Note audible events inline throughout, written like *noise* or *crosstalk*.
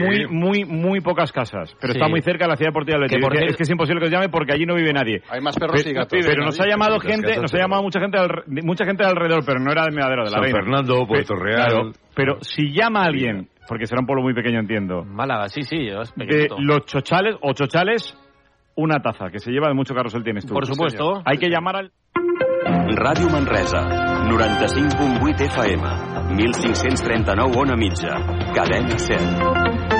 muy, muy, muy pocas casas, pero Sí. está muy cerca de la ciudad deportiva del Que Betis. por Es que- es que es imposible que os llame porque allí no vive nadie. Hay más perros y Pero- gatos. Pero nos ha llamado gente, nos ha de llamado mucha gente, al- mucha gente de alrededor, pero no era de Medadero, de la San Reina. Fernando, Puerto Real. claro, pero si llama a alguien, porque será un pueblo muy pequeño, entiendo, Málaga, sí, sí, es de los chochales o chochales, una taza, que se lleva de mucho carrusel tienes tú. Por supuesto. Hay que llamar al... Ràdio Manresa, 95.8 FM, 1539 on a mitja, cadena 100.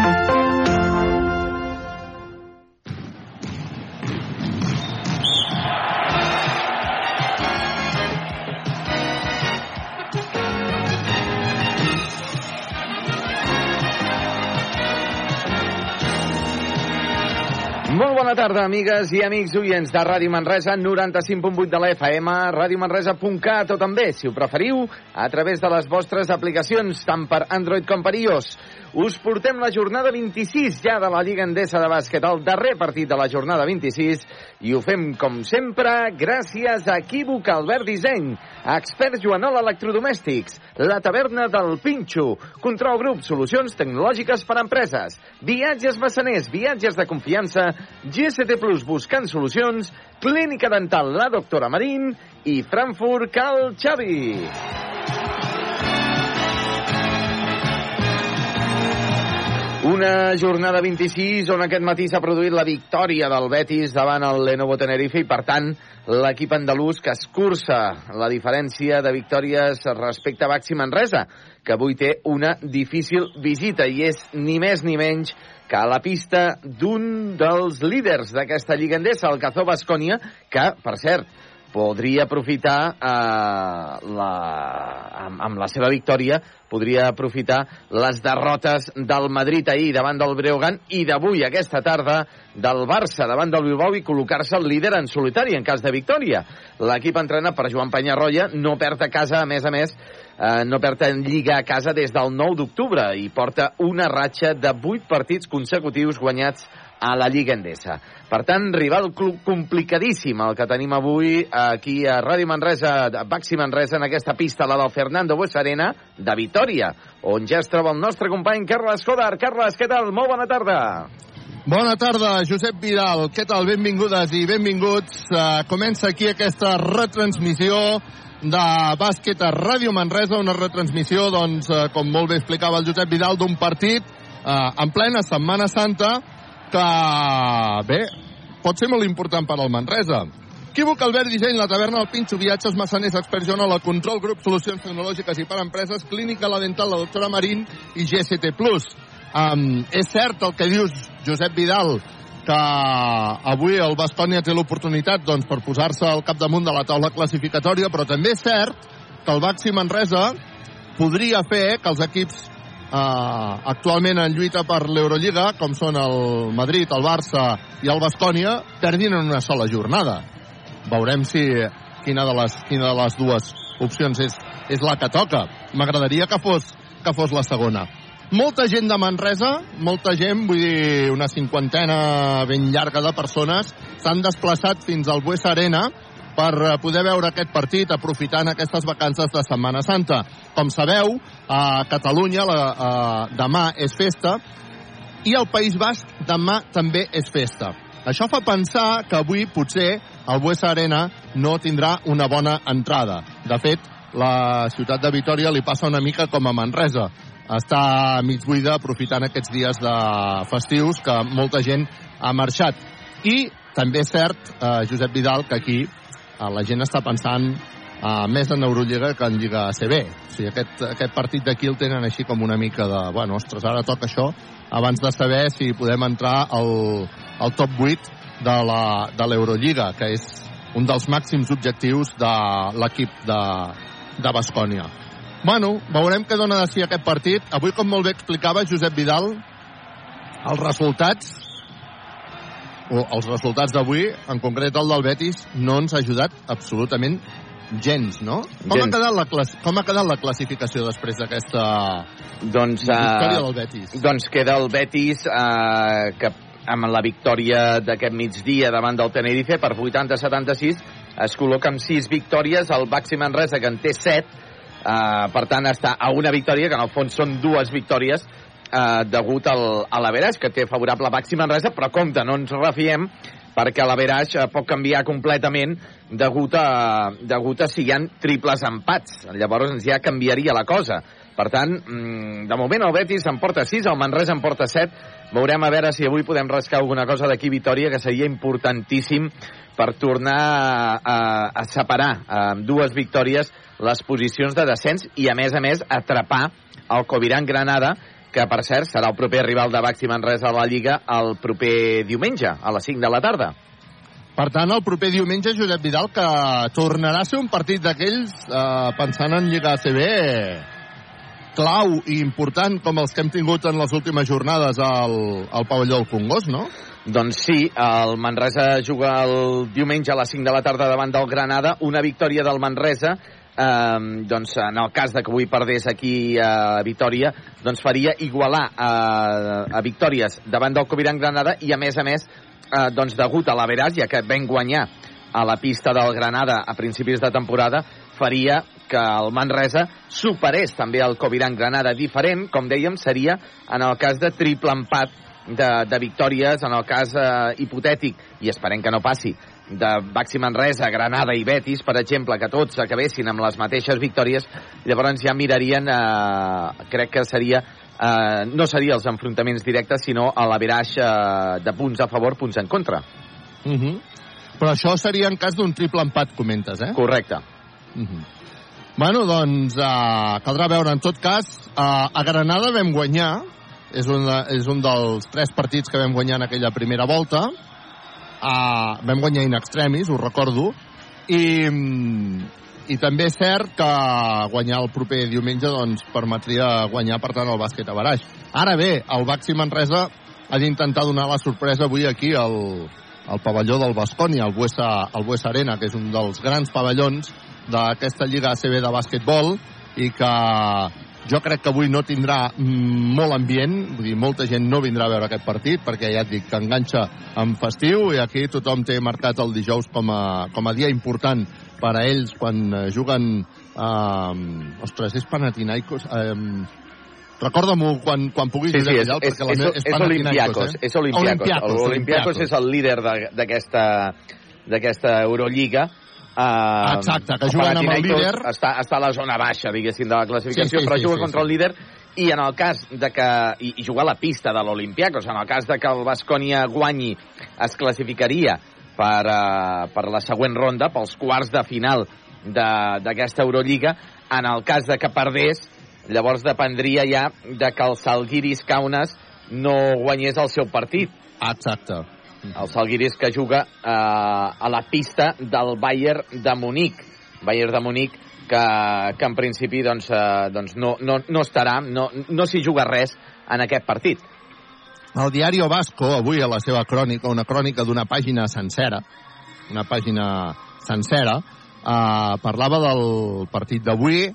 Bona tarda, amigues i amics oients de Ràdio Manresa, 95.8 de la FM, radiomanresa.cat o també, si ho preferiu, a través de les vostres aplicacions, tant per Android com per iOS. Us portem la jornada 26 ja de la Lliga Endesa de Bàsquet, el darrer partit de la jornada 26, i ho fem, com sempre, gràcies a Equívoc Albert Disseny, Experts Joanol Electrodomèstics, La Taverna del Pinxo, Control Grup, solucions tecnològiques per a empreses, Viatges Massaners, viatges de confiança, GST Plus buscant solucions, Clínica Dental La Doctora Marín i Frankfurt Cal Xavi. Una jornada 26 on aquest matí s'ha produït la victòria del Betis davant el Lenovo Tenerife i, per tant, l'equip andalús que escurça la diferència de victòries respecte a Baxi Manresa, que avui té una difícil visita i és ni més ni menys que a la pista d'un dels líders d'aquesta lliga endesa, el Cazó Bascònia, que, per cert, podria aprofitar eh, la, amb, amb la seva victòria podria aprofitar les derrotes del Madrid ahir davant del Breogán i d'avui, aquesta tarda, del Barça davant del Bilbao i col·locar-se el líder en solitari en cas de victòria. L'equip entrenat per Joan Penyarroia no perd a casa, a més a més, eh, no perd en Lliga a casa des del 9 d'octubre i porta una ratxa de 8 partits consecutius guanyats a la Lliga Endesa. Per tant, rival club complicadíssim el que tenim avui aquí a Ràdio Manresa, a Baxi Manresa, en aquesta pista, la del Fernando Buesarena, de Vitoria, on ja es troba el nostre company Carles Codar. Carles, què tal? Molt bona tarda. Bona tarda, Josep Vidal. Què tal? Benvingudes i benvinguts. Uh, comença aquí aquesta retransmissió de bàsquet a Ràdio Manresa, una retransmissió, doncs, uh, com molt bé explicava el Josep Vidal, d'un partit uh, en plena Setmana Santa que, bé, pot ser molt important per al Manresa. Equívoc, Albert Disseny, la taverna, el Pinxo, viatges, massaners, experts, Joan, la control, grup, solucions tecnològiques i per empreses, clínica, la dental, la doctora Marín i GST+. Um, és cert el que dius, Josep Vidal, que avui el Bascònia té l'oportunitat doncs, per posar-se al capdamunt de la taula classificatòria, però també és cert que el Baxi Manresa podria fer que els equips eh, actualment en lluita per l'Eurolliga, com són el Madrid, el Barça i el Bascònia, perdin en una sola jornada. Veurem si quina de les, quina de les dues opcions és, és la que toca. M'agradaria que fos, que fos la segona. Molta gent de Manresa, molta gent, vull dir, una cinquantena ben llarga de persones, s'han desplaçat fins al Bues Arena per eh, poder veure aquest partit aprofitant aquestes vacances de Setmana Santa. Com sabeu, a Catalunya la, a, demà és festa i al País Basc demà també és festa. Això fa pensar que avui potser el Buesa Arena no tindrà una bona entrada. De fet, la ciutat de Vitoria li passa una mica com a Manresa. Està mig buida aprofitant aquests dies de festius que molta gent ha marxat. I també és cert, eh, Josep Vidal, que aquí eh, la gent està pensant eh, més en Eurolliga que en Lliga ACB. O sigui, aquest, aquest partit d'aquí el tenen així com una mica de... Bueno, ostres, ara toca això abans de saber si podem entrar al, al top 8 de la- de l'Eurolliga, que és un dels màxims objectius de l'equip de, de Bascònia. Bueno, veurem què dona de si aquest partit. Avui, com molt bé explicava Josep Vidal, els resultats o els resultats d'avui, en concret el del Betis, no ens ha ajudat absolutament gens, no? Com, Gens. ha quedat, la clas com ha quedat la classificació després d'aquesta Doncs, victòria eh, del Betis? doncs queda el Betis eh, que amb la victòria d'aquest migdia davant del Tenerife per 80-76 es col·loca amb 6 victòries el Baxi Manresa que en té 7 eh, per tant està a una victòria que en el fons són dues victòries eh, degut al, a l'Averaix, que té favorable Baxi Manresa, però compte, no ens refiem, perquè l'Averaix eh, pot canviar completament degut a, degut a si hi ha triples empats. Llavors ja canviaria la cosa. Per tant, mm, de moment el Betis en porta 6, el Manresa en porta 7. Veurem a veure si avui podem rascar alguna cosa d'aquí Vitoria, que seria importantíssim per tornar a, a separar amb dues victòries les posicions de descens i, a més a més, atrapar el Coviran Granada, que, per cert, serà el proper rival de Baxi Manresa a la Lliga el proper diumenge, a les 5 de la tarda. Per tant, el proper diumenge, Josep Vidal, que tornarà a ser un partit d'aquells, eh, pensant en Lliga ACB, clau i important com els que hem tingut en les últimes jornades al, al pavelló del Congost, no? Doncs sí, el Manresa juga el diumenge a les 5 de la tarda davant del Granada. Una victòria del Manresa eh, doncs en el cas de que avui perdés aquí a Vitoria, doncs faria igualar a, a victòries davant del Coviran Granada i a més a més eh, doncs degut a l'Averàs, ja que ven guanyar a la pista del Granada a principis de temporada, faria que el Manresa superés també el Coviran Granada. Diferent, com dèiem, seria en el cas de triple empat de, de victòries, en el cas eh, hipotètic, i esperem que no passi, de Baxi Manresa, Granada i Betis, per exemple, que tots acabessin amb les mateixes victòries, llavors ja mirarien, eh, crec que seria eh, no seria els enfrontaments directes, sinó a l'averaix eh, de punts a favor, punts en contra. Uh -huh. Però això seria en cas d'un triple empat, comentes, eh? Correcte. Uh -huh. Bueno, doncs uh, caldrà veure. En tot cas, uh, a Granada vam guanyar. És un, de, és un dels tres partits que vam guanyar en aquella primera volta. Uh, vam guanyar in extremis, ho recordo. I, i també és cert que guanyar el proper diumenge doncs, permetria guanyar, per tant, el bàsquet a Baraix. Ara bé, el Baxi Manresa ha d'intentar donar la sorpresa avui aquí al, al pavelló del Bascònia, el Buesa, el Buesa Arena, que és un dels grans pavellons d'aquesta Lliga ACB de bàsquetbol i que jo crec que avui no tindrà molt ambient, vull dir, molta gent no vindrà a veure aquest partit perquè ja et dic que enganxa en festiu i aquí tothom té marcat el dijous com a, com a dia important per a ells quan juguen eh, ostres, és Panathinaikos eh, Recorda-m'ho quan, quan puguis sí, sí, és, és, és, és, és, és Olimpiakos, eh? és Olimpiakos. Olimpiakos és el líder d'aquesta d'aquesta Eurolliga Uh, Exacte, que juguen amb el líder. Està, està a la zona baixa, diguéssim, de la classificació, sí, sí, però sí, juga sí, contra sí. el líder i en el cas de que... I, i jugar a la pista de l'Olimpiakos, en el cas de que el Bascònia guanyi, es classificaria per, uh, per la següent ronda, pels quarts de final d'aquesta Eurolliga. En el cas de que perdés, llavors dependria ja de que el Salguiris Kaunas no guanyés el seu partit. Exacte el Salguiris que juga eh, a la pista del Bayern de Munic. Bayern de Munic que, que en principi doncs, eh, doncs no, no, no estarà, no, no s'hi juga res en aquest partit. El diari Vasco, avui a la seva crònica, una crònica d'una pàgina sencera, una pàgina sencera, eh, parlava del partit d'avui,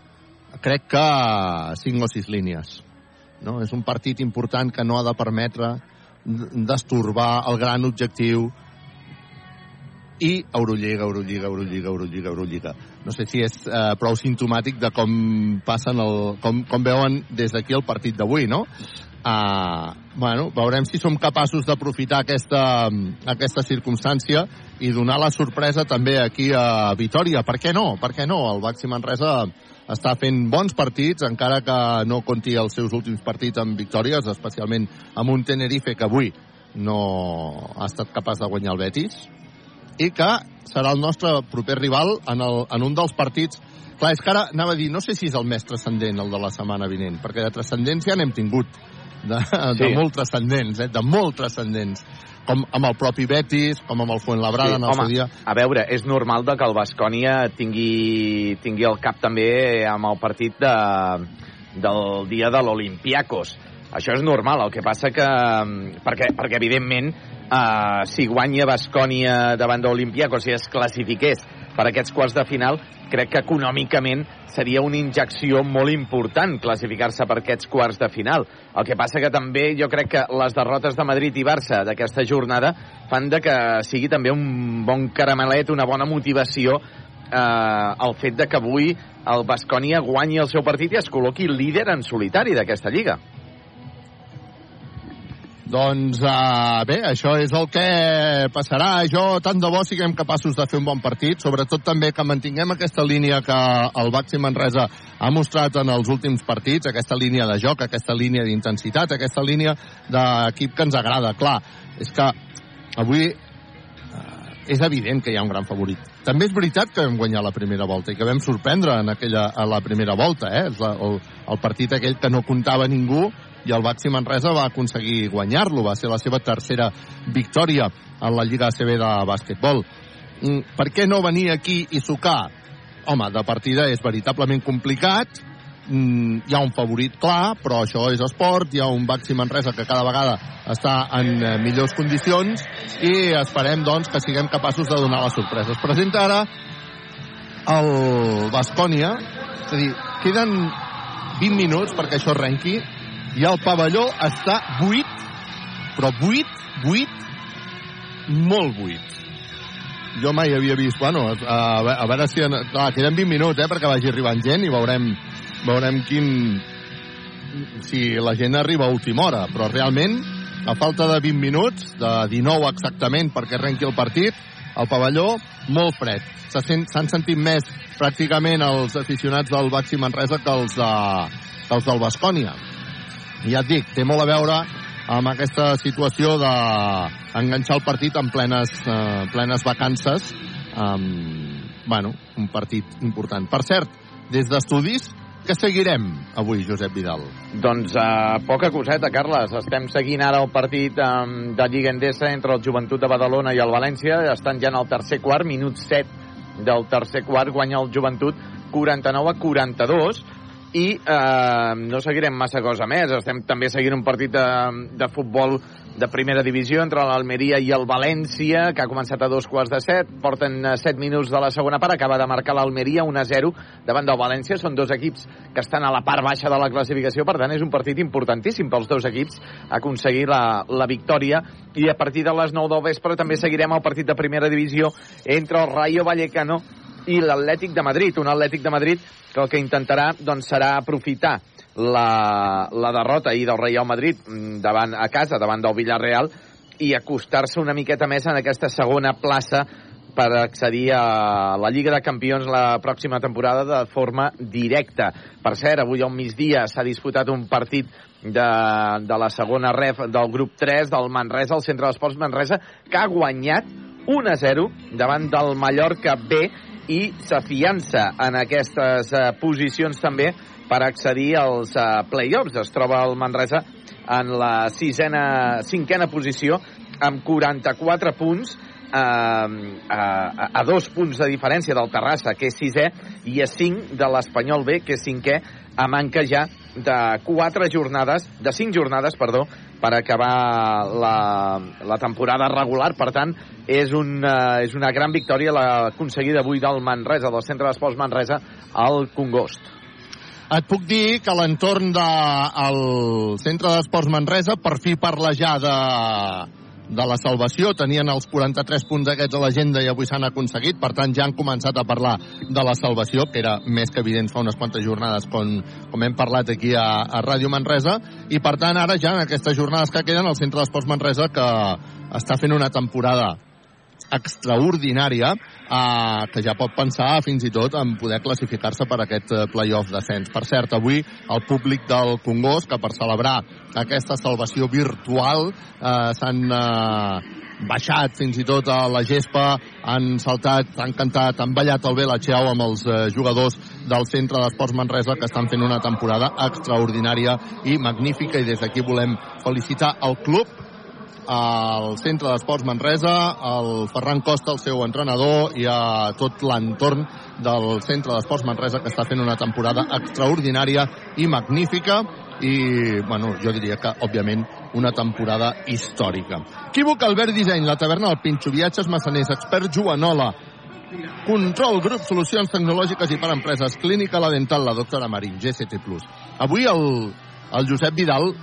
crec que cinc o sis línies. No? És un partit important que no ha de permetre destorbar el gran objectiu i Eurolliga, Eurolliga, Eurolliga, Eurolliga, Eurolliga. No sé si és eh, prou sintomàtic de com passen el, com, com veuen des d'aquí el partit d'avui, no? Uh, bueno, veurem si som capaços d'aprofitar aquesta, aquesta circumstància i donar la sorpresa també aquí a Vitoria. Per què no? Per què no? El Baxi Manresa està fent bons partits, encara que no conti els seus últims partits amb victòries, especialment amb un Tenerife que avui no ha estat capaç de guanyar el Betis, i que serà el nostre proper rival en, el, en un dels partits Clar, és que ara anava a dir, no sé si és el més transcendent el de la setmana vinent, perquè de transcendència n'hem tingut, de, sí. de molt transcendents, eh? de molt transcendents com amb el propi Betis, com amb el Fuenlabrada sí, en el home, seu dia. A veure, és normal de que el Bascònia tingui, tingui el cap també amb el partit de, del dia de l'Olimpiakos. Això és normal, el que passa que... Perquè, perquè evidentment, eh, si guanya Bascònia davant de l'Olimpiakos i es classifiqués per aquests quarts de final, crec que econòmicament seria una injecció molt important classificar-se per aquests quarts de final. El que passa que també jo crec que les derrotes de Madrid i Barça d'aquesta jornada fan de que sigui també un bon caramelet, una bona motivació eh, el fet de que avui el Bascònia guanyi el seu partit i es col·loqui líder en solitari d'aquesta lliga. Doncs uh, bé, això és el que passarà. Jo tant de bo siguem capaços de fer un bon partit, sobretot també que mantinguem aquesta línia que el Baxi Manresa ha mostrat en els últims partits, aquesta línia de joc, aquesta línia d'intensitat, aquesta línia d'equip que ens agrada. Clar, és que avui uh, és evident que hi ha un gran favorit. També és veritat que vam guanyar la primera volta i que vam sorprendre en aquella, a la primera volta, eh? La, el, el partit aquell que no comptava ningú i el Baxi Manresa va aconseguir guanyar-lo. Va ser la seva tercera victòria en la Lliga ACB de bàsquetbol. Mm, per què no venir aquí i sucar? Home, de partida és veritablement complicat, mm, hi ha un favorit clar, però això és esport, hi ha un Baxi Manresa que cada vegada està en eh, millors condicions i esperem doncs que siguem capaços de donar les sorpreses. Presenta ara el Bascònia, és a dir, queden 20 minuts perquè això arrenqui i el pavelló està buit, però buit, buit, molt buit. Jo mai havia vist, bueno, a, a veure si... Clar, queden 20 minuts, eh, perquè vagi arribant gent i veurem, veurem quin... si la gent arriba a última hora, però realment, a falta de 20 minuts, de 19 exactament perquè arrenqui el partit, el pavelló molt fred. S'han sent, sentit més pràcticament els aficionats del Baxi Manresa que els, de, que els del Bascònia ja et dic, té molt a veure amb aquesta situació d'enganxar el partit en plenes, eh, plenes vacances um, bueno, un partit important. Per cert, des d'estudis, què seguirem avui, Josep Vidal? Doncs uh, poca coseta, Carles. Estem seguint ara el partit um, de Lliga Endesa entre el Joventut de Badalona i el València. Estan ja en el tercer quart, minut 7 del tercer quart, guanya el Joventut 49 a 42 i eh, no seguirem massa cosa més. Estem també seguint un partit de, de futbol de primera divisió entre l'Almeria i el València, que ha començat a dos quarts de set. Porten eh, set minuts de la segona part. Acaba de marcar l'Almeria 1-0 davant del València. Són dos equips que estan a la part baixa de la classificació. Per tant, és un partit importantíssim pels dos equips aconseguir la, la victòria. I a partir de les 9 del vespre també seguirem el partit de primera divisió entre el Rayo Vallecano i l'Atlètic de Madrid, un Atlètic de Madrid que el que intentarà doncs, serà aprofitar la, la derrota ahir del Real Madrid mm, davant, a casa davant del Villarreal i acostar-se una miqueta més en aquesta segona plaça per accedir a la Lliga de Campions la pròxima temporada de forma directa. Per cert, avui al migdia s'ha disputat un partit de, de la segona ref del grup 3 del Manresa, el Centre d'Esports Manresa, que ha guanyat 1 a 0 davant del Mallorca B i s'afiança en aquestes uh, posicions també per accedir als uh, play-offs. Es troba el Manresa en la sisena, cinquena posició amb 44 punts eh, a, a dos punts de diferència del Terrassa, que és sisè, i a cinc de l'Espanyol B, que és cinquè, a manca ja de quatre jornades, de cinc jornades, perdó, per acabar la, la temporada regular. Per tant, és una, és una gran victòria l'aconseguida avui del Manresa, del Centre d'Esports Manresa, al Congost. Et puc dir que l'entorn del de, Centre d'Esports Manresa per fi parla ja de, de la salvació. Tenien els 43 punts aquests a l'agenda i avui s'han aconseguit. Per tant, ja han començat a parlar de la salvació, que era més que evident fa unes quantes jornades, com, com hem parlat aquí a, a Ràdio Manresa. I, per tant, ara ja en aquestes jornades que queden, el Centre d'Esports Manresa, que està fent una temporada extraordinària eh, que ja pot pensar fins i tot en poder classificar-se per aquest eh, playoff descens. Per cert, avui el públic del Congost, que per celebrar aquesta salvació virtual eh, s'han eh, baixat fins i tot a la gespa, han saltat, han cantat, han ballat el bé la Xeu amb els eh, jugadors del Centre d'Esports Manresa que estan fent una temporada extraordinària i magnífica i des d'aquí volem felicitar el club al Centre d'Esports Manresa, el Ferran Costa, el seu entrenador, i a tot l'entorn del Centre d'Esports Manresa, que està fent una temporada extraordinària i magnífica, i, bueno, jo diria que, òbviament, una temporada històrica. Equívoc Albert Disseny, la taverna del Pinxo, viatges massaners, expert Joanola, Control Grup, solucions tecnològiques i per empreses, clínica la dental, la doctora Marín, GCT+. Avui el, el Josep Vidal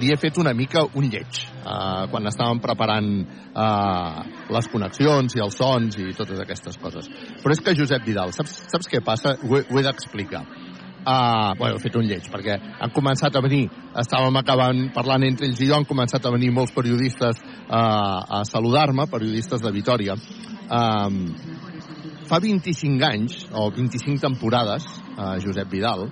li he fet una mica un lleig uh, quan estàvem preparant uh, les connexions i els sons i totes aquestes coses. Però és que, Josep Vidal, saps, saps què passa? Ho he, ho he d'explicar. Uh, bueno, he fet un lleig, perquè han començat a venir, estàvem acabant parlant entre ells i jo, han començat a venir molts periodistes uh, a saludar-me, periodistes de Vitoria. Um, fa 25 anys, o 25 temporades, uh, Josep Vidal,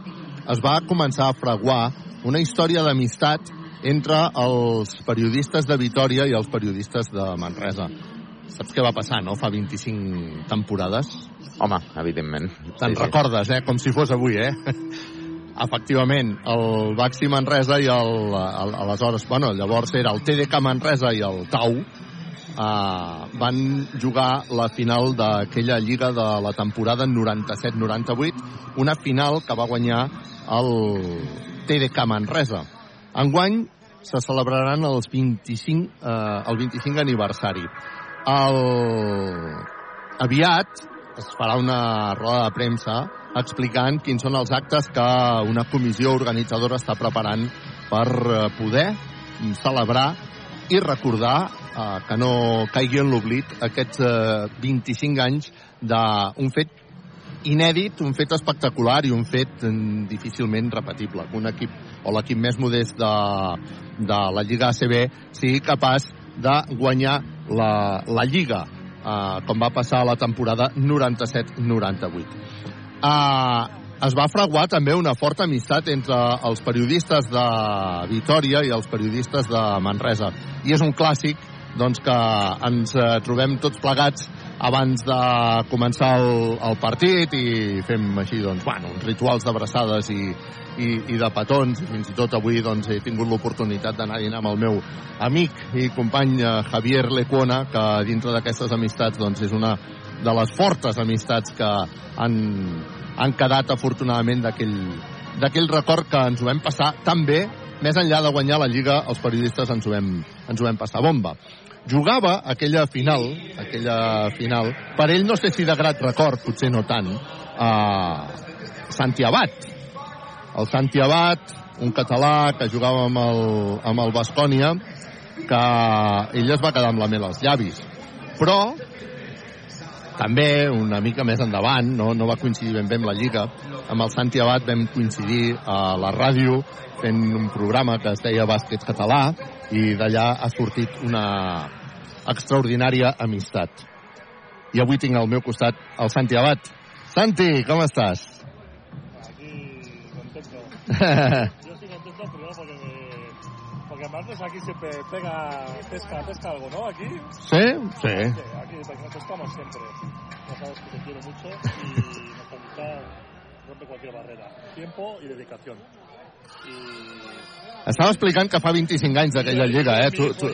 es va començar a fraguar una història d'amistat entre els periodistes de Vitoria i els periodistes de Manresa. Saps què va passar, no?, fa 25 temporades? Home, evidentment. Te'n sí, recordes, eh? Com si fos avui, eh? *laughs* Efectivament, el Baxi Manresa i el, el, aleshores, bueno, llavors era el TDK Manresa i el Tau, eh, van jugar la final d'aquella lliga de la temporada 97-98, una final que va guanyar el TDK Manresa. Enguany se celebraran els 25, eh, el 25 aniversari. El... Aviat es farà una roda de premsa explicant quins són els actes que una comissió organitzadora està preparant per eh, poder celebrar i recordar eh, que no caigui en l'oblit aquests eh, 25 anys d'un fet inèdit, un fet espectacular i un fet mm, difícilment repetible. Un equip o l'equip més modest de, de la Lliga ACB sigui capaç de guanyar la, la Lliga eh, com va passar a la temporada 97-98. Eh, es va fraguar també una forta amistat entre els periodistes de Vitoria i els periodistes de Manresa. I és un clàssic doncs, que ens eh, trobem tots plegats abans de començar el, el partit i fem així doncs, bueno, uns rituals d'abraçades i, i, i de petons. Fins i tot avui doncs, he tingut l'oportunitat d'anar a dinar amb el meu amic i company eh, Javier Lecuona, que dintre d'aquestes amistats doncs, és una de les fortes amistats que han, han quedat afortunadament d'aquell record que ens ho vam passar tan bé més enllà de guanyar la Lliga, els periodistes ens ho vam, ens ho vam passar bomba jugava aquella final, aquella final, per ell no sé si de grat record, potser no tant, a Santi Abad. El Santi Abad, un català que jugava amb el, amb el Bascònia, que ell es va quedar amb la mel als llavis. Però també una mica més endavant, no, no va coincidir ben bé amb la Lliga, amb el Santi Abad vam coincidir a la ràdio fent un programa que es deia Bàsquet Català i d'allà ha sortit una extraordinària amistat. I avui tinc al meu costat el Santi Abad. Santi, com estàs? Aquí, contento. *laughs* Martes aquí siempre pega, pesca, pesca algo, ¿no? Aquí. ¿Sí? Sí. Sí, aquí pescamos siempre. Ya sabes que te quiero mucho y nuestra amistad rompe cualquier barrera. Tiempo y dedicación. I... Estava explicant que fa 25 anys d'aquella lliga, eh? Tu, tu...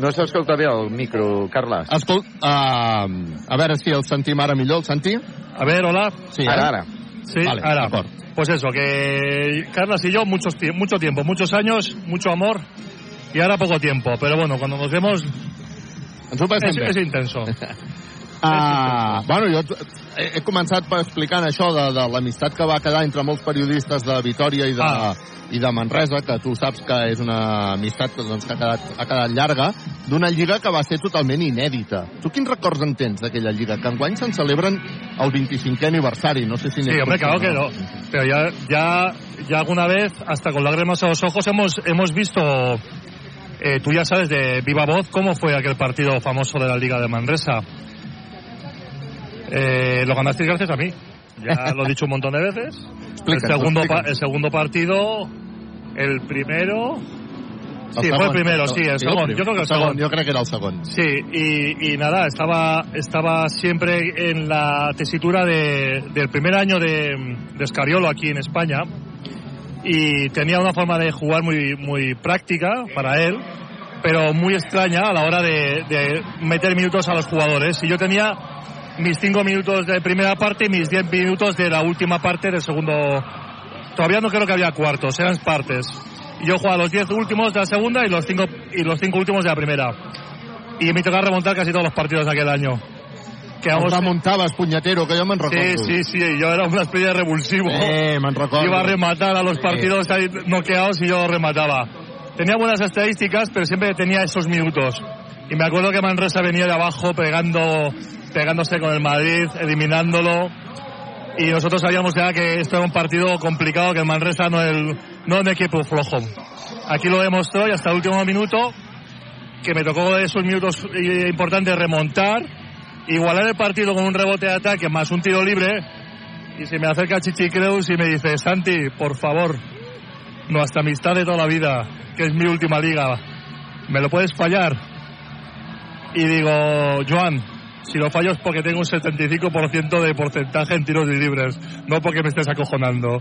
No s'escolta bé el micro, Carles. Escolt, uh, a veure si el sentim ara millor, el sentim? A ver, hola. Sí, Ara, eh? ara. Sí, Vale, ahora. Pues eso, que Carlas y yo muchos, mucho tiempo, muchos años, mucho amor y ahora poco tiempo. Pero bueno, cuando nos vemos es, es intenso. *laughs* Uh, bueno, jo he, començat per explicant això de, de l'amistat que va quedar entre molts periodistes de Vitoria i de, Ah. i de Manresa, que tu saps que és una amistat que, doncs, que ha, quedat, ha quedat llarga, d'una lliga que va ser totalment inèdita. Tu quins records en tens d'aquella lliga? Que enguany se'n celebren el 25è aniversari, no sé si... Sí, hombre, claro que no. Pero ya, ya, ya alguna vez, hasta con lágrimas a los ojos, hemos, hemos visto, eh, tú ya sabes de viva voz, cómo fue aquel partido famoso de la Liga de Manresa. Eh, lo ganasteis gracias a mí. Ya *laughs* lo he dicho un montón de veces. El segundo, el segundo partido, el primero... Sí, fue el primero, sí, el prim- Yo creo que el. Jo crec que era el segon. Sí, y, y nada, estaba, estaba siempre en la tesitura de, del primer año de, de Escariolo aquí en España y tenía una forma de jugar muy, muy práctica para él, pero muy extraña a la hora de, de meter minutos a los jugadores. Y yo tenía mis cinco minutos de primera parte y mis diez minutos de la última parte del segundo. Todavía no creo que había cuartos, eran partes. Yo jugaba los diez últimos de la segunda y los cinco, y los cinco últimos de la primera. Y me tocaba remontar casi todos los partidos de aquel año. El Quedamos... remuntaves, punyetero, que jo me'n Sí, recordo. sí, sí, yo era una especie de revulsivo. Eh, recordo. Iba a rematar a los partidos ahí noqueados y yo remataba. Tenía buenas estadísticas, pero siempre tenía esos minutos. Y me acuerdo que Manresa venía de abajo pegando, pegándose con el Madrid, eliminándolo. y nosotros sabíamos ya que esto era un partido complicado, que el Manresa no es no un equipo flojo. Aquí lo demostró y hasta el último minuto, que me tocó esos minutos eh, importantes remontar, igualar el partido con un rebote de ataque más un tiro libre, y se me acerca Chichi Creus y me dice, Santi, por favor, nuestra amistad de toda la vida, que es mi última liga, ¿me lo puedes fallar? Y digo, Joan, si lo fallo es porque tengo un 75% de porcentaje en tiros libres, no porque me estés acojonando.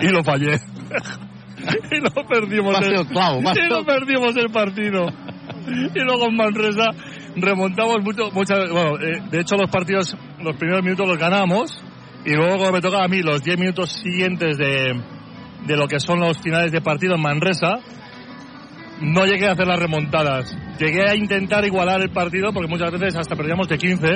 y lo fallé. *laughs* y lo perdimos. El clau, va y lo perdimos el partido. y luego en Manresa remontamos mucho, muchas, bueno, eh, de hecho los partidos, los primeros minutos los ganamos y luego cuando me tocaba a mí los 10 minutos siguientes de, de lo que son los finales de partido en Manresa, no llegué a hacer las remontadas. Llegué a intentar igualar el partido porque muchas veces hasta perdíamos de 15,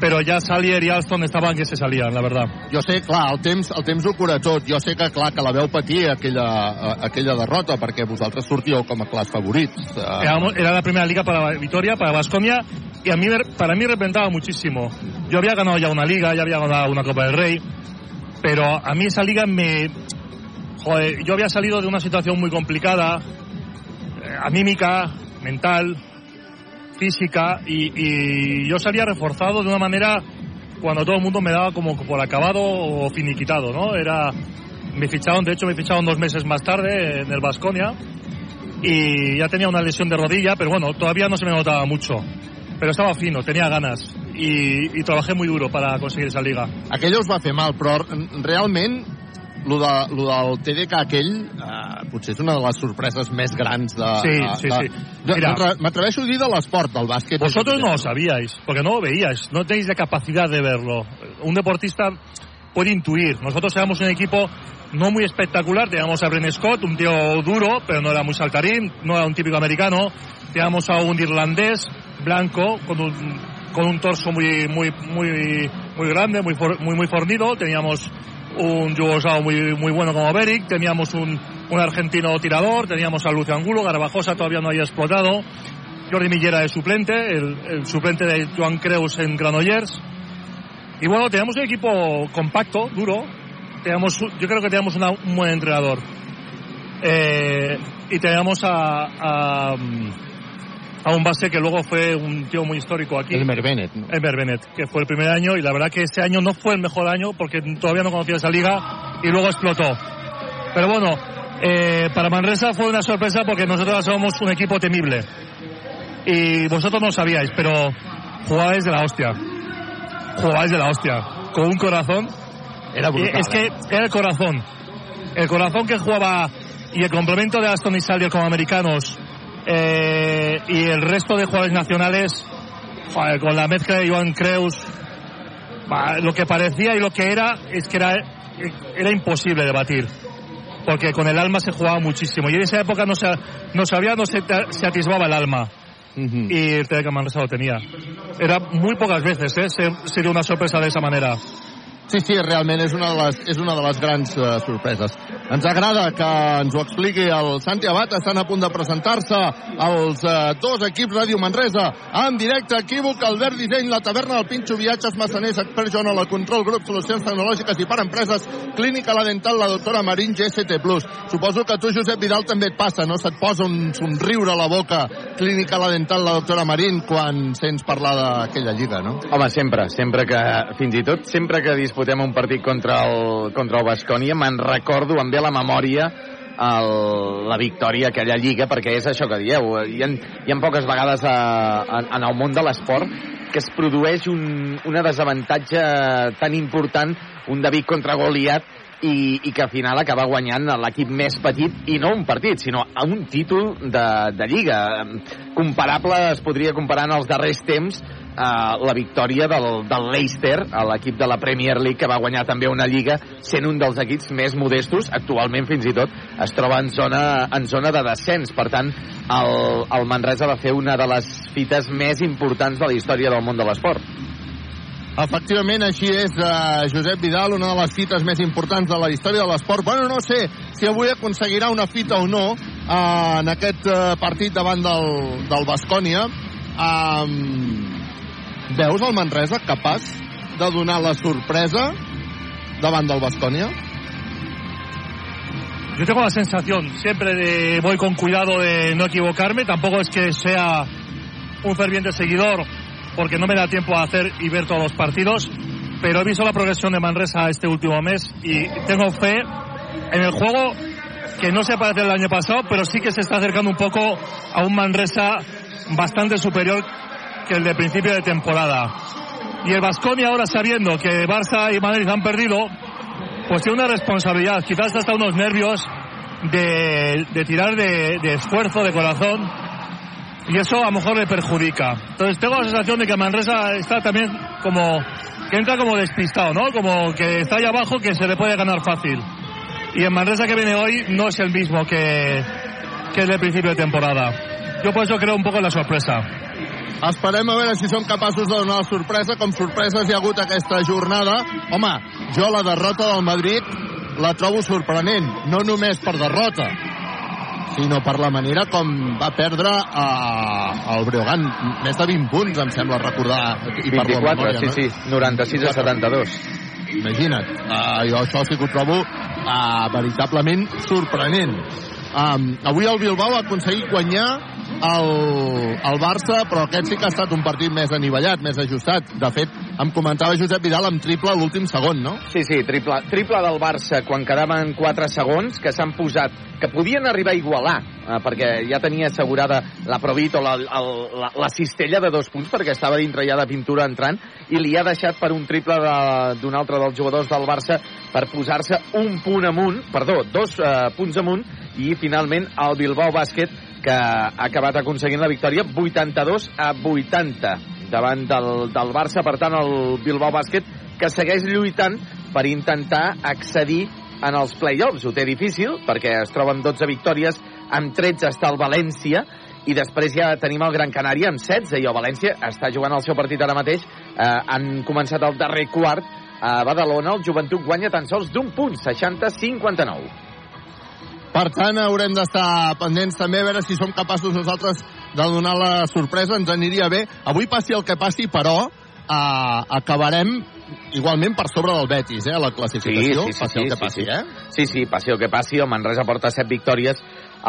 pero ja Salier i Alston estaven que se salien, la verdad. Jo sé, clar, el temps, el temps ho cura tot. Jo sé que, clar, que la veu patir aquella, eh, aquella derrota, perquè vosaltres sortíeu com a clars favorits. Eh, Éramos- era la primera liga para Vitoria, para Vasconia, y a mí, me- para mí representaba muchísimo. Yo había ganado ya una liga, ya había ganado una Copa del Rey, pero a mí esa liga me... Joder, yo había salido de una situación muy complicada, eh, anímica, mental, física, y, y yo salía reforzado de una manera cuando todo el mundo me daba como por acabado o finiquitado, ¿no? Era... Me ficharon, de hecho me ficharon dos meses más tarde en el Vasconia, y ya tenía una lesión de rodilla, pero bueno, todavía no se me notaba mucho. Pero estaba fino, tenía ganas y, y trabajé muy duro para conseguir esa liga. Aquella us va fer mal, però realment lo, de, lo del TDK aquell eh, potser és una de les sorpreses més grans de... Sí, sí, de, sí. M'atreveixo a dir de l'esport, del bàsquet. Vosotros no lo sabíais, porque no lo veíais, no tenéis la capacidad de verlo. Un deportista puede intuir. Nosotros éramos un equipo no muy espectacular, teníamos a Bren Scott, un tío duro, pero no era muy saltarín, no era un típico americano. Teníamos a un irlandés blanco con un, con un torso muy, muy, muy, muy grande, muy, for- muy, muy fornido. Teníamos un yugoslavo muy, muy bueno como Beric, teníamos un, un argentino tirador, teníamos a Lucio Angulo, Garbajosa todavía no había explotado. Jordi Millera de suplente, el, suplente de Joan Creus en Granollers. Y bueno, teníamos un equipo compacto, duro. Teníamos, yo creo que teníamos un buen entrenador. Eh, y teníamos a, a un base que luego fue un tío muy histórico aquí. Elmer Bennett. No? Elmer Bennett, que fue el primer año y la verdad que ese año no fue el mejor año porque todavía no conocía esa liga y luego explotó. Pero bueno, eh, para Manresa fue una sorpresa porque nosotros somos un equipo temible y vosotros no sabíais, pero jugabais de la hostia. Jugabais de la hostia, con un corazón. Era Eh, brutal. es que era el corazón. El corazón que jugaba y el complemento de Aston y Salier como americanos eh, y el resto de jugadores nacionales joder, con la mezcla de Joan Creus lo que parecía y lo que era es que era, era imposible debatir porque con el alma se jugaba muchísimo y en esa época no se, no sabía, no se, se atisbaba el alma y el Manresa lo tenía. Era muy pocas veces, ¿eh? Se, sería una sorpresa de esa manera. Sí, sí, realment és una de les, és una de les grans uh, sorpreses. Ens agrada que ens ho expliqui el Santi Abad. Estan a punt de presentar-se els uh, dos equips Ràdio Manresa en directe, equívoc, Albert Disseny, la taverna del Pinxo, viatges, massaners, expert Joan, la control, grup, solucions tecnològiques i per empreses, clínica la dental, la doctora Marín, GST+. Suposo que tu, Josep Vidal, també et passa, no? Se't posa un somriure a la boca, clínica la dental, la doctora Marín, quan sents parlar d'aquella lliga, no? Home, sempre, sempre que, fins i tot, sempre que disputem un partit contra el, contra el Bascònia, me'n recordo, em ve a la memòria el, la victòria aquella lliga, perquè és això que dieu, hi ha, hi ha poques vegades a, a, en el món de l'esport que es produeix un, una desavantatge tan important, un David contra Goliat, i, i que al final acaba guanyant l'equip més petit i no un partit, sinó a un títol de, de Lliga. Comparable, es podria comparar en els darrers temps la victòria del, del Leicester, l'equip de la Premier League, que va guanyar també una Lliga, sent un dels equips més modestos. Actualment, fins i tot, es troba en zona, en zona de descens. Per tant, el, el Manresa va fer una de les fites més importants de la història del món de l'esport. Efectivament, així és, uh, Josep Vidal, una de les fites més importants de la història de l'esport. Bueno, no sé si avui aconseguirà una fita o no uh, en aquest uh, partit davant del, del Bascònia. Um, veus el Manresa capaç de donar la sorpresa davant del Bascònia? Yo tengo la sensación siempre de voy con cuidado de no equivocarme. Tampoco es que sea un ferviente seguidor porque no me da tiempo a hacer y ver todos los partidos. Pero he visto la progresión de Manresa este último mes y tengo fe en el juego que no se parece al año pasado, pero sí que se está acercando un poco a un Manresa bastante superior que el de principio de temporada. Y el Vasconia ahora sabiendo que Barça y Madrid han perdido, pues tiene una responsabilidad, quizás hasta unos nervios de, de tirar de, de, esfuerzo, de corazón, y eso a lo mejor le perjudica. Entonces tengo la sensación de que Manresa está también como, que entra como despistado, ¿no? Como que está ahí abajo que se le puede ganar fácil. Y el Manresa que viene hoy no es el mismo que, que el de principio de temporada. Jo por això creo un poco en la sorpresa. Esperem a veure si som capaços de donar la sorpresa, com sorpreses hi ha hagut aquesta jornada. Home, jo la derrota del Madrid la trobo sorprenent, no només per derrota, sinó per la manera com va perdre eh, el Breogán. Més de 20 punts, em sembla recordar. I 24, memòria, sí, no? sí, 96 a 72. Imagina't, uh, jo això sí que ho trobo uh, veritablement sorprenent. Um, avui el Bilbao ha aconseguit guanyar el, el Barça, però aquest sí que ha estat un partit més anivellat, més ajustat. De fet, em comentava Josep Vidal amb triple l'últim segon, no? Sí, sí, triple, triple del Barça quan quedaven 4 segons, que s'han posat, que podien arribar a igualar, eh, perquè ja tenia assegurada la Provit o la, el, la, la cistella de dos punts, perquè estava dintre ja de pintura entrant, i li ha deixat per un triple d'un altre dels jugadors del Barça per posar-se un punt amunt, perdó, dos eh, punts amunt, i finalment el Bilbao Bàsquet que ha acabat aconseguint la victòria 82 a 80 davant del, del Barça, per tant el Bilbao Bàsquet que segueix lluitant per intentar accedir en els play-offs. Ho té difícil perquè es troben 12 victòries, amb 13 està el València i després ja tenim el Gran Canària amb 16 i el València està jugant el seu partit ara mateix. Eh, han començat el darrer quart a Badalona, el Joventut guanya tan sols d'un punt, 60-59. Per tant, haurem d'estar pendents també a veure si som capaços nosaltres de donar la sorpresa. Ens aniria bé. Avui passi el que passi, però eh, acabarem igualment per sobre del Betis, eh, la classificació. Sí, sí, sí, passi sí, el que sí, passi, sí. eh? Sí, sí, passi el que passi. El Manresa porta 7 victòries,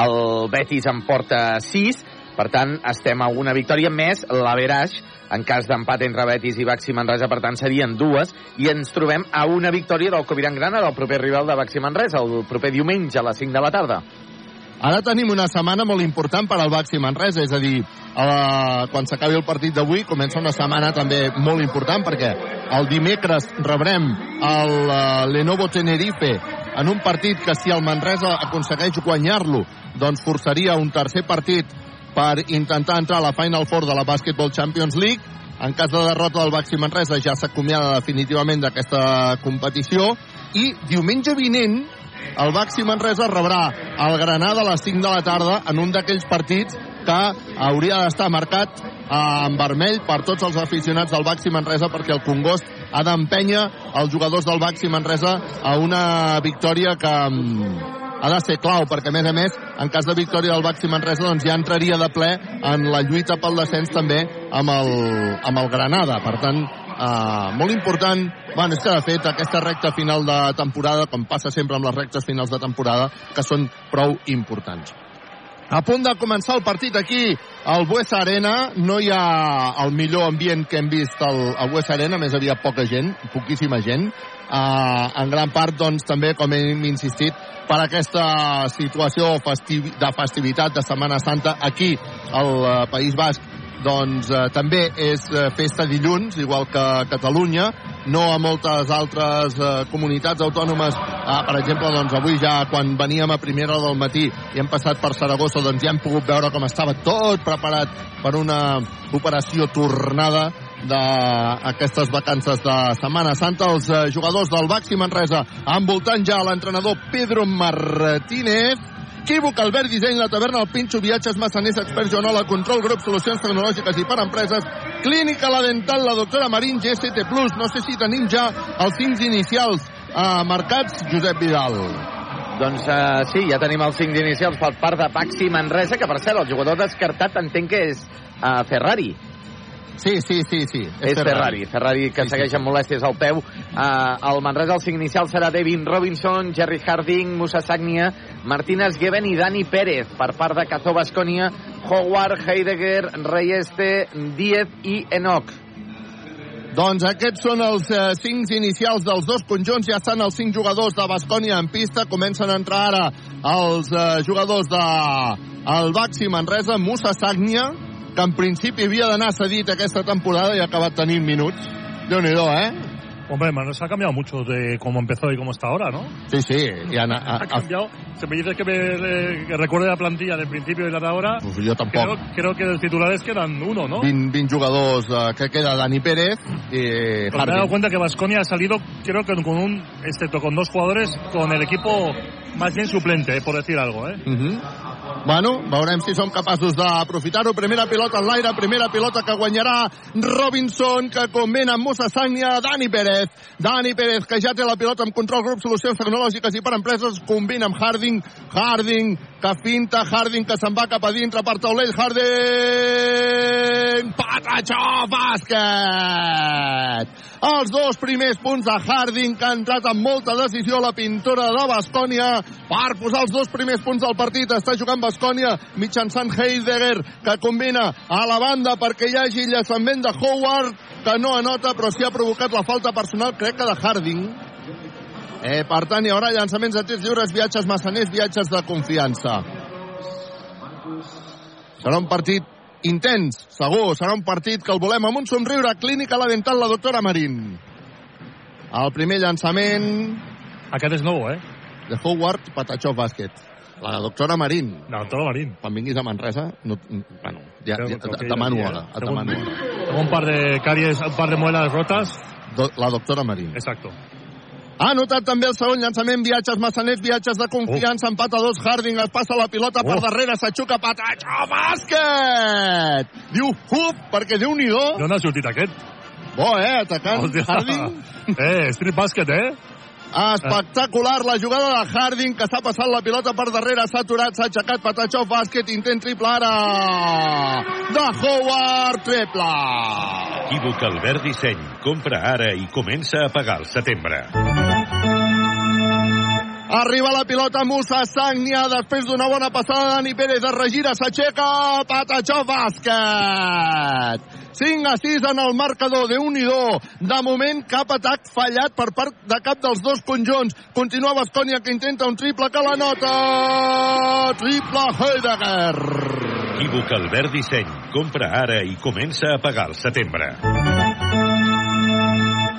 el Betis en porta 6. Per tant, estem a una victòria més l'Averaix en cas d'empat entre Betis i Baxi Manresa, per tant, serien dues, i ens trobem a una victòria del Coviran Grana, del proper rival de Baxi Manresa, el proper diumenge a les 5 de la tarda. Ara tenim una setmana molt important per al Baxi Manresa, és a dir, a la, quan s'acabi el partit d'avui comença una setmana també molt important perquè el dimecres rebrem el uh, Lenovo Tenerife en un partit que si el Manresa aconsegueix guanyar-lo doncs forçaria un tercer partit per intentar entrar a la Final Four de la Basketball Champions League. En cas de derrota del Baxi Manresa ja s'acomiada definitivament d'aquesta competició i diumenge vinent el Baxi Manresa rebrà el Granada a les 5 de la tarda en un d'aquells partits que hauria d'estar marcat eh, en vermell per tots els aficionats del Baxi Manresa perquè el Congost ha d'empènyer els jugadors del Baxi Manresa a una victòria que mm, ha de ser clau, perquè a més a més, en cas de victòria del Baxi Manresa, doncs ja entraria de ple en la lluita pel descens també amb el, amb el Granada. Per tant, eh, molt important, bueno, és que de fet aquesta recta final de temporada, com passa sempre amb les rectes finals de temporada, que són prou importants. A punt de començar el partit aquí al Buesa Arena. No hi ha el millor ambient que hem vist al, Buesa Arena, més aviat poca gent, poquíssima gent. Uh, en gran part, doncs, també, com hem insistit, per aquesta situació festiv de festivitat de Setmana Santa aquí al uh, País Basc doncs eh, també és eh, festa dilluns, igual que a Catalunya, no a moltes altres eh, comunitats autònomes. Eh, per exemple, doncs avui ja quan veníem a primera del matí i hem passat per Saragossa, doncs ja hem pogut veure com estava tot preparat per una operació tornada d'aquestes vacances de Setmana Santa. Els eh, jugadors del Baxi Manresa envoltant ja l'entrenador Pedro Martínez. Equívoc, Albert Disseny, la taverna, el Pinxo, viatges, massaners, experts, Joanola, control, grup, solucions tecnològiques i per empreses, clínica, la dental, la doctora Marín, GST+, no sé si tenim ja els cinc inicials eh, marcats, Josep Vidal. Doncs uh, sí, ja tenim els cinc inicials per part de Baxi Manresa, que per cert, el jugador descartat entenc que és uh, Ferrari. Sí, sí, sí, sí. És Ferrari. Ferrari que Sí, sí, segueix sí. amb molèsties al peu. Uh, el Manresa, el 5 inicial serà Devin Robinson, Jerry Harding, Musa Sagnia, Martínez Geben i Dani Pérez. Per part de Cazó Basconia, Howard, Heidegger, Reyeste, Díez i Enoch. Doncs aquests són els eh, cinc inicials dels dos conjunts. Ja estan els cinc jugadors de Bascònia en pista. Comencen a entrar ara els eh, jugadors de el Baxi Manresa, Musa Sagnia, que en principi havia d'anar cedit aquesta temporada i ha acabat tenint minuts. Déu-n'hi-do, eh? Hombre, Manresa ha cambiado mucho de cómo empezó y cómo está ahora, ¿no? Sí, sí. I han, a, Ha a, cambiado. Si me dices que, me, eh, que recuerde la plantilla del principio y la de ahora, pues jo tampoc. creo, creo que de titulares quedan uno, ¿no? 20, 20 jugadors eh, que queda Dani Pérez i Porque me he dado cuenta que Vasconia ha salido, creo que con un, excepto con dos jugadores, con el equipo más bien suplente, eh, por decir algo, ¿eh? Uh -huh. Bueno, veurem si som capaços d'aprofitar-ho. Primera pilota en l'aire, primera pilota que guanyarà Robinson, que combina amb Musa Sagnia, Dani Pérez. Dani Pérez, que ja té la pilota amb control grup, solucions tecnològiques i per empreses, combina amb Harding. Harding, que finta, Harding, que se'n va cap a dintre per taulell, Harding! Patachó, bàsquet! Els dos primers punts de Harding, que ha entrat amb molta decisió la pintura de Bascònia per posar els dos primers punts del partit. Està jugant Bascònia mitjançant Heidegger, que combina a la banda perquè hi hagi llançament de Howard, que no anota, però sí ha provocat la falta personal, crec que de Harding. Eh, per tant, hi haurà llançaments de tirs lliures, viatges massaners, viatges de confiança. Serà un partit intens, segur. Serà un partit que el volem amb un somriure. Clínica La Dental, la doctora Marín. El primer llançament Aquest és nou, eh? de Howard, Patachó Bàsquet. La doctora Marín. No, todo Marín. Quan vinguis a Manresa, no, bueno, ja, ja, demano hora. Demano hora. *laughs* Un par de caries, un par de muelas rotas. Do, la doctora Marín. Exacto. Ha anotat també el segon llançament, viatges massaners, viatges de confiança, empat a dos, Harding es passa la pilota per Oh. darrere, s'aixuca, Patachó Bàsquet! Diu, uf, perquè Déu-n'hi-do. D'on ha sortit aquest? Bo, eh, atacant Hòstia. Harding. *laughs* Eh, street basket, eh? Espectacular la jugada de Harding, que s'ha passat la pilota per darrere, s'ha aturat, s'ha aixecat, Patachó, bàsquet, intent triple ara de Howard, triple. Equívoc Albert Disseny. Compra ara i comença a pagar al setembre. Arriba la pilota Musa Sagnia després d'una bona passada Dani Pérez de regira, s'aixeca Patachó bàsquet 5 a 6 en el marcador de un i do. De moment cap atac fallat per part de cap dels dos conjunts. Continua Bascònia que intenta un triple que la nota. Triple Heidegger. Equívoc Albert Disseny. Compra ara i comença a pagar al setembre.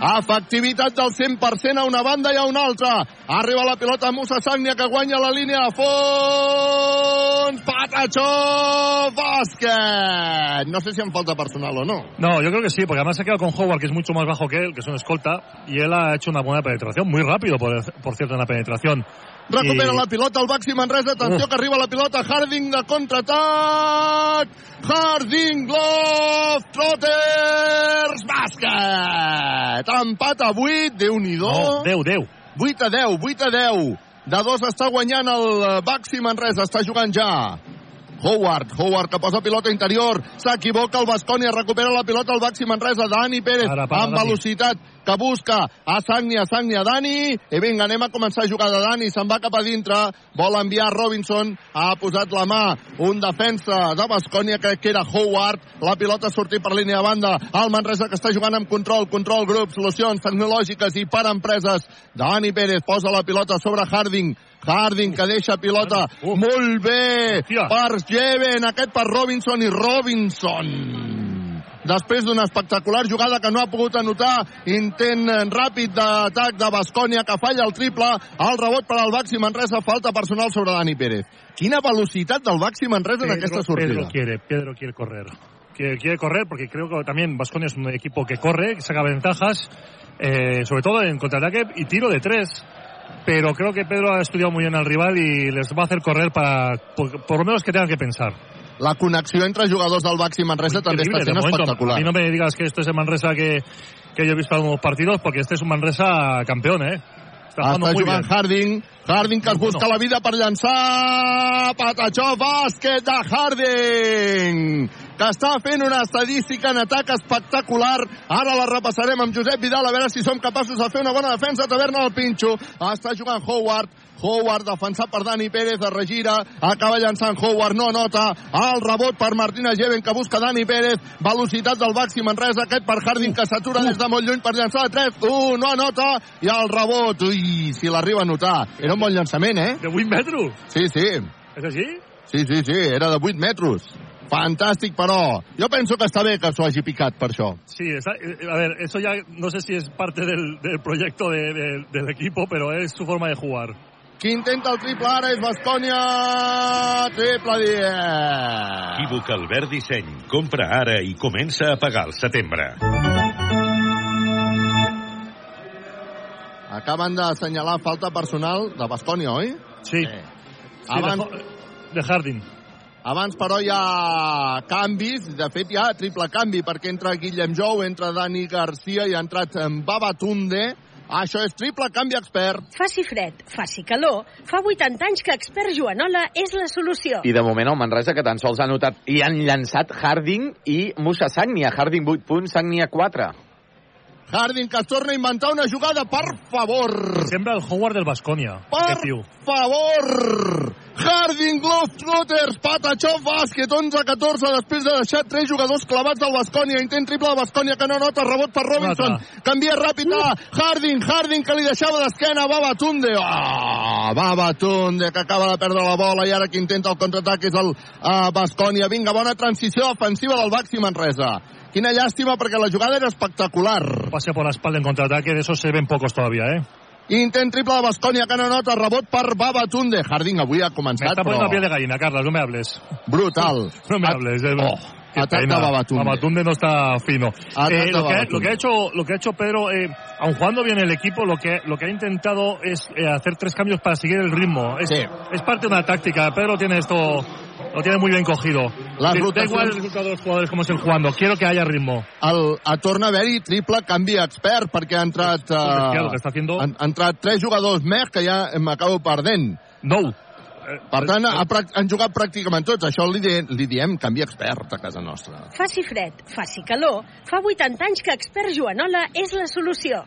Efectivitat del 100% a una banda i a una altra. Arriba la pilota Musa Sagnia que guanya la línia de fons. Patachó bàsquet. No sé si em falta personal o no. No, yo creo que sí, porque además se ha con Howard, que es mucho más bajo que él, que es un escolta, y él ha hecho una buena penetración, muy rápido, por, por cierto, en la penetración. Recupera I- la pilota el Baxi Manresa. Atenció que arriba la pilota. Harding de contraatac. Harding, Glove, Trotters, bàsquet. Empat a 8, Déu-n'hi-do. No, 10, 10. 8 a 10, 8 a 10. De dos està guanyant el Baxi Manresa, està jugant ja. Howard, Howard que posa pilota interior, s'equivoca el Bascònia, recupera la pilota el Baxi Manresa, Dani Pérez, Para, para, amb Dani. velocitat, que busca a Sagnia, Sagnia, Dani, i vinga, anem a començar a jugar de Dani, se'n va cap a dintre, vol enviar Robinson, ha posat la mà, un defensa de Bascònia, crec que era Howard, la pilota ha sortit per línia de banda, el Manresa que està jugant amb control, control grup, solucions tecnològiques i per empreses, Dani Pérez posa la pilota sobre Harding, Harding que deixa pilota Uh. molt bé Hòstia. per Jeven, aquest per Robinson i Robinson després d'una espectacular jugada que no ha pogut anotar intent eh, ràpid d'atac de Bascònia que falla el triple el rebot per al Baxi Manresa falta personal sobre Dani Pérez quina velocitat del Baxi Manresa en aquesta sortida Pedro quiere, Pedro quiere correr. Quiere, quiere correr porque creo que también Vasconia es un equipo que corre, que saca ventajas, eh, sobre todo en contraataque y tiro de tres. Pero creo que Pedro ha estudiado muy bien al rival y les va a hacer correr para, por, por lo menos que tengan que pensar. La connexió entre jugadors del Baxi Manresa també Increíble, està sent momento. espectacular A mí no me digas que esto es el Manresa que, que yo he visto en algunos partidos, porque este es un Manresa campeón, ¿eh? Jugando Està muy jugant bien. Harding. Harding que es busca bueno. la vida per llançar. Patachó, bàsquet de Harding. que està fent una estadística en atac espectacular. Ara la repassarem amb Josep Vidal, a veure si som capaços de fer una bona defensa. Taverna del Pinxo. Està jugant Howard. Howard defensat per Dani Pérez, de regira, acaba llançant Howard, no nota, el rebot per Martina Geven que busca Dani Pérez, velocitat del Baxi Manresa, aquest per Harding que s'atura des de molt lluny per llançar de 3, uh, no anota, i el rebot, ui, si l'arriba a notar. Era un bon llançament, eh? De 8 metres? Sí, sí. És així? Sí, sí, sí, era de 8 metres. Fantàstic, però. Jo penso que està bé que s'ho hagi picat per això. Sí, está, a ver, eso ya no sé si es parte del, del proyecto de, de, del equipo, pero es su forma de jugar. Qui intenta el triple ara és Bascònia. Triple 10. Equívoc Albert Disseny. Compra ara i comença a pagar al setembre. Acaben d'assenyalar falta personal de Bascònia, oi? Sí. Eh. Sí, Abans, de, de Harding. abans, però, hi ha canvis. De fet, hi ha triple canvi, perquè entra Guillem Jou, entra Dani Garcia i ha entrat en Babatunde. Això és triple canvi expert. Faci fred, faci calor, fa 80 anys que Expert Joanola és la solució. I de moment el Manresa que tan sols ha notat i han llançat Harding i Musa Sagnia. Harding 8 punts, Sagnia 4. Harding que es torna a inventar una jugada, per favor. Sembra el Howard del Basconia. Per favor! Harding Globetrotters, Patachó bàsquet, 11-14, després de deixar tres jugadors clavats del Bascònia. Intent triple de Bascònia que no nota, rebot per Robinson. Canvia ràpid a Harding, Harding que li deixava d'esquena, Babatunde. Oh, Babatunde que acaba de perdre la bola i ara que intenta el contraatac és el uh, Bascònia. Vinga, bona transició ofensiva del Baxi Manresa. Quina llàstima perquè la jugada era espectacular. Pase por la espalda en contraataque, de esos se ven pocos todavía, ¿eh? Intent triple de Bascònia que no nota, rebot per Babatunde. Harding avui ha Me començat, poniendo però la piel de gallina, Carlos, no me hables. brutal. *laughs* No me Ha- hables. eh. Oh, Qué atac de pena. Babatunde. Babatunde no está fino. Eh, lo, que, lo que ha hecho, lo que ha hecho Pedro, eh, aun jugando bien el equipo, lo que, lo que ha intentado es eh, hacer tres cambios para seguir el ritmo. Es, Sí. es parte de una táctica. Pedro tiene esto, lo tiene muy bien cogido. Da rotaciones- igual el resultado de los jugadores como estén jugando. Quiero que haya ritmo. El, a torna a haver-hi triple canvi expert perquè ha entrat, bestial, uh, han entrat tres jugadors més que ja m'acabo perdent. No. Per tant, ha, han jugat pràcticament tots. Això li, di, li diem canvi expert a casa nostra. Faci fred, faci calor, fa 80 anys que Expert Joanola és la solució.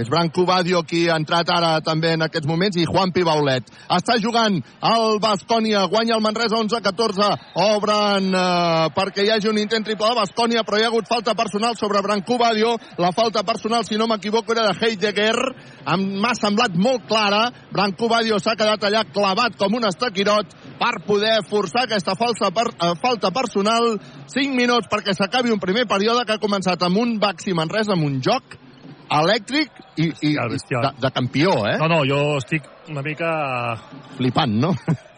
És Branco Badio qui ha entrat ara també en aquests moments i Juan Pibaulet. Està jugant el Bascònia, guanya el Manresa 11-14, obren eh, perquè hi hagi un intent triple de Bascònia, però hi ha hagut falta personal sobre Branco Badio. La falta personal, si no m'equivoco, era de Heidegger. M'ha semblat molt clara. Branco Badio s'ha quedat allà clavat com un estaquirot per poder forçar aquesta falsa per, eh, falta personal. 5 minuts perquè s'acabi un primer període que ha començat amb un Baxi Manresa, amb un joc elèctric i, i, bestial. de, de campió, eh? No, no, jo estic una mica Flipant, no?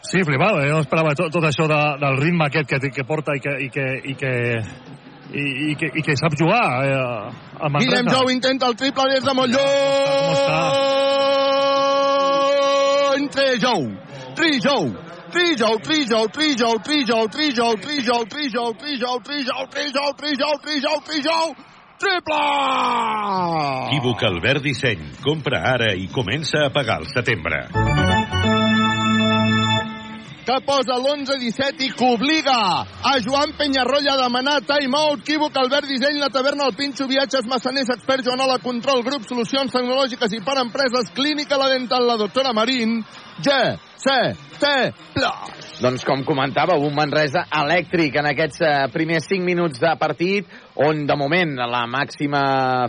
Sí, flipado, eh? no esperava tot, tot això de, del ritme aquest que, que porta i que, i que, i que, i, i que, i que sap jugar eh, a Manresa. Guillem Jou intenta el triple des de molt està? lluny. Trijou, Trijou, Trijou, Trijou, Trijou, Trijou, Trijou, Trijou, Trijou, Trijou, Trijou, Trijou, Trijou, Trijou, Trijou, triple! Equívoc Albert Disseny. Compra ara i comença a pagar al setembre. que posa l'11-17 i que obliga a Joan Penyarroia a demanar time-out. Quívoc, Albert Disseny, la taverna, el Pinxo, viatges, massaners, expert, Joanola, control, grup, solucions tecnològiques i per empreses, clínica, la dental, la doctora Marín, G, C, T, plus. Doncs com comentava, un Manresa elèctric en aquests eh, primers 5 minuts de partit, on de moment la màxima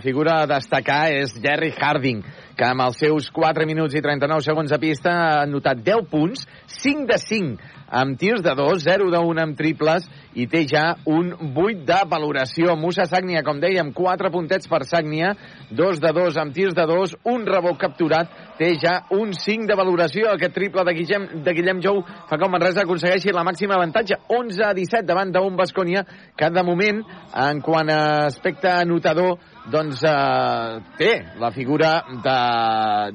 figura a destacar és Jerry Harding, que amb els seus 4 minuts i 39 segons a pista ha notat 10 punts, 5 de 5 amb tirs de 2, 0 de 1 amb triples i té ja un 8 de valoració. Musa Sagnia, com dèiem, 4 puntets per Sagnia, 2 de 2 amb tirs de 2, un rebot capturat, té ja un 5 de valoració. Aquest triple de Guillem, de Guillem Jou fa el Manresa aconsegueixi la màxima avantatge, 11 a 17 davant d'un Bascònia, que de moment, en quant a aspecte anotador, doncs eh, té la figura de,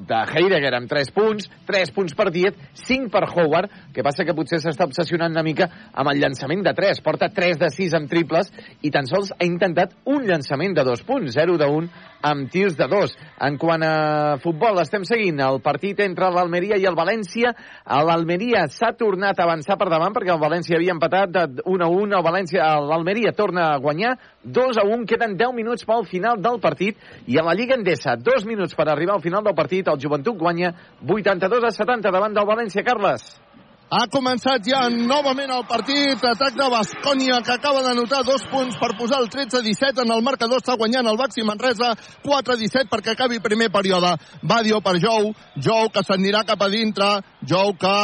de Heidegger amb 3 punts, 3 punts per Diet, 5 per Howard, que passa que potser s'està obsessionant una mica amb el llançament de 3. Porta 3 de 6 amb triples i tan sols ha intentat un llançament de 2 punts, 0 de 1 amb tirs de 2. En quant a futbol, estem seguint el partit entre l'Almeria i el València. L'Almeria s'ha tornat a avançar per davant perquè el València havia empatat de 1 a 1. El València, l'Almeria torna a guanyar 2 a 1. Queden 10 minuts pel final del partit i a la Lliga Endesa, 2 minuts per arribar al final del partit. El Joventut guanya 82 a 70 davant del València. Carles. Ha començat ja novament el partit. Atac de Bascònia, que acaba de notar dos punts per posar el 13-17 en el marcador. Està guanyant el Baxi Manresa 4-17 perquè acabi primer període. Badio per Jou. Jou que s'anirà cap a dintre. Jou que...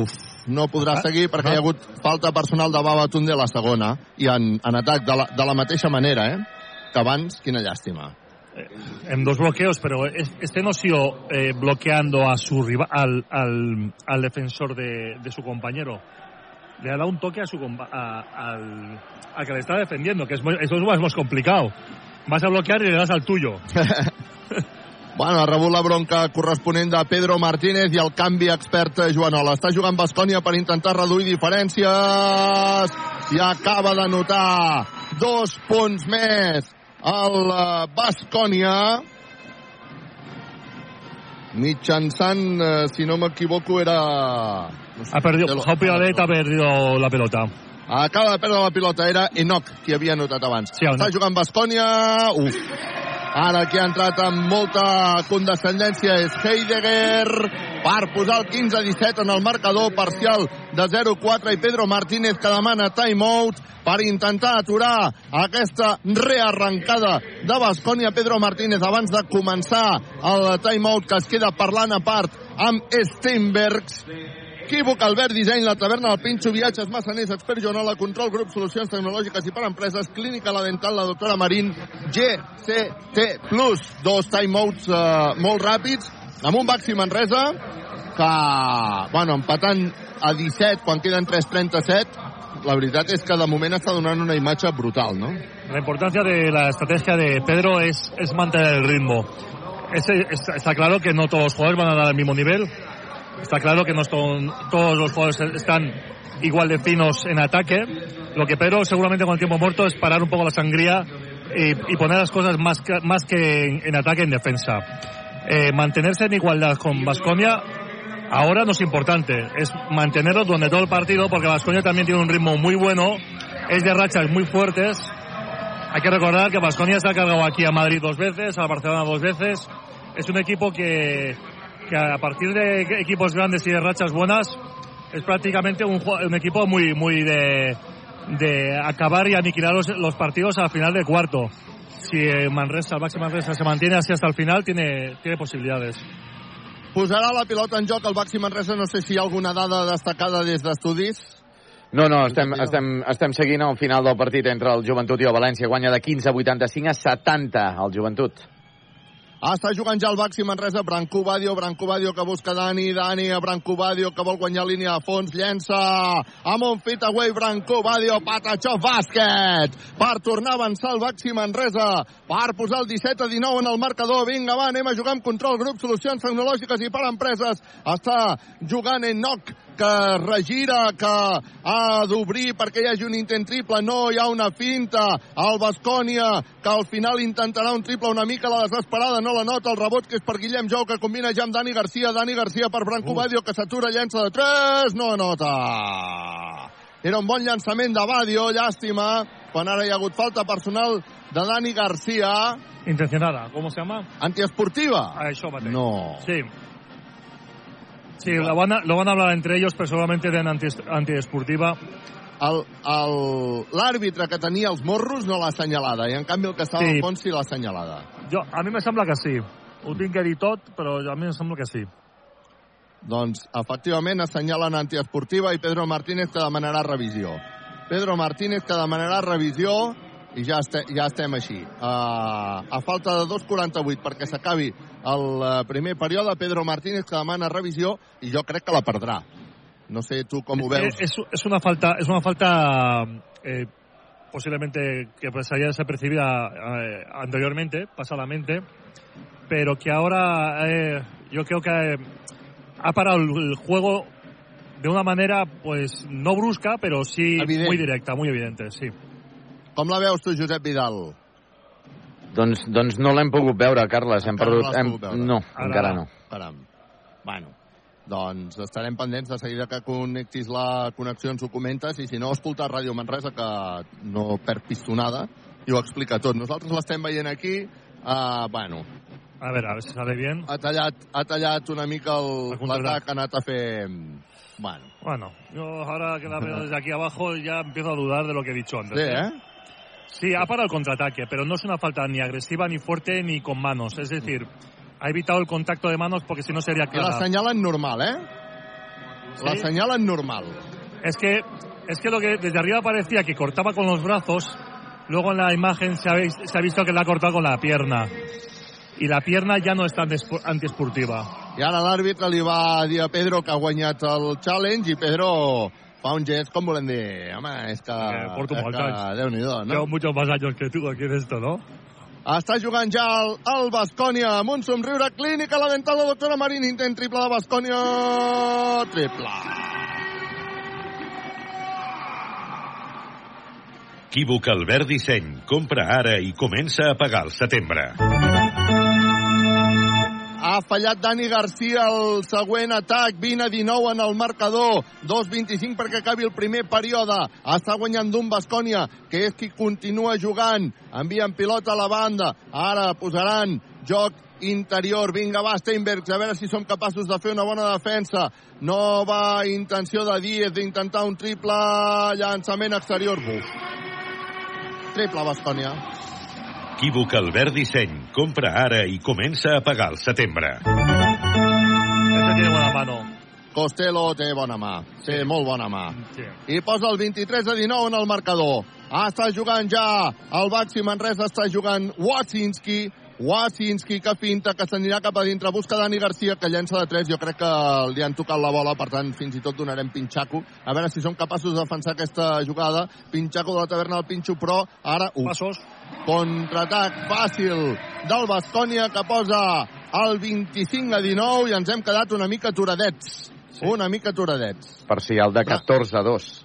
Uf, no podrà seguir perquè hi ha hagut falta personal de Baba Tunde a la segona. I en, en atac de la, de la mateixa manera, eh? Que abans, quina llàstima. en dos bloqueos, pero es- este no ha sido eh, bloqueando a su rival, al, al, al defensor de, de su compañero. Le ha dado un toque a su a- al, al que le está defendiendo, que es muy- eso es más, más complicado. Vas a bloquear y le das al tuyo. *laughs* Bueno, ha rebut la bronca corresponent de Pedro Martínez i el canvi expert eh, Joanola. Està jugant Bascònia per intentar reduir diferències i acaba de notar dos punts més el eh, Bascònia mitjançant, eh, si no m'equivoco, era... No sé, Ha perdido, ha perdido la pelota. Acaba de perdre la pilota, era Enoch qui havia notat abans. Sí, el Està jugant Bascònia, uf. Ara qui ha entrat amb molta condescendència és Heidegger per posar el 15-17 en el marcador parcial de 0-4 i Pedro Martínez que demana timeout per intentar aturar aquesta rearrencada de Bascònia. Pedro Martínez abans de començar el timeout que es queda parlant a part amb Steinbergs Equívoc, Albert Disseny, la taverna del Pinxo, viatges, massaners, expert Joanola, control grup, solucions tecnològiques i per empreses, clínica la dental, la doctora Marín, GCT+, dos timeouts eh, molt ràpids, amb un Baxi Manresa, que, bueno, empatant a 17 quan queden 3.37, la veritat és que de moment està donant una imatge brutal, no? La importancia de la estrategia de Pedro es, es mantener el ritmo. Es- es- está claro que no todos los jugadores van a dar al mismo nivel. Está claro que no son- todos los jugadores están igual de finos en ataque. Lo que Pedro seguramente con el tiempo muerto es parar un poco la sangría y, y poner las cosas más que, más que en, en ataque en defensa. Eh, mantenerse en igualdad con Vasconia ahora no es importante, es mantenerlo durante todo el partido porque Vasconia también tiene un ritmo muy bueno, es de rachas muy fuertes hay que recordar que Vasconia se ha cargado aquí a Madrid dos veces, a Barcelona dos veces. Es un equipo que, que a partir de equipos grandes y de rachas buenas es prácticamente un, un equipo muy, muy de, de acabar y aniquilar los, los partidos al final de cuarto. Si eh, Manresa, el Baxi Manresa se mantiene así hasta el final, tiene, tiene posibilidades. Posarà la pilota en joc el Baxi Manresa, no sé si hi ha alguna dada destacada des d'estudis. No, no, estem, estem, estem seguint el final del partit entre el Joventut i el València. Guanya de 15 a 85 a 70 el Joventut. Ah, està jugant ja el Baxi Manresa, Branco Badio, Branco Badio que busca Dani, Dani a Branco Badio que vol guanyar línia de fons, llença amb un fit away, Branco Badio, Patachó, bàsquet, per tornar a avançar el Baxi Manresa, per posar el 17 a 19 en el marcador, vinga va, anem a jugar amb control grup, solucions tecnològiques i per empreses, està jugant Enoch, que regira, que ha d'obrir perquè hi hagi un intent triple, no hi ha una finta, el Bascònia, que al final intentarà un triple una mica la desesperada, no la nota, el rebot que és per Guillem Jou, que combina ja amb Dani Garcia, Dani Garcia per Branco Badio, que s'atura, llença de 3, no anota. Era un bon llançament de Badio, llàstima, quan ara hi ha hagut falta personal de Dani Garcia, Intencionada, ¿cómo se llama? antiesportiva. A eso, Mateo. No. Sí. Sí, lo van, a, lo van a hablar entre ellos, pero seguramente den anti, antiesportiva. El- el- L'àrbitre que tenia els morros no l'ha assenyalada, i en canvi el que estava Sí. al fons sí l'ha assenyalada. Jo, a mi me sembla que sí. Ho tinc que dir tot, però a mi em sembla que sí. Doncs, efectivament, assenyalen antiesportiva i Pedro Martínez que demanarà revisió. Pedro Martínez que demanarà revisió i ja, este, ja estem així. Uh, a falta de 2.48 perquè s'acabi el uh, primer període, Pedro Martínez que demana revisió i jo crec que la perdrà. No sé tu com ho veus. Eh, Es, es una falta, es una falta eh, posiblemente que pasaría desapercibida eh, anteriormente, pasadamente, pero que ahora eh, yo creo que eh, ha parado el, el juego de una manera, pues, no brusca, pero sí Evident. muy directa, muy evidente, sí. Com la veus tu, Josep Vidal? Doncs, doncs no l'hem pogut veure, Carles. Hem Encara perdut... no hem... pogut veure. No, Ara encara no. Caram. Bueno, doncs estarem pendents de seguida que connectis la connexió ens ho comentes i si no, escolta Ràdio Manresa que no perd pistonada i ho explica tot. Nosaltres l'estem veient aquí, uh, bueno, A ver, a ver si sale bien. ha tallat, ha tallat una mica l'atac, ha anat a fer... Bueno, Bueno, yo ahora que la veo desde aquí abajo ya empiezo a dudar de lo que he dicho antes. sí, eh? Sí, ha parado el contraataque, pero no es una falta ni agresiva, ni fuerte, ni con manos. Es decir, ha evitado el contacto de manos porque si no sería I la clara. senyalen normal, eh? La Sí. senyalen normal. Es que, es que lo que desde arriba parecía que cortaba con los brazos, luego en la imagen se ha, se ha visto que la ha cortado con la pierna. Y la pierna ya no es tan antiesportiva. I ara l'àrbitre li va dir a Pedro que ha guanyat el challenge i Pedro fa un gest, com volem dir, home, és que... Que porto molts que, anys. Déu-n'hi-do, Llevo no? muchos más años que tú aquí en esto, ¿no? Està jugant ja el, el Bascònia amb un somriure clínic a la dental la doctora Marín. Intent triple de Bascònia. Triple. Equívoc Albert Disseny. Compra ara i comença a pagar al setembre. Ha fallat Dani Garcia el següent atac. 20 a 19 en el marcador. 2-25 perquè acabi el primer període. Està guanyant d'un Bascònia, que és qui continua jugant. Envien pilota a la banda. Ara posaran joc interior. Vinga, va, Steinbergs, a veure si som capaços de fer una bona defensa. Nova intenció de Díez d'intentar un triple llançament exterior. Buf. Triple Bascònia. Equívoc Albert Disseny. Compra ara i comença a pagar al setembre. Este tiene buena mano. Costello té bona mà. Té molt bona mà. Sí. i posa el 23 a 19 en el marcador. Ah, està jugant ja el Baxi Manresa, està jugant Wasinski, Wasinski que finta, que s'anirà cap a dintre, busca Dani Garcia, que llença de 3, jo crec que li han tocat la bola, per tant, fins i tot donarem pinxaco. A veure si som capaços de defensar aquesta jugada. Pinxaco de la taverna del Pinxo, però ara... Uf, Pasos. contraatac fàcil del Bascònia que posa el 25 a 19 i ens hem quedat una mica aturadets. Sí. Una mica aturadets. Parcial de 14 a 2.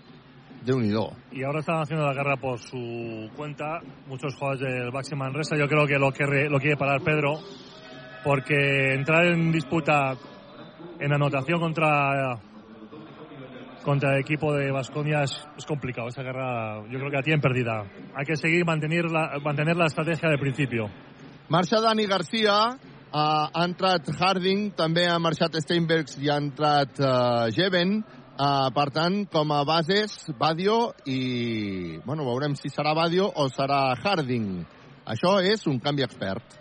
Déu-n'hi-do. Y ahora están haciendo la guerra por su cuenta muchos jugadores del Baxi Manresa. Yo creo que lo, quiere, lo quiere parar Pedro, porque entrar en disputa, en anotación contra contra el equipo de Vasconia es, es complicado. Esa guerra yo creo que la tienen perdida. Hay que seguir mantener la, mantener la estrategia del principio. Marxa Dani Garcia, uh, ha entrat Harding, també ha marxat Steinbergs i ha entrat uh, Jeven. Uh, per tant, com a bases, Badio i... Bueno, veurem si serà Badio o serà Harding. Això és un canvi expert.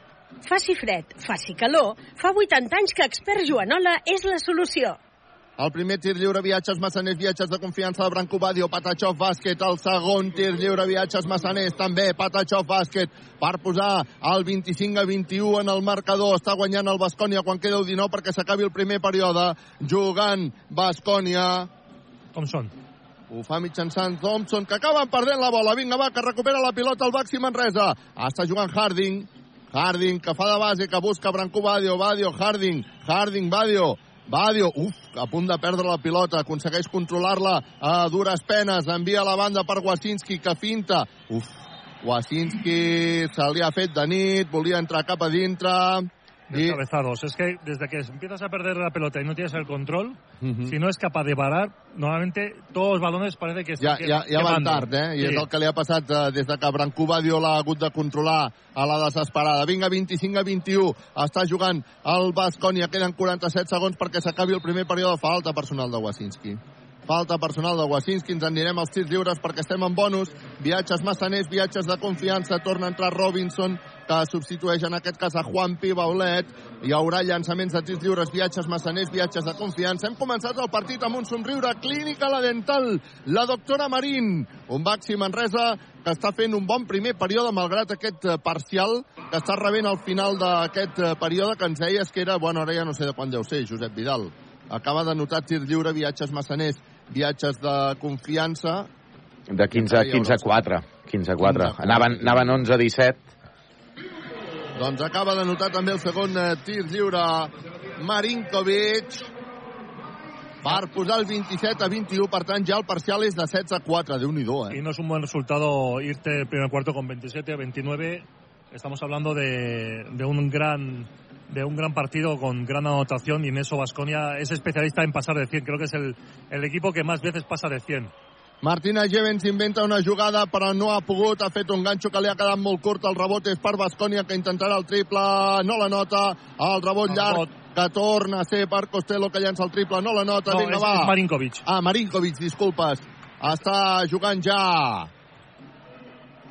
Faci fred, faci calor, fa 80 anys que expert Joanola és la solució. El primer tir lliure, viatges massaners, viatges de confiança de Branco Badio, Patachov bàsquet. El segon tir lliure, viatges massaners, també Patachov bàsquet, per posar el 25 a 21 en el marcador. Està guanyant el Bascònia quan queda el 19 perquè s'acabi el primer període. Jugant Bascònia. Com són? Ho fa mitjançant Thompson, que acaben perdent la bola. Vinga, va, que recupera la pilota el Baxi Manresa. Està jugant Harding. Harding, que fa de base, que busca Branco Badio. Badio, Harding. Harding, Badio. Badio, uf, a punt de perdre la pilota, aconsegueix controlar-la a dures penes, envia la banda per Wasinski, que finta. Uf, Wasinski se li ha fet de nit, volia entrar cap a dintre... I... Descabezados. Es que desde que empiezas a perder la pelota y no tienes el control, Mhm. si no es capaz de parar, normalmente todos los balones parece que Ja, están ja, ja van tard, eh? I Sí. és el que li ha passat eh, des de que Brancú Badio l'ha hagut de controlar a la desesperada. Vinga, 25 a 21. Està jugant el Bascònia. Queden 47 segons perquè s'acabi el primer període. Falta personal de Wasinski. Falta personal de Wasinski. Ens en anirem als tirs lliures perquè estem en bonus. Viatges massaners, viatges de confiança. Torna a entrar Robinson, que substitueix en aquest cas a Juanpi Baulet. Hi haurà llançaments de tirs lliures, viatges massaners, viatges de confiança. Hem començat el partit amb un somriure clínica a la dental. La doctora Marín, un Baxi Manresa que està fent un bon primer període malgrat aquest eh, parcial que està rebent al final d'aquest eh, període que ens deies que era, bueno, ara ja no sé de quan deu ser, Josep Vidal. Acaba de notar tir lliure, viatges massaners, viatges de confiança. De 15 a 15 a 4. 15 a 4. Anaven, anaven 11 a 17. Doncs acaba de notar també el segon eh, tir lliure Marinkovic. per posar el 27 a 21, per tant ja el parcial és de 16 a 4, déu nhi Y eh? no es un buen resultado irte el primer cuarto con 27 a 29. Estamos hablando de, de un gran de un gran partido con gran anotación y en Vasconia es especialista en pasar de 100. Creo que es el, el equipo que más veces pasa de 100. Martina Jevens inventa una jugada però no ha pogut, ha fet un ganxo que li ha quedat molt curt, el rebot és per Bascònia que intentarà el triple, no la nota, el rebot El llarg rebot. que torna a ser per Costello que llança el triple, no la nota, No, vinga es, va. es Marinkovic. Ah, Marinkovic, disculpes. Està jugant ja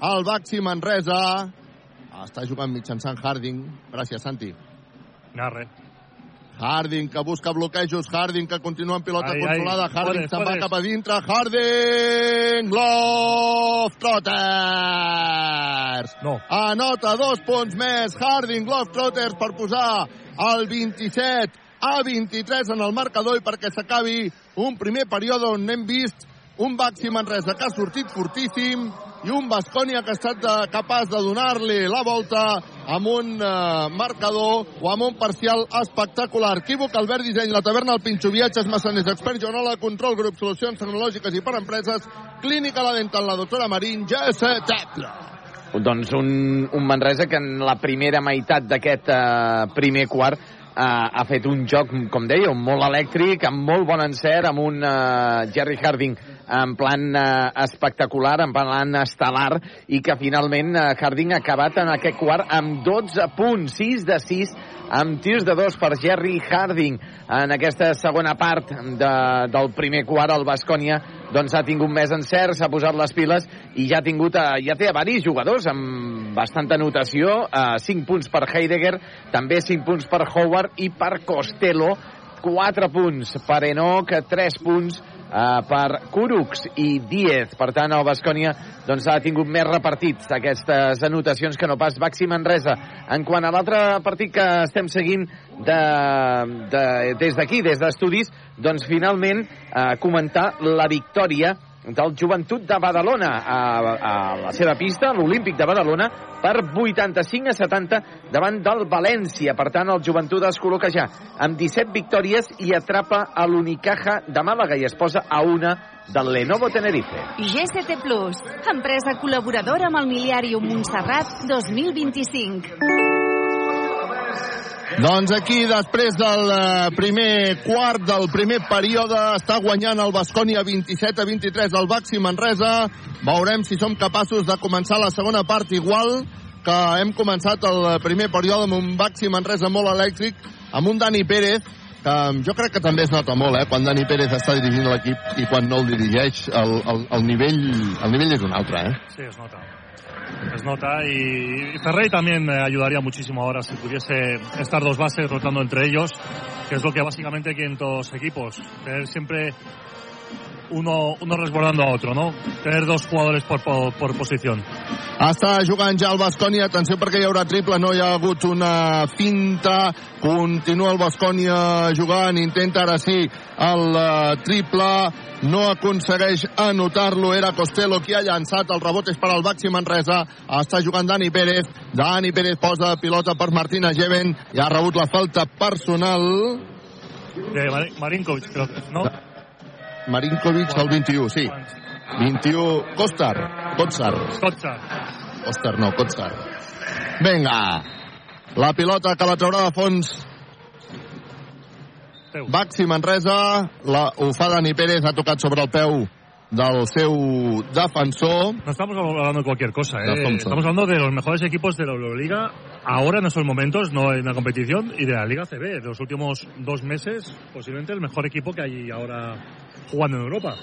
el Baxi Manresa. Està jugant mitjançant Harding. Gràcies, Santi. Narre. Harding, que busca bloquejos. Harding, que continua amb pilota Ai, ai, controlada. Harding podes, se'n va cap a dintre. Harding! Love Trotters! No. Anota dos punts més. Harding, Love Trotters per posar el 27 a 23 en el marcador i perquè s'acabi un primer període on hem vist un Baxi Manresa que ha sortit fortíssim i un Bascònia que ha estat eh, capaç de donar-li la volta amb un eh, marcador o amb un parcial espectacular. Equívoc, Albert Disseny, la taverna, el Pinxo Viatges, Massaners, Expert Joanola, Control Grup, Solucions Tecnològiques i per Empreses, Clínica La Dental, la doctora Marín, GS Tecla. Doncs un, un Manresa que en la primera meitat d'aquest eh, primer quart eh, ha fet un joc, com deia, molt elèctric, amb molt bon encert, amb un eh, Jerry Harding en plan eh, espectacular, en plan estel·lar, i que finalment eh, Harding ha acabat en aquest quart amb 12 punts, 6 de 6, amb tirs de dos per Jerry Harding. En aquesta segona part de, del primer quart, el Bascònia doncs ha tingut més encert, s'ha posat les piles i ja ha tingut, eh, ja té a varis jugadors amb bastanta anotació, eh, 5 punts per Heidegger, també 5 punts per Howard i per Costello, 4 punts per Enoch, 3 punts uh, per Kuruks i Diez. Per tant, el Bascònia doncs, ha tingut més repartits aquestes anotacions que no pas Baxi Manresa. En quant a l'altre partit que estem seguint de, de, des d'aquí, des d'estudis, doncs finalment uh, comentar la victòria del Joventut de Badalona a, a la seva pista, l'Olímpic de Badalona, per 85 a 70 davant del València. Per tant, el Joventut es col·loca ja amb 17 victòries i atrapa a l'Unicaja de Màlaga i es posa a una del Lenovo Tenerife. GCT Plus, empresa col·laboradora amb el Miliàrium Montserrat 2025. Doncs aquí, després del eh, primer quart del primer període, està guanyant el Bascònia 27 a 23 al Baxi Manresa. Veurem si som capaços de començar la segona part igual que hem començat el primer període amb un Baxi Manresa molt elèctric, amb un Dani Pérez, que jo crec que també es nota molt, eh, quan Dani Pérez està dirigint l'equip i quan no el dirigeix, el, el, el, nivell, el nivell és un altre, eh? Sí, es nota. Es nota y, Ferrey también ayudaría muchísimo ahora si pudiese estar dos bases rotando entre ellos, que es lo que básicamente quieren todos equipos. Tener siempre uno, uno resguardando a otro, ¿no? Tener dos jugadores por, por, por posición. Està jugant ja el Bascònia, atenció perquè hi haurà triple, no hi ha hagut una finta, continua el Bascònia jugant, intenta ara sí el uh, triple, no aconsegueix anotar-lo, era Costello qui ha llançat, el rebot és per al Baxi Manresa, està jugant Dani Pérez, Dani Pérez posa pilota per Martina Geven, i ha rebut la falta personal. De Mar Marinkovic, que, ¿no? Marinkovic, el 21, sí. 21, Kostar, Kotsar. Kotsar. Kotsar, no, Kotsar. Vinga, la pilota que la traurà de fons Baxi Manresa, la, ho fa Dani Pérez, ha tocat sobre el peu del seu defensor. No estamos hablando de cualquier cosa, ¿eh? Estamos hablando de los mejores equipos de la Euroliga ahora en estos momentos, no en la competición, y de la Liga CB. De los últimos dos meses, posiblemente el mejor equipo que hay ahora jugando en Europa.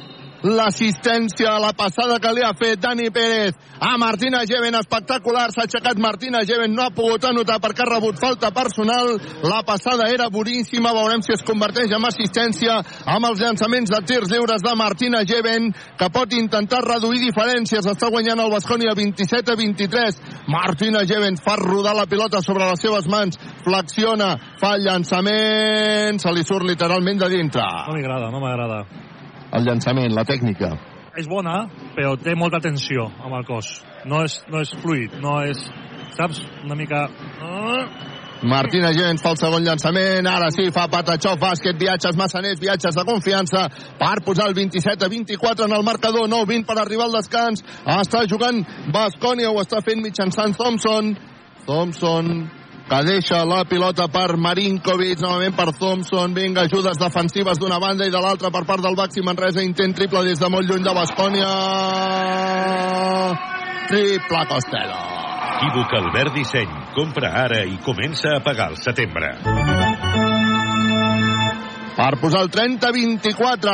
L'assistència a la passada que li ha fet Dani Pérez a Martina Geven, espectacular, s'ha aixecat Martina Geven, no ha pogut anotar perquè ha rebut falta personal, la passada era boníssima, veurem si es converteix en assistència amb els llançaments de tirs lliures de Martina Geven, que pot intentar reduir diferències, està guanyant el Bascònia 27 a 23, Martina Geven fa rodar la pilota sobre les seves mans, flexiona, fa el llançament, se li surt literalment de dintre. No m'agrada, no m'agrada. El llançament, la tècnica. És bona, però té molta tensió amb el cos. No és, no és fluid, no és, saps, una mica... Ah, Martina Gens fa el segon llançament, ara sí, fa Patachov, bàsquet, viatges, massaners, viatges de confiança, per posar el 27 a 24 en el marcador, 9-20 per arribar al descans, està jugant Bascònia, ho està fent mitjançant Thompson, Thompson que deixa la pilota per Marinkovic, novament per Thompson, vinga, ajudes defensives d'una banda i de l'altra per part del Baxi Manresa, intent triple des de molt lluny de Bascònia, triple Costello. Equívoc Albert Disseny. Compra ara i comença a pagar el setembre. Per posar el 30-24.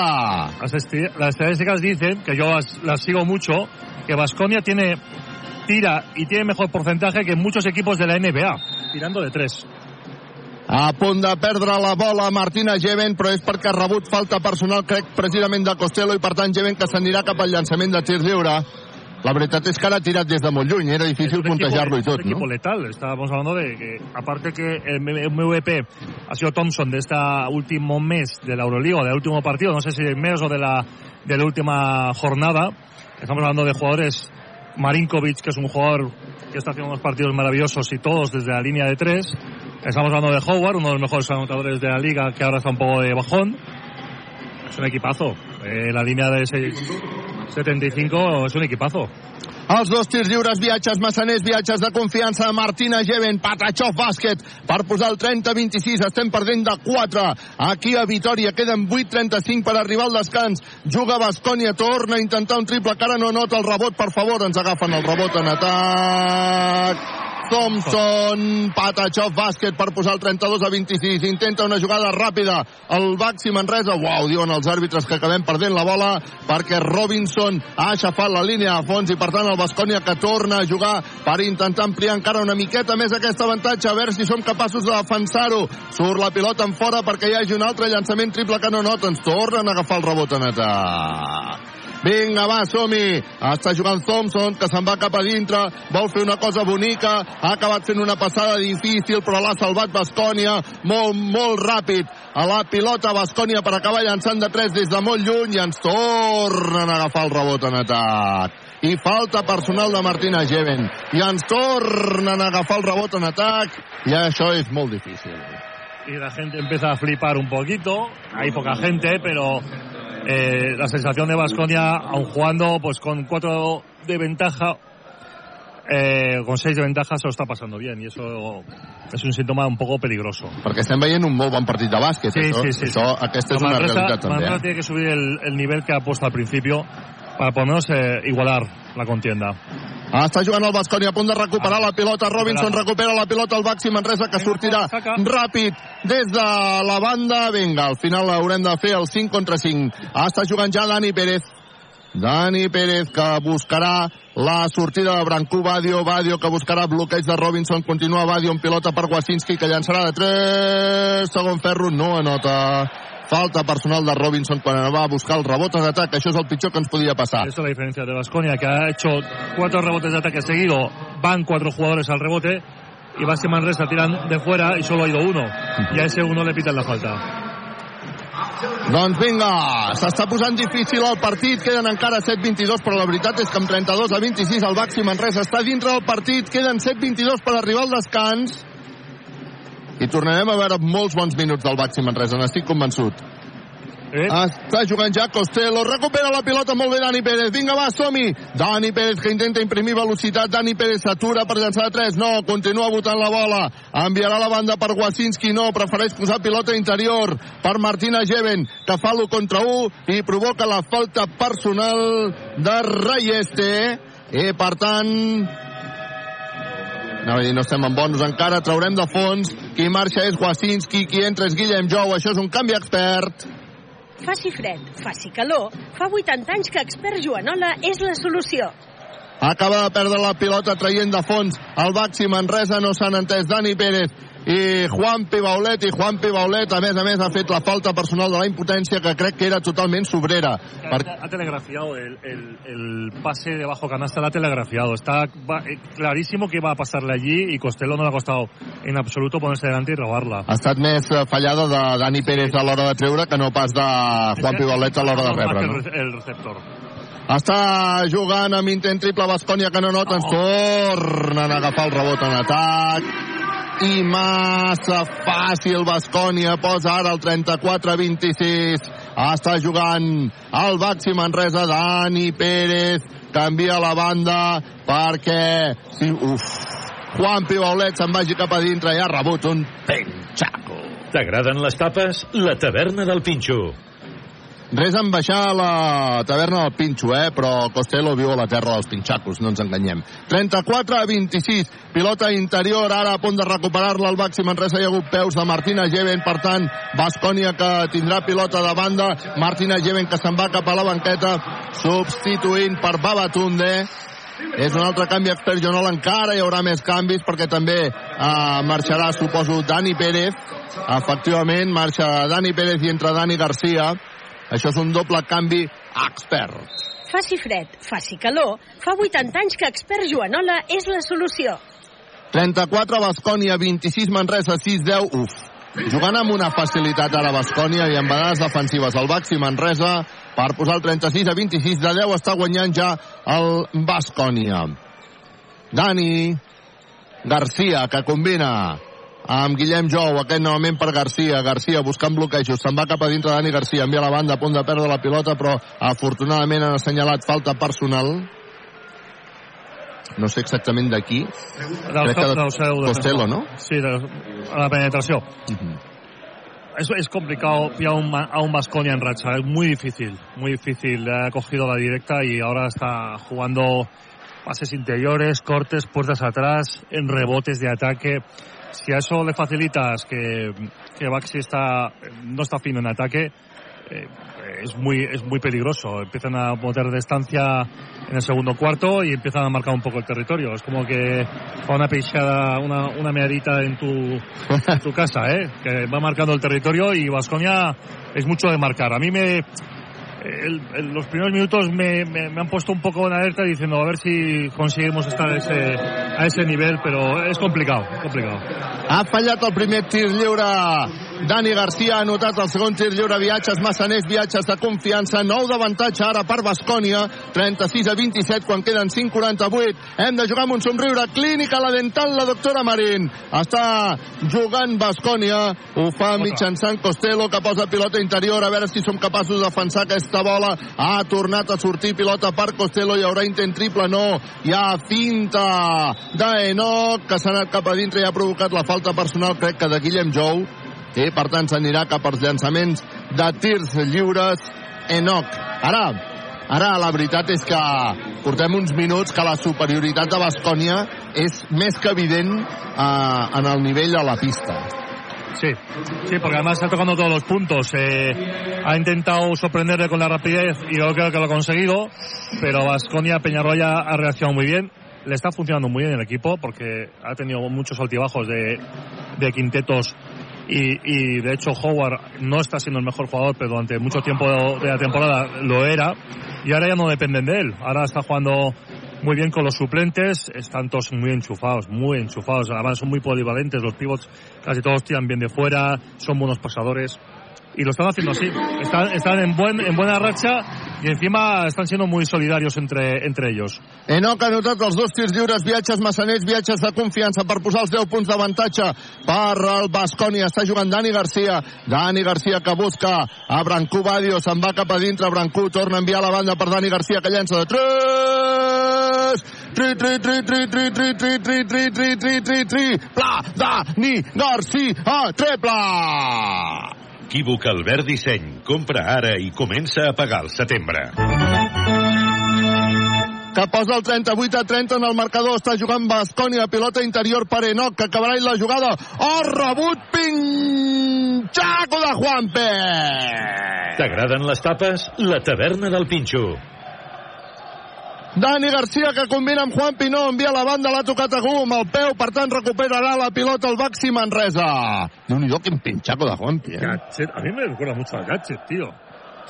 Las, las estadísticas dicen, que yo las, las sigo mucho, que Vasconia tiene tira y tiene mejor porcentaje que muchos equipos de la NBA, tirando de tres. A punt de perdre la bola Martina Geven, però és perquè ha rebut falta personal, crec, precisament de Costello, i per tant Geven que s'anirà cap al llançament de tir lliure. La veritat és que ara ha tirat des de molt lluny, era difícil puntejar-lo i es tot, un equipo no? letal. Estábamos hablando de que, aparte que el MVP ha sido Thompson de este último mes de la Euroliga, del último partido, no sé si del mes o de la, de la última jornada. Estamos hablando de jugadores Marinkovic, que es un jugador que está haciendo unos partidos maravillosos y todos desde la línea de tres. Estamos hablando de Howard, uno de los mejores anotadores de la liga, que ahora está un poco de bajón. Es un equipazo. Eh, la línea de 6, 75 es un equipazo. Els dos tirs lliures, viatges massaners, viatges de confiança, Martina Geven, Patachov bàsquet, per posar el 30-26, estem perdent de 4, aquí a Vitoria, queden 8-35 per arribar al descans, juga Bascònia, torna a intentar un triple, que ara no nota el rebot, per favor, ens agafen el rebot en atac, Thompson, Patachov, bàsquet per posar el 32 a 26, intenta una jugada ràpida, el Baxi Manresa, uau, diuen els àrbitres que acabem perdent la bola, perquè Robinson ha aixafat la línia a fons i per tant el Bascònia que torna a jugar per intentar ampliar encara una miqueta més aquest avantatge, a veure si som capaços de defensar-ho. Surt la pilota en fora perquè hi hagi un altre llançament triple que no nota, ens tornen a agafar el rebot en atac. Vinga, va, som-hi. Està jugant Thompson, que se'n va cap a dintre, vol fer una cosa bonica, ha acabat fent una passada difícil, però l'ha salvat Bascònia, molt, molt ràpid. A la pilota Bascònia per acabar llançant de 3 des de molt lluny i ens tornen a agafar el rebot en atac. I falta personal de Martina Geven. I ens tornen a agafar el rebot en atac. I això és molt difícil. y la gente empieza a flipar un poquito. Hay poca gente, pero eh, la sensación de Vasconia, aun jugando pues con cuatro de ventaja, eh, con seis de ventaja, se lo está pasando bien y eso es un síntoma un poco peligroso. Perquè estem veient un molt bon partit de bàsquet. Sí, això, sí, sí, això. Aquesta és una Manresa- realitat també. Manresa Eh? tiene que subir el, el nivel que ha puesto al principio para por lo menos eh, igualar la contienda. Ah, està jugant el Bascònia a punt de recuperar la pilota. Robinson recupera la pilota al Baxi Manresa que sortirà ràpid des de la banda. Vinga, al final haurem de fer el 5 contra 5. Ah, està jugant ja Dani Pérez. Dani Pérez que buscarà la sortida de Brancú Badio, Badio que buscarà bloqueig de Robinson, continua Badio amb pilota per Wasinski que llançarà de 3 segon ferro, no anota falta personal de Robinson quan va a buscar el rebot en atac, això és el pitjor que ens podia passar. Esa es la diferencia de Vasconia, que ha hecho cuatro rebotes de ataque seguido, van cuatro jugadores al rebote, y Basti Manresa tiran de fuera y solo ha ido uno. Y a ese uno le pitan la falta. Doncs vinga, s'està posant difícil el partit, queden encara 7-22, però la veritat és que amb 32 a 26 el Baxi Manresa està dintre del partit, queden 7-22 per arribar al descans, i tornarem a veure molts bons minuts del Baxi Manresa, n'estic convençut. Eh? Està jugant ja Costello, recupera la pilota molt bé Dani Pérez, vinga va, som-hi! Dani Pérez que intenta imprimir velocitat, Dani Pérez s'atura per llançar de 3, no, continua votant la bola, enviarà la banda per Wasinski, no, prefereix posar pilota interior per Martina Geven, que fa l'1 contra 1 i provoca la falta personal de Rayeste, i per tant no, dir, no estem en bonus encara, traurem de fons. Qui marxa és Wasinski, qui entra és Guillem Jou. Això és un canvi expert. Faci fred, faci calor, fa 80 anys que Expert Joanola és la solució. Acaba de perdre la pilota traient de fons el Baxi Manresa, no s'han entès Dani Pérez i Juan Pibaulet, i Juan Pibaulet, a més a més, ha fet la falta personal de la impotència que crec que era totalment sobrera. Per... Ha telegrafiado el, el, el pase de bajo canasta, lo ha telegrafiado. Está va- eh, clarísimo que iba a pasarle allí y Costello no le ha costado en absoluto ponerse delante y robarla. Ha estat més eh, fallada de Dani Pérez a l'hora de treure que no pas de Juan Pibaulet a l'hora de rebre. No? el receptor. Està jugant amb intent triple Bascònia que no nota, ens tornen a agafar el rebot en atac. I massa fàcil Bascònia posa ara el 34-26 està jugant el Baxi Manresa Dani Pérez canvia la banda perquè sí, uf, Juan Pibaulet se'n vagi cap a dintre i ha rebut un penxaco T'agraden les tapes? La taverna del Pinxo. Res en baixar a la taverna del Pinxo, eh? Però Costello viu a la terra dels pinxacos, no ens enganyem. 34 a 26, pilota interior, ara a punt de recuperar-la al màxim Manresa. Hi ha hagut peus de Martina Geven, per tant, Bascònia que tindrà pilota de banda. Martina Geven que se'n va cap a la banqueta, substituint per Babatunde. És un altre canvi expert Jonol, encara hi haurà més canvis perquè també eh, marxarà, suposo, Dani Pérez. Efectivament, marxa Dani Pérez i entra Dani Garcia. Això és un doble canvi expert. Faci fred, faci calor, fa 80 anys que expert Joanola és la solució. 34 Bascònia, 26 Manresa, 6-10, uf. Jugant amb una facilitat ara Bascònia i amb badades defensives al Baxi Manresa per posar el 36 a 26 de 10 està guanyant ja el Bascònia. Dani Garcia que combina amb Guillem Jou, aquest novament per Garcia. Garcia buscant bloquejos, se'n va cap a dintre Dani Garcia, envia la banda a punt de perdre la pilota, però afortunadament han assenyalat falta personal. No sé exactament de qui. Del, de del seu Costello. ¿no? Sí, de, a la penetració. Uh -huh. Es, es complicado pillar un, a un Vasconia en racha, es muy difícil, muy difícil. Ha cogido la directa y ahora está jugando pases interiores, cortes, puertas atrás, en rebotes de ataque. Si a eso le facilitas que, que Baxi está, no está fino en ataque, eh, es muy es muy peligroso. Empiezan a botar distancia en el segundo cuarto y empiezan a marcar un poco el territorio. Es como que va una peixada, una, una meadita en tu, en tu *laughs* casa, ¿eh? que va marcando el territorio y Vasconia es mucho de marcar. A mí me el- el- los primeros minutos me, me- me han puesto un poco en alerta diciendo a ver si conseguimos estar a ese, a ese nivel, pero es complicado, es complicado. Ha fallat el primer tir lliure. Dani Garcia ha anotat el segon tir lliure. Viatges massaners, viatges de confiança. Nou d'avantatge ara per Bascònia. 36 a 27 quan queden 5'48. Hem de jugar amb un somriure. Clínica la dental, la doctora Marín. Està jugant Bascònia. Ho fa mitjançant Costello, que posa pilota interior. A veure si som capaços de defensar aquesta bola. Ha tornat a sortir pilota per Costello. Hi haurà intent triple. No. Hi ha finta d'Enoc, que s'ha anat cap a dintre i ha provocat la falta personal, crec que de Guillem Jou. I, per tant, s'anirà cap als llançaments de tirs lliures. Enoc. Ara, ara la veritat és que portem uns minuts que la superioritat de Bascònia és més que evident eh, en el nivell a la pista. Sí, sí, porque además está tocando todos los puntos. Eh, ha intentado sorprenderle con la rapidez y yo creo que lo ha conseguido, pero Vasconia Peñarroya ha reaccionado muy bien. Le está funcionando muy bien el equipo porque ha tenido muchos altibajos de, de quintetos y, y de hecho Howard no está siendo el mejor jugador, pero durante mucho tiempo de la temporada lo era. Y ahora ya no dependen de él. Ahora está jugando muy bien con los suplentes, están todos muy enchufados, muy enchufados, además son muy polivalentes, los pivots casi todos tiran bien de fuera, son buenos pasadores y lo están haciendo así, están, están en, buen, en buena racha y encima están siendo muy solidarios entre, entre ellos. Enoc ha anotat els dos tirs lliures, viatges massaners, viatges de confiança per posar els 10 punts d'avantatge per el Bascònia. Està jugant Dani Garcia. Dani Garcia que busca a Brancú Badio, se'n va cap a dintre, Brancú torna a enviar la banda per Dani Garcia que llença de 3! Tri, tri, tri, tri, tri, tri, tri, tri, tri, tri, tri, tri, tri, pla, Dani Garcia, triple! Equívoc Albert Disseny. Compra ara i comença a pagar al setembre. que posa el 38 a 30 en el marcador. Està jugant Bascònia, pilota interior per Enoc, que acabarà la jugada. Oh, rebut pinxaco de Juanpe! T'agraden les tapes? La taverna del Pinxo. Dani Garcia que combina amb Juan Pinó, envia la banda, l'ha tocat a Gu amb el peu, per tant recuperarà la pilota el Baxi Manresa. Déu-n'hi-do, quin pinxaco de Juanpi, eh? Gadget, a mí me recuerda mucho al Gadget, tío.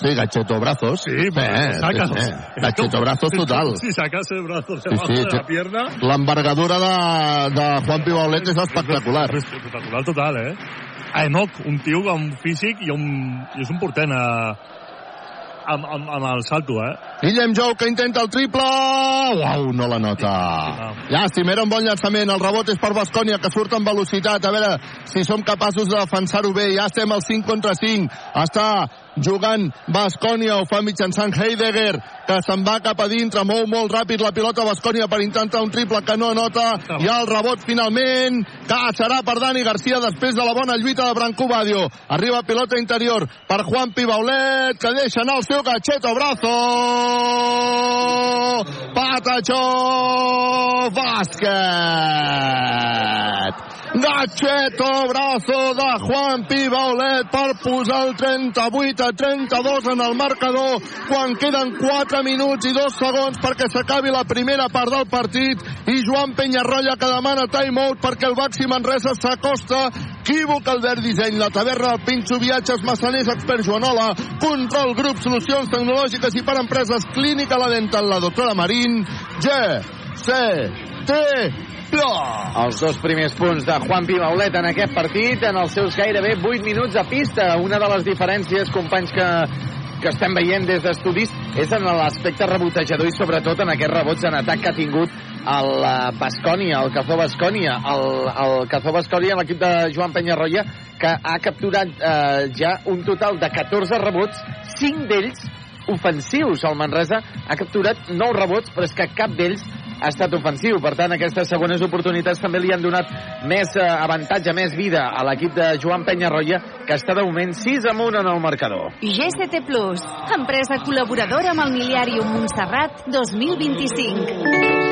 Sí, gacheto brazos. Sí, Eh, sí, sí. Gacheto brazos total. *laughs* Si sacas el brazo Sí, debajo sí, de la pierna, L'envergadura de, de Juan Pibaulet és espectacular. espectacular total, eh? A Enoch, un tio amb físic i, un, i és un portent a, amb, amb, amb el salto, eh? Guillem Jou que intenta el triple. Uau, no la nota. Llàstim, era un bon llançament. El rebot és per Bascònia, que surt amb velocitat. A veure si som capaços de defensar-ho bé. Ja estem al 5 contra 5. Està jugant Bascònia, ho fa mitjançant Heidegger, que se'n va cap a dintre, mou molt ràpid la pilota Bascònia per intentar un triple que no nota, i el rebot finalment, que serà per Dani Garcia després de la bona lluita de Branco Badio. Arriba pilota interior per Juan Pibaulet, que deixa anar el seu gacheto brazo. Patachó bàsquet. Gacheto brazo de Juan Pibaulet per posar el 38 a 32 en el marcador. Quan queden 4 minuts i 2 segons perquè s'acabi la primera part del partit i Joan Penyarroia que demana timeout perquè el Baxi Manresa s'acosta Equívoc Albert Disseny, la taverna del Pinxo, viatges, massaners, expert Joanola, control grup, solucions tecnològiques i per empreses, clínica la dental, la doctora Marín, G, C, T, els dos primers punts de Juan Pimaulet en aquest partit, en els seus gairebé 8 minuts a pista. Una de les diferències, companys, que, que estem veient des d'estudis és en l'aspecte rebotejador i sobretot en aquests rebots en atac que ha tingut el Bascònia, el Cazó Bascònia, el, el Cazó Bascònia, l'equip de Joan Penyarroia, que ha capturat eh, ja un total de 14 rebots, 5 d'ells ofensius. El Manresa ha capturat 9 rebots, però és que cap d'ells ha estat ofensiu. Per tant, aquestes segones oportunitats també li han donat més eh, avantatge, més vida a l'equip de Joan Penyarroia, que està de moment 6 amunt en el marcador. GCT Plus, empresa col·laboradora amb el Miliàrium Montserrat 2025.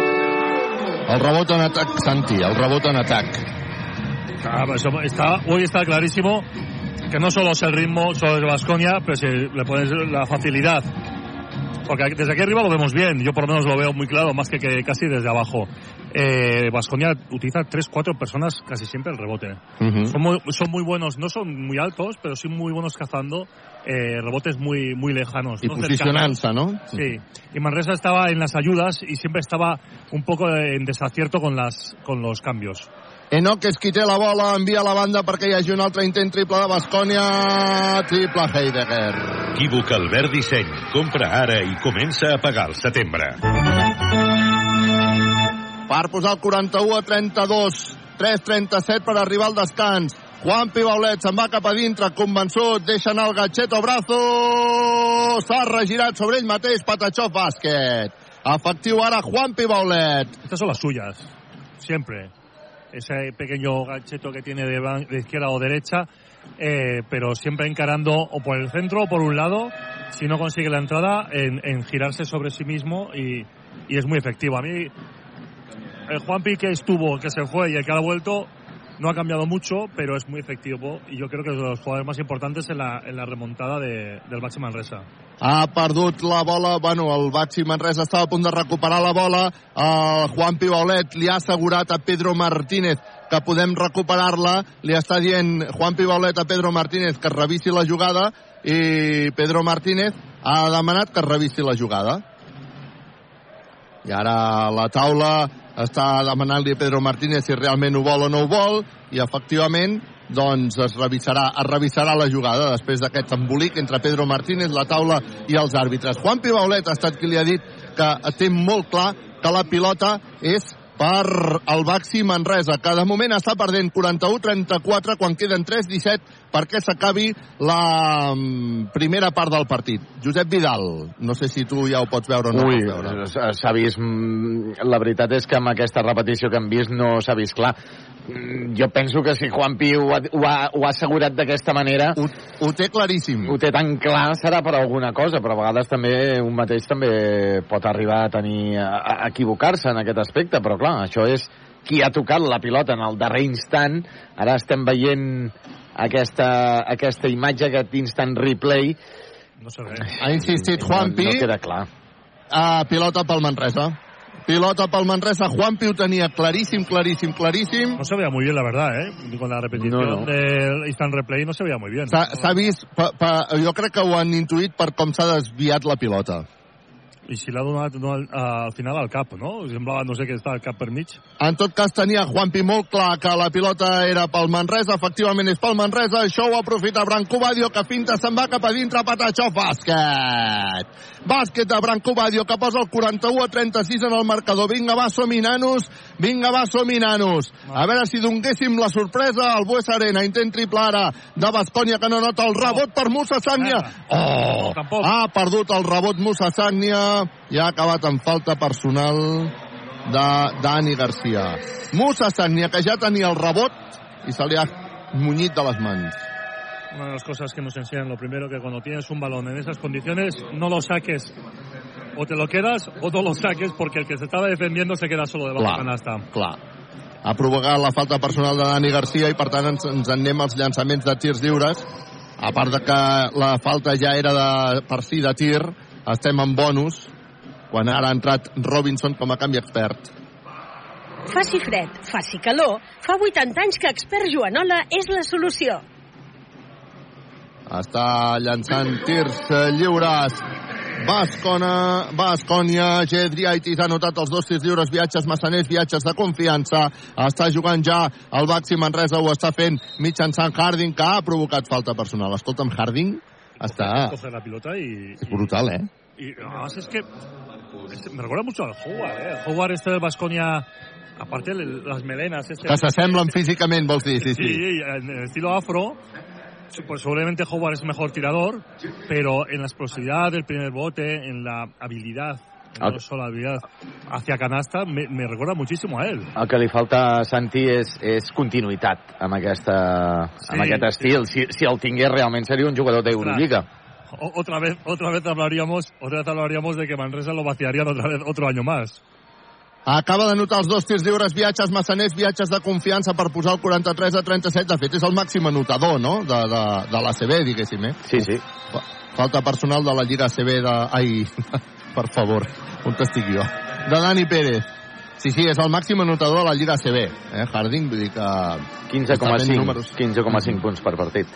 El rebot en atac, Santi, el rebot en atac. Ah, eso está, hoy está clarísimo que no solo es el ritmo, solo es Vasconia, pero si le pones la facilidad. Porque desde aquí arriba lo vemos bien, yo por lo menos lo veo muy claro, más que, que casi desde abajo. Vasconia eh, utiliza tres, cuatro personas casi siempre el rebote. Uh -huh. son, muy, son muy buenos, no son muy altos, pero sí muy buenos cazando eh, rebotes muy, muy lejanos. Y ¿no? posicionanza, ¿no? Sí. Y Manresa estaba en las ayudas y siempre estaba un poco en desacierto con, las, con los cambios. Enoch és qui té la bola, envia a la banda perquè hi hagi un altre intent triple de Bascònia, triple Heidegger. Equívoc Albert Disseny. Compra ara i comença a pagar al setembre. Per posar el 41 a 32, 3-37 per arribar al descans. Juan Pibaulet se'n va cap a dintre, convençut, deixa anar el gatxeto brazo, s'ha regirat sobre ell mateix, Patachov bàsquet. Efectiu ara Juan Pibaulet. Estas son las suyas, siempre. Ese pequeño gancheto que tiene de, izquierda o derecha, eh, pero siempre encarando o por el centro o por un lado, si no consigue la entrada, en, en girarse sobre sí mismo y, y, es muy efectivo. A mí, el Juanpi que estuvo, que se fue y el que ha vuelto, no ha cambiado mucho, pero es muy efectivo y yo creo que es de los jugadores más importantes en la, en la remontada de, del Baxi Manresa. Ha perdut la bola, bueno, el Baxi Manresa estava a punt de recuperar la bola, el Juan Pibaulet li ha assegurat a Pedro Martínez que podem recuperar-la, li està dient Juan Pibaulet a Pedro Martínez que revisi la jugada i Pedro Martínez ha demanat que revisi la jugada. I ara la taula està demanant-li a Pedro Martínez si realment ho vol o no ho vol i efectivament doncs es revisarà, es revisarà la jugada després d'aquest embolic entre Pedro Martínez, la taula i els àrbitres. Juan Pibaulet ha estat qui li ha dit que té molt clar que la pilota és per el Baxi Manresa, que de moment està perdent 41-34 quan queden 3-17 perquè s'acabi la primera part del partit. Josep Vidal, no sé si tu ja ho pots veure o no Ui, pots veure. s'ha vist... La veritat és que amb aquesta repetició que hem vist no s'ha vist clar. Jo penso que si Juanpi ho ha, ho ha, ho ha assegurat d'aquesta manera... Ho, ho té claríssim. Ho té tan clar, serà per alguna cosa, però a vegades també un mateix també pot arribar a tenir a, a equivocar-se en aquest aspecte, però clar, això és qui ha tocat la pilota en el darrer instant. Ara estem veient aquesta, aquesta imatge, aquest instant replay. No sé res. Ha insistit Juanpi. No, no queda clar. Uh, pilota pel Manresa. Pilota pel Manresa. Juanpi ho tenia claríssim, claríssim, claríssim. No se veía muy bien, la verdad, ¿eh? Con la repetición No, no. del instant replay no se veía muy bien. S'ha vist, pa, pa, jo crec que ho han intuït per com s'ha desviat la pilota. I si l'ha donat no, al, al final al cap, no? Semblava, no sé què està al cap per mig. En tot cas, tenia Juanpi molt clar que la pilota era pel Manresa, efectivament és pel Manresa, això ho aprofita Branco Badio, que finta, se'n va cap a dintre, Patachó, bàsquet! Bàsquet de Branco Badio, que posa el 41 a 36 en el marcador. Vinga, va, som-hi, nanos! Vinga, va, som-hi, nanos! A veure si donguéssim la sorpresa al Bues Arena, intent triple ara de Bascònia, que no nota el rebot per Musa Sagnia. Oh! Ha perdut el rebot Musa Sagnia i ha acabat amb falta personal de Dani Garcia. Musa Sagnia, que ja tenia el rebot i se li ha munyit de les mans. Una de las cosas que nos enseñan, lo primero, que cuando tienes un balón en esas condiciones, no lo saques. O te lo quedas o no lo saques porque el que se estaba defendiendo se queda solo debajo de la canasta. Clar. Ha provocat la falta personal de Dani Garcia i per tant ens, ens en anem als llançaments de tirs lliures. A part de que la falta ja era de, per si de tir, estem en bonus quan ara ha entrat Robinson com a canvi expert. Faci fred, faci calor, fa 80 anys que Expert Joanola és la solució. Està llançant tirs lliures. Bascona, Bascònia, Gedriaitis ha notat els dos tirs lliures, viatges massaners, viatges de confiança. Està jugant ja el Baxi Manresa, ho està fent mitjançant Harding, que ha provocat falta personal. Escolta'm, Harding està... Coge la pilota y... És brutal, eh? Y además es que es- me recuerda mucho al Howard, ¿eh? El Howard este de Basconia, aparte el- las melenas. Este, Que s'assemblen físicament, vols dir? Sí, Sí, sí. en el estilo afro, pues seguramente Howard es mejor tirador, pero en la explosividad del primer bote, en la habilidad, no solo habilidad hacia canasta, me, me recuerda muchísimo a él. El que li falta a Santi és, és continuïtat amb, aquesta, amb Sí, aquest estil. Si, si el tingués realment seria un jugador d'Eurolliga. O- otra vez, otra vez hablaríamos, otra vez hablaríamos de que Manresa lo vaciarían otra vez otro año más. Acaba de notar els dos tirs lliures, viatges massaners, viatges de confiança per posar el 43 a 37. De fet, és el màxim anotador, no?, de, de, de l'ACB, diguéssim, eh? Sí, sí. Fa- Falta personal de la Lliga ACB de... Ai, *laughs* per favor, on estic jo? De Dani Pérez. Sí, sí, és el màxim anotador de la Lliga ACB, eh? Harding, vull dir que... està fent 15,5 números. 15,5 punts per partit.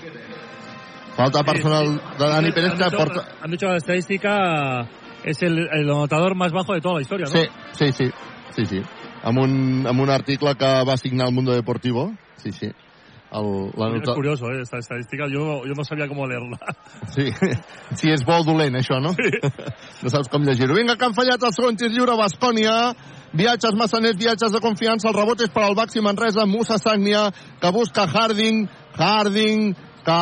Falta personal de Dani Pérez que dicho, porta... Han dicho la estadística, es el, el anotador más bajo de toda la historia, ¿no? Sí, sí, sí, sí, sí. Amb un, amb un article que va signar el Mundo Deportivo, sí, sí. El, la nota... curioso, ¿eh? esta estadística, yo, yo no sabía cómo leerla. *laughs* Sí, sí, és bo o dolent, això, no? *laughs* No saps com llegir-ho. Vinga, que han fallat el segon tir lliure, Bascònia. Viatges massaners, viatges de confiança. El rebot és per al Baxi Manresa, Musa Sagnia, que busca Harding. Harding, que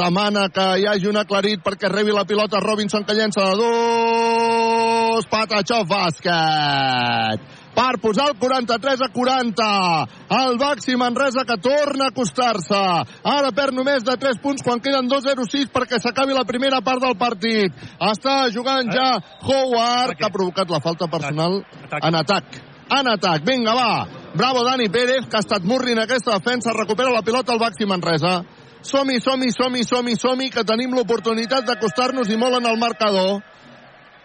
demana que hi hagi un aclarit perquè rebi la pilota Robinson, que llença de dos. Patachó bàsquet per posar el 43 a 40. El Baxi Manresa que torna a acostar-se. Ara perd només de 3 punts quan queden 2-0-6 perquè s'acabi la primera part del partit. Està jugant ja Howard, que ha provocat la falta personal en atac. En atac. Vinga, va. Bravo Dani Pérez, que ha estat murri en aquesta defensa. Recupera la pilota el Baxi Manresa. Som-hi, som-hi, som-hi, som-hi, som-hi, que tenim l'oportunitat d'acostar-nos i molt en el marcador.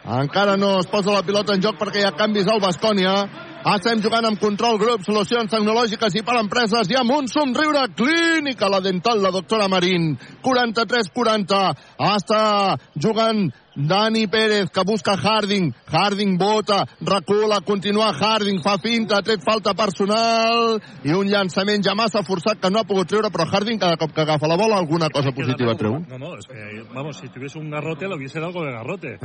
Encara no es posa la pilota en joc perquè hi ha canvis al Bascònia. Estem jugant amb control grup, solucions tecnològiques i per empreses i amb un somriure clínica la dental, la doctora Marín. 43-40. Està jugant Dani Pérez, que busca Harding. Harding vota, recula, continua Harding, fa finta, tret falta personal i un llançament ja massa forçat que no ha pogut treure, però Harding cada cop que agafa la bola alguna cosa positiva treu. No, no, es que, vamos, si tuviese un garrote, lo hubiese dado con el garrote.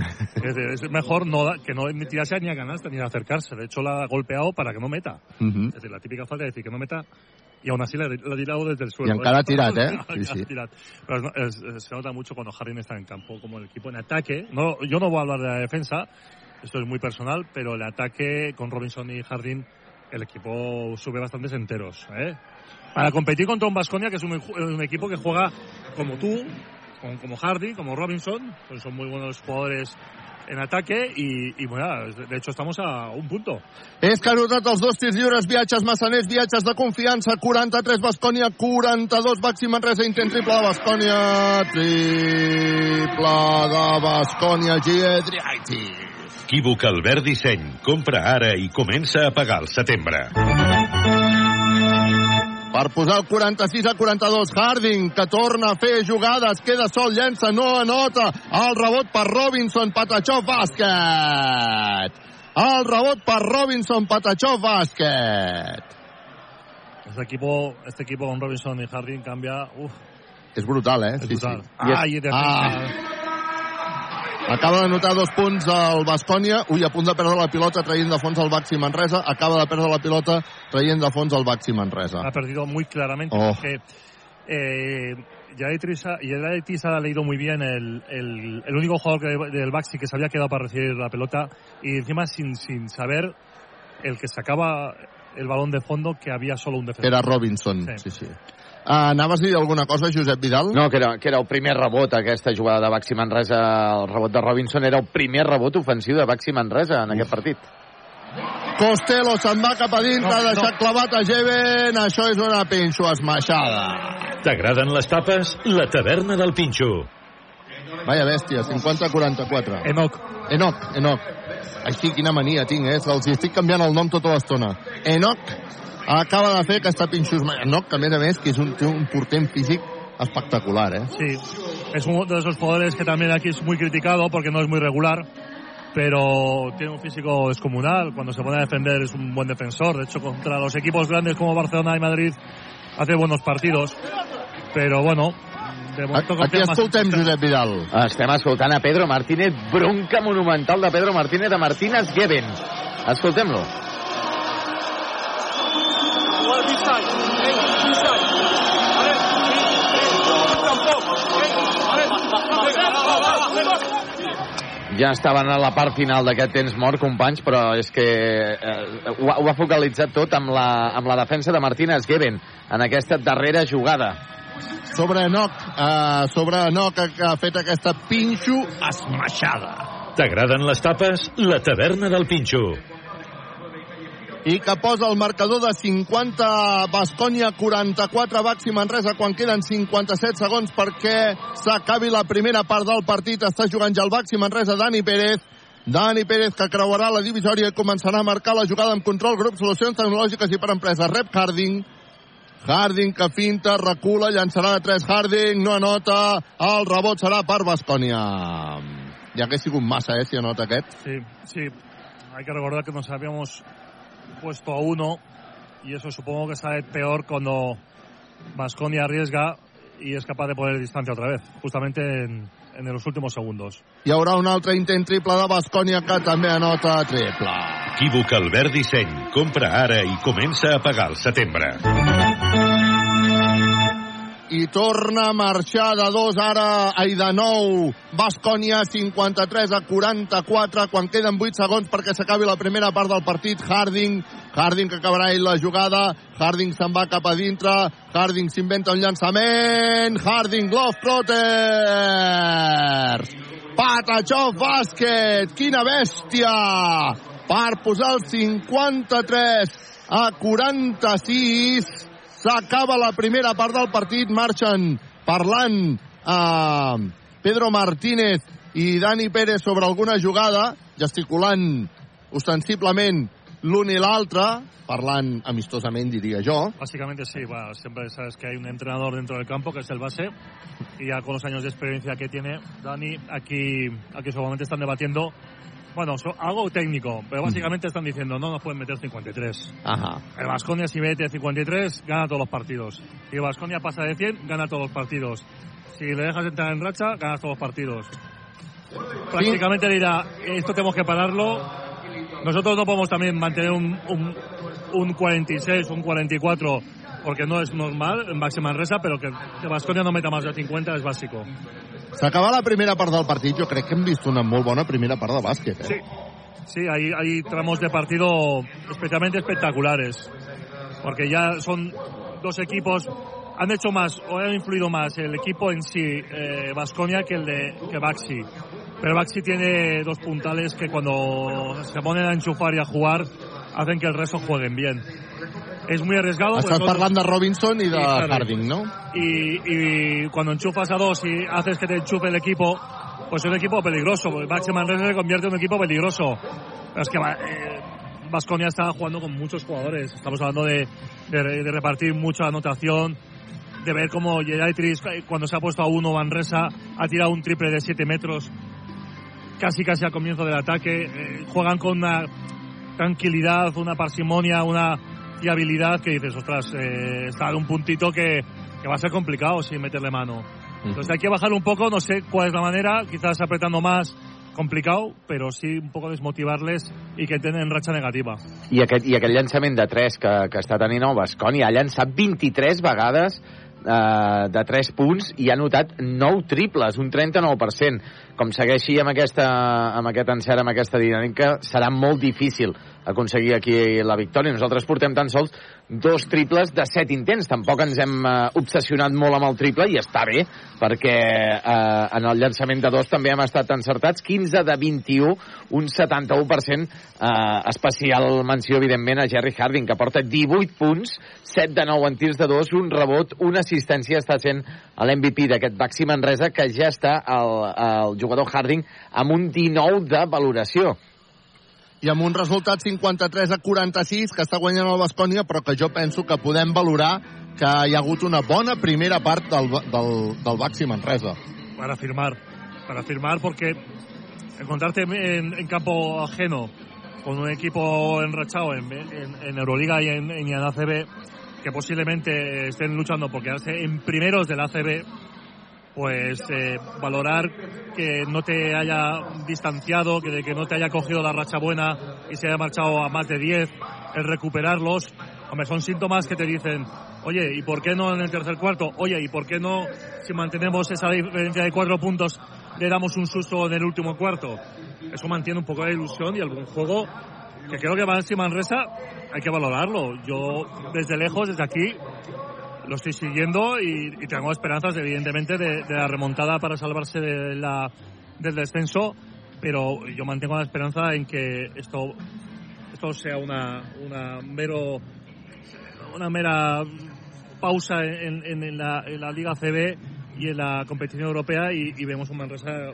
Es, es mejor no da- que no ni tirarse ni a canasta ni a acercarse. De hecho, la ha golpeado para que no meta. Mhm. Es decir, la típica falta de decir que no meta y aún así la, la ha tirado desde el suelo. I encara ha tirat, eh? *laughs* Sí, sí. tirat. Pero no, es- se nota mucho cuando Jardín está en campo, como el equipo en ataque. No, yo no voy a hablar de la defensa, esto es muy personal, pero el ataque con Robinson y Jardín, el equipo sube bastantes enteros. ¿eh? Para competir contra un Vasconia, que es un, un equipo que juega como tú, con- como Hardy, como Robinson, pues son muy buenos jugadores en ataque y, y bueno, de hecho estamos a un punto. És que ha notat els dos tirs lliures, viatges massaners, viatges de confiança, 43 Bascònia, 42 Baxi Manresa, intent triple de Bascònia, triple de Bascònia, Giedriaitis. Equívoc Albert Disseny. Compra ara i comença a pagar al setembre. Per posar el 46 a 42. Harding, que torna a fer jugades, queda sol, llença, no anota. El rebot per Robinson, Patachó, bàsquet. El rebot per Robinson, Patachó, bàsquet. Este equipo, este equipo con Robinson y Harding cambia. Uf, És brutal, eh? es brutal. Ay, de Ah. Acaba de notar dos punts del Bascònia. Ui, a punt de perdre la pilota traient de fons el Baxi Manresa. Acaba de perdre la pilota traient de fons el Baxi Manresa. ha perdido muy claramente Oh. porque eh, Yaretisa ha leído muy bien el, el, el único jugador que- del Baxi que se había quedado para recibir la pelota y encima sin, sin saber el que sacaba el balón de fondo que había solo un defensor. Era Robinson. Sí. Sí, sí. Uh, anaves a dir alguna cosa, Josep Vidal? No, que era, que era el primer rebot, aquesta jugada de Baxi Manresa, el rebot de Robinson, era el primer rebot ofensiu de Baxi Manresa en aquest partit. Costello se'n va cap a dintre, No, ha deixat no. clavat a Jeven. Això és una pinxo esmaixada. T'agraden les tapes? La taverna del Pinxo. Vaya bèstia, 50-44. Enoch, Enoch, Enoch. Així, quina mania tinc, eh? Els estic canviant el nom tota l'estona. Enoch acaba de fer aquesta pinxo esmaixada. Enoch, que a més a més, que és un, té un portent físic espectacular, eh? sí, es uno de esos jugadores que también aquí es muy criticado porque no es muy regular, pero tiene un físico descomunal. Cuando se pone a defender es un buen defensor. De hecho, contra los equipos grandes como Barcelona y Madrid hace buenos partidos. Pero bueno, de momento Aquí escoltem. Josep Vidal. Estem escoltant a Pedro Martínez, bronca monumental de Pedro Martínez de Martínez Geben. Escoltem-lo. Ja estaven a la part final d'aquest temps mort, companys, però és que eh, ho, ha, ho ha focalitzat tot amb la, amb la defensa de Martínez Geben en aquesta darrera jugada. Sobre Enoch, uh, sobre Enoch, que, que ha fet aquesta pinxo esmaixada. T'agraden les tapes? La taverna del Pinxo. I que posa el marcador de 50 Bascònia 44 Baxi Manresa quan queden 57 segons perquè s'acabi la primera part del partit. Està jugant ja el Baxi Manresa Dani Pérez. Dani Pérez que creuarà la divisòria i començarà a marcar la jugada amb control grup solucions tecnològiques i per empreses rep Harding. Harding que finta, recula, llançarà de 3 Harding, no anota. El rebot serà per Bascònia. Ja hagués sigut massa, eh, si anota aquest. Sí, sí. Hay que recordar que nos habíamos puesto a uno y eso supongo que sabe peor cuando Vasconia arriesga y es capaz de poner distancia otra vez, justamente en, en los últimos segundos. hi haurà un altre intent triple de Bascònia que també anota triple Equívoc Albert Disseny. Compra ara i comença a pagar al setembre. I torna a marxar de dos ara ai de nou. Bascònia 53 a 44 quan queden 8 segons perquè s'acabi la primera part del partit Harding Harding que acabarà ell la jugada Harding se'n va cap a dintre Harding s'inventa un llançament Harding Globetrotters Patachó bàsquet quina bèstia! Per posar el 53 a 46 s'acaba la primera part del partit, marxen parlant a Pedro Martínez i Dani Pérez sobre alguna jugada, gesticulant ostensiblement l'un i l'altre, parlant amistosament, diria jo. Básicamente sí, bueno, siempre sabes que hay un entrenador dentro del campo que es el base y ya con los años de experiencia que tiene Dani, aquí, aquí seguramente están debatiendo, bueno, so- algo técnico, pero básicamente están diciendo no nos pueden meter 53. Ajá. El Vasconia si mete 53 gana todos los partidos. Si el Vasconia pasa de 100 gana todos los partidos. Si le dejas entrar en racha ganas todos los partidos. Prácticamente dirá esto tenemos que pararlo. Nosotros no podemos también mantener un, un, un 46, un 44 porque no es normal en Baxi Manresa, pero que que Vasconia no meta más de 50 es básico. S'acaba la primera part del partit, jo crec que hem vist una molt bona primera part de bàsquet. Eh? Sí, sí, hay, hay tramos de partido especialmente espectaculares, porque ya son dos equipos, han hecho más o han influido más el equipo en sí, Vasconia, que el de que Baxi. Pero Baxi tiene dos puntales que cuando se ponen a enchufar y a jugar hacen que el resto jueguen bien. Es muy arriesgado. Estàs porque parlant de Robinson i de Harding. Harding, no? y, y cuando enchufas a dos y haces que te enchufe el equipo, pues es un equipo peligroso. El Baxi Manresa se convierte en un equipo peligroso. Pero es que eh, Vasconia está jugando con muchos jugadores. Estamos hablando de, de, de repartir mucha anotación, de ver cómo Yedaitris, cuando se ha puesto a uno, Manresa ha tirado un triple de 7 metros, casi casi al comienzo del ataque. Eh, juegan con una tranquilidad, una parsimonia, una fiabilidad que dices, ostras, eh, está en un puntito que, que va a ser complicado sin meterle mano. Entonces hay que bajar un poco, no sé cuál es la manera, quizás apretando más, complicado, però sí un poc desmotivar-les i que tenen ratxa negativa. I aquest, i aquest llançament de 3 que, que està tenint el Basconi ha llançat 23 vegades eh, de 3 punts i ha notat 9 triples, un 39%. Com segueixi amb, aquesta, amb aquest encert, amb aquesta dinàmica, serà molt difícil aconseguir aquí la victòria. Nosaltres portem tan sols dos triples de set intents. Tampoc ens hem eh, obsessionat molt amb el triple i està bé, perquè eh, en el llançament de dos també hem estat encertats. 15 de 21, un 71%. Eh, especial menció, evidentment, a Jerry Harding, que porta 18 punts, 7 de 9 en tirs de dos, un rebot, una assistència. Està sent l'MVP d'aquest Baxi Manresa, que ja està el, el jugador Harding amb un 19 de valoració i amb un resultat 53 a 46 que està guanyant el Bascònia, però que jo penso que podem valorar que hi ha hagut una bona primera part del, del, del Baxi Manresa. Para firmar, para firmar porque encontrarte en, en campo ajeno con un equipo enrachado en, en, en Euroliga y en, en ACB que posiblemente estén luchando por quedarse en primeros del ACB pues eh, valorar que no te haya distanciado, que, de que no te haya cogido la racha buena y se haya marchado a más de 10, el recuperarlos, hombre, son síntomas que te dicen, oye, ¿y por qué no en el tercer cuarto? Oye, ¿y por qué no, si mantenemos esa diferencia de cuatro puntos, le damos un susto en el último cuarto? Eso mantiene un poco la ilusión y algún juego que creo que Valencia Manresa hay que valorarlo. Yo, desde lejos, desde aquí, lo estoy siguiendo y, tengo esperanzas, evidentemente, de, la remontada para salvarse de la, del descenso, pero yo mantengo la esperanza en que esto, esto sea una, una, mero, una mera pausa en, la, en la Liga CB y en la competición europea y, y vemos un Manresa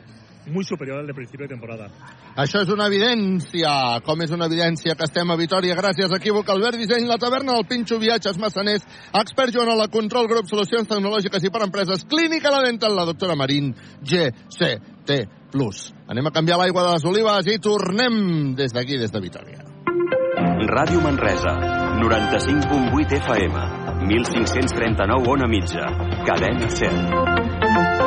muy superior al de principi de temporada. Això és una evidència, com és una evidència que estem a Vitoria gràcies a Equívoc, Albert Disseny, la taverna del Pinxo Viatges Massaners, expert Joan la Control Grup, Solucions Tecnològiques i per Empreses, Clínica La Dental, la doctora Marín, GCT+. Anem a canviar l'aigua de les olives i tornem des d'aquí, des de Vitoria. Ràdio Manresa, 95.8 FM, 1539 ona mitja, cadena 100.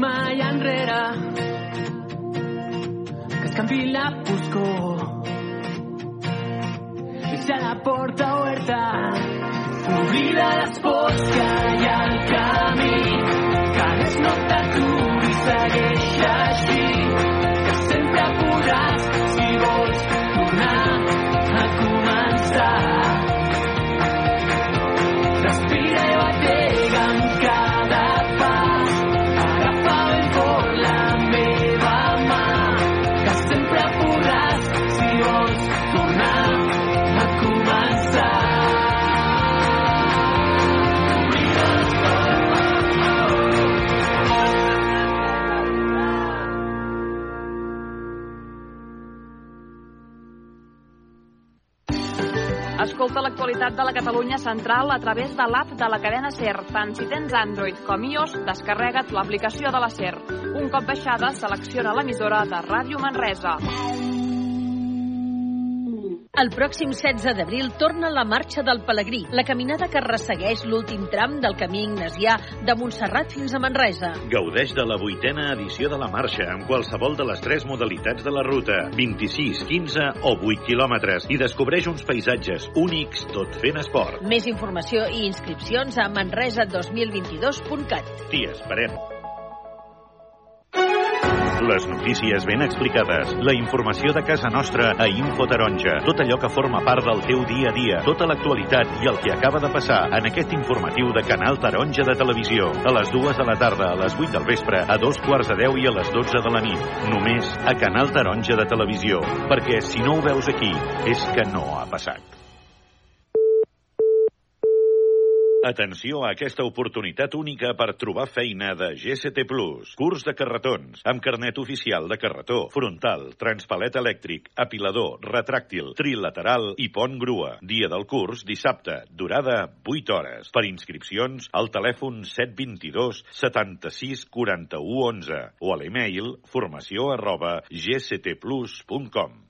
Mai enrere, que es canvi la foscor. Deixa la porta oberta, oblida les pors que hi ha al camí, que res no t'aturi, segueix així, que sempre podràs, si vols, Escolta l'actualitat de la Catalunya Central a través de l'app de la cadena SER. Tant si tens Android com iOS, descarrega't l'aplicació de la SER. Un cop baixada, selecciona l'emissora de Ràdio Manresa. El pròxim 16 d'abril torna la Marxa del Pelegrí, la caminada que ressegueix l'últim tram del camí ignasià de Montserrat fins a Manresa. Gaudeix de la vuitena edició de la marxa amb qualsevol de les tres modalitats de la ruta, 26, 15 o 8 quilòmetres, i descobreix uns paisatges únics tot fent esport. Més informació i inscripcions a manresa2022.cat. T'hi esperem. Les notícies ben explicades, la informació de casa nostra a Info Taronja, tot allò que forma part del teu dia a dia, tota l'actualitat i el que acaba de passar en aquest informatiu de Canal Taronja de Televisió. A les dues de la tarda, a les 8 del vespre, a dos quarts de 10 i a les 12 de la nit. Només a Canal Taronja de Televisió. Perquè si no ho veus aquí, és que no ha passat. Atenció a aquesta oportunitat única per trobar feina de GCT Plus. Curs de carretons, amb carnet oficial de carretó, frontal, transpalet elèctric, apilador, retràctil, trilateral i pont grua. Dia del curs, dissabte. Durada, 8 hores. Per inscripcions, al telèfon 722 76 41 11 o a l'email formació arroba gctplus.com.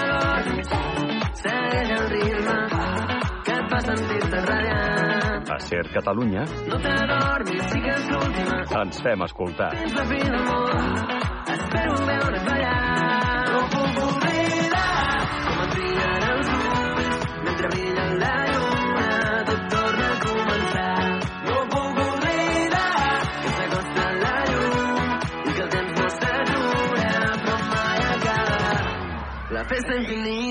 Ser Catalunya No sigues l'última. ens fem escoltar. Espero veure't ballar. No puc oblidar com et brillen els ulls mentre brilla la lluna. Tot torna a començar. No puc oblidar que s'acosta la llum i que el temps no s'atura però mai acaba. La festa infinita.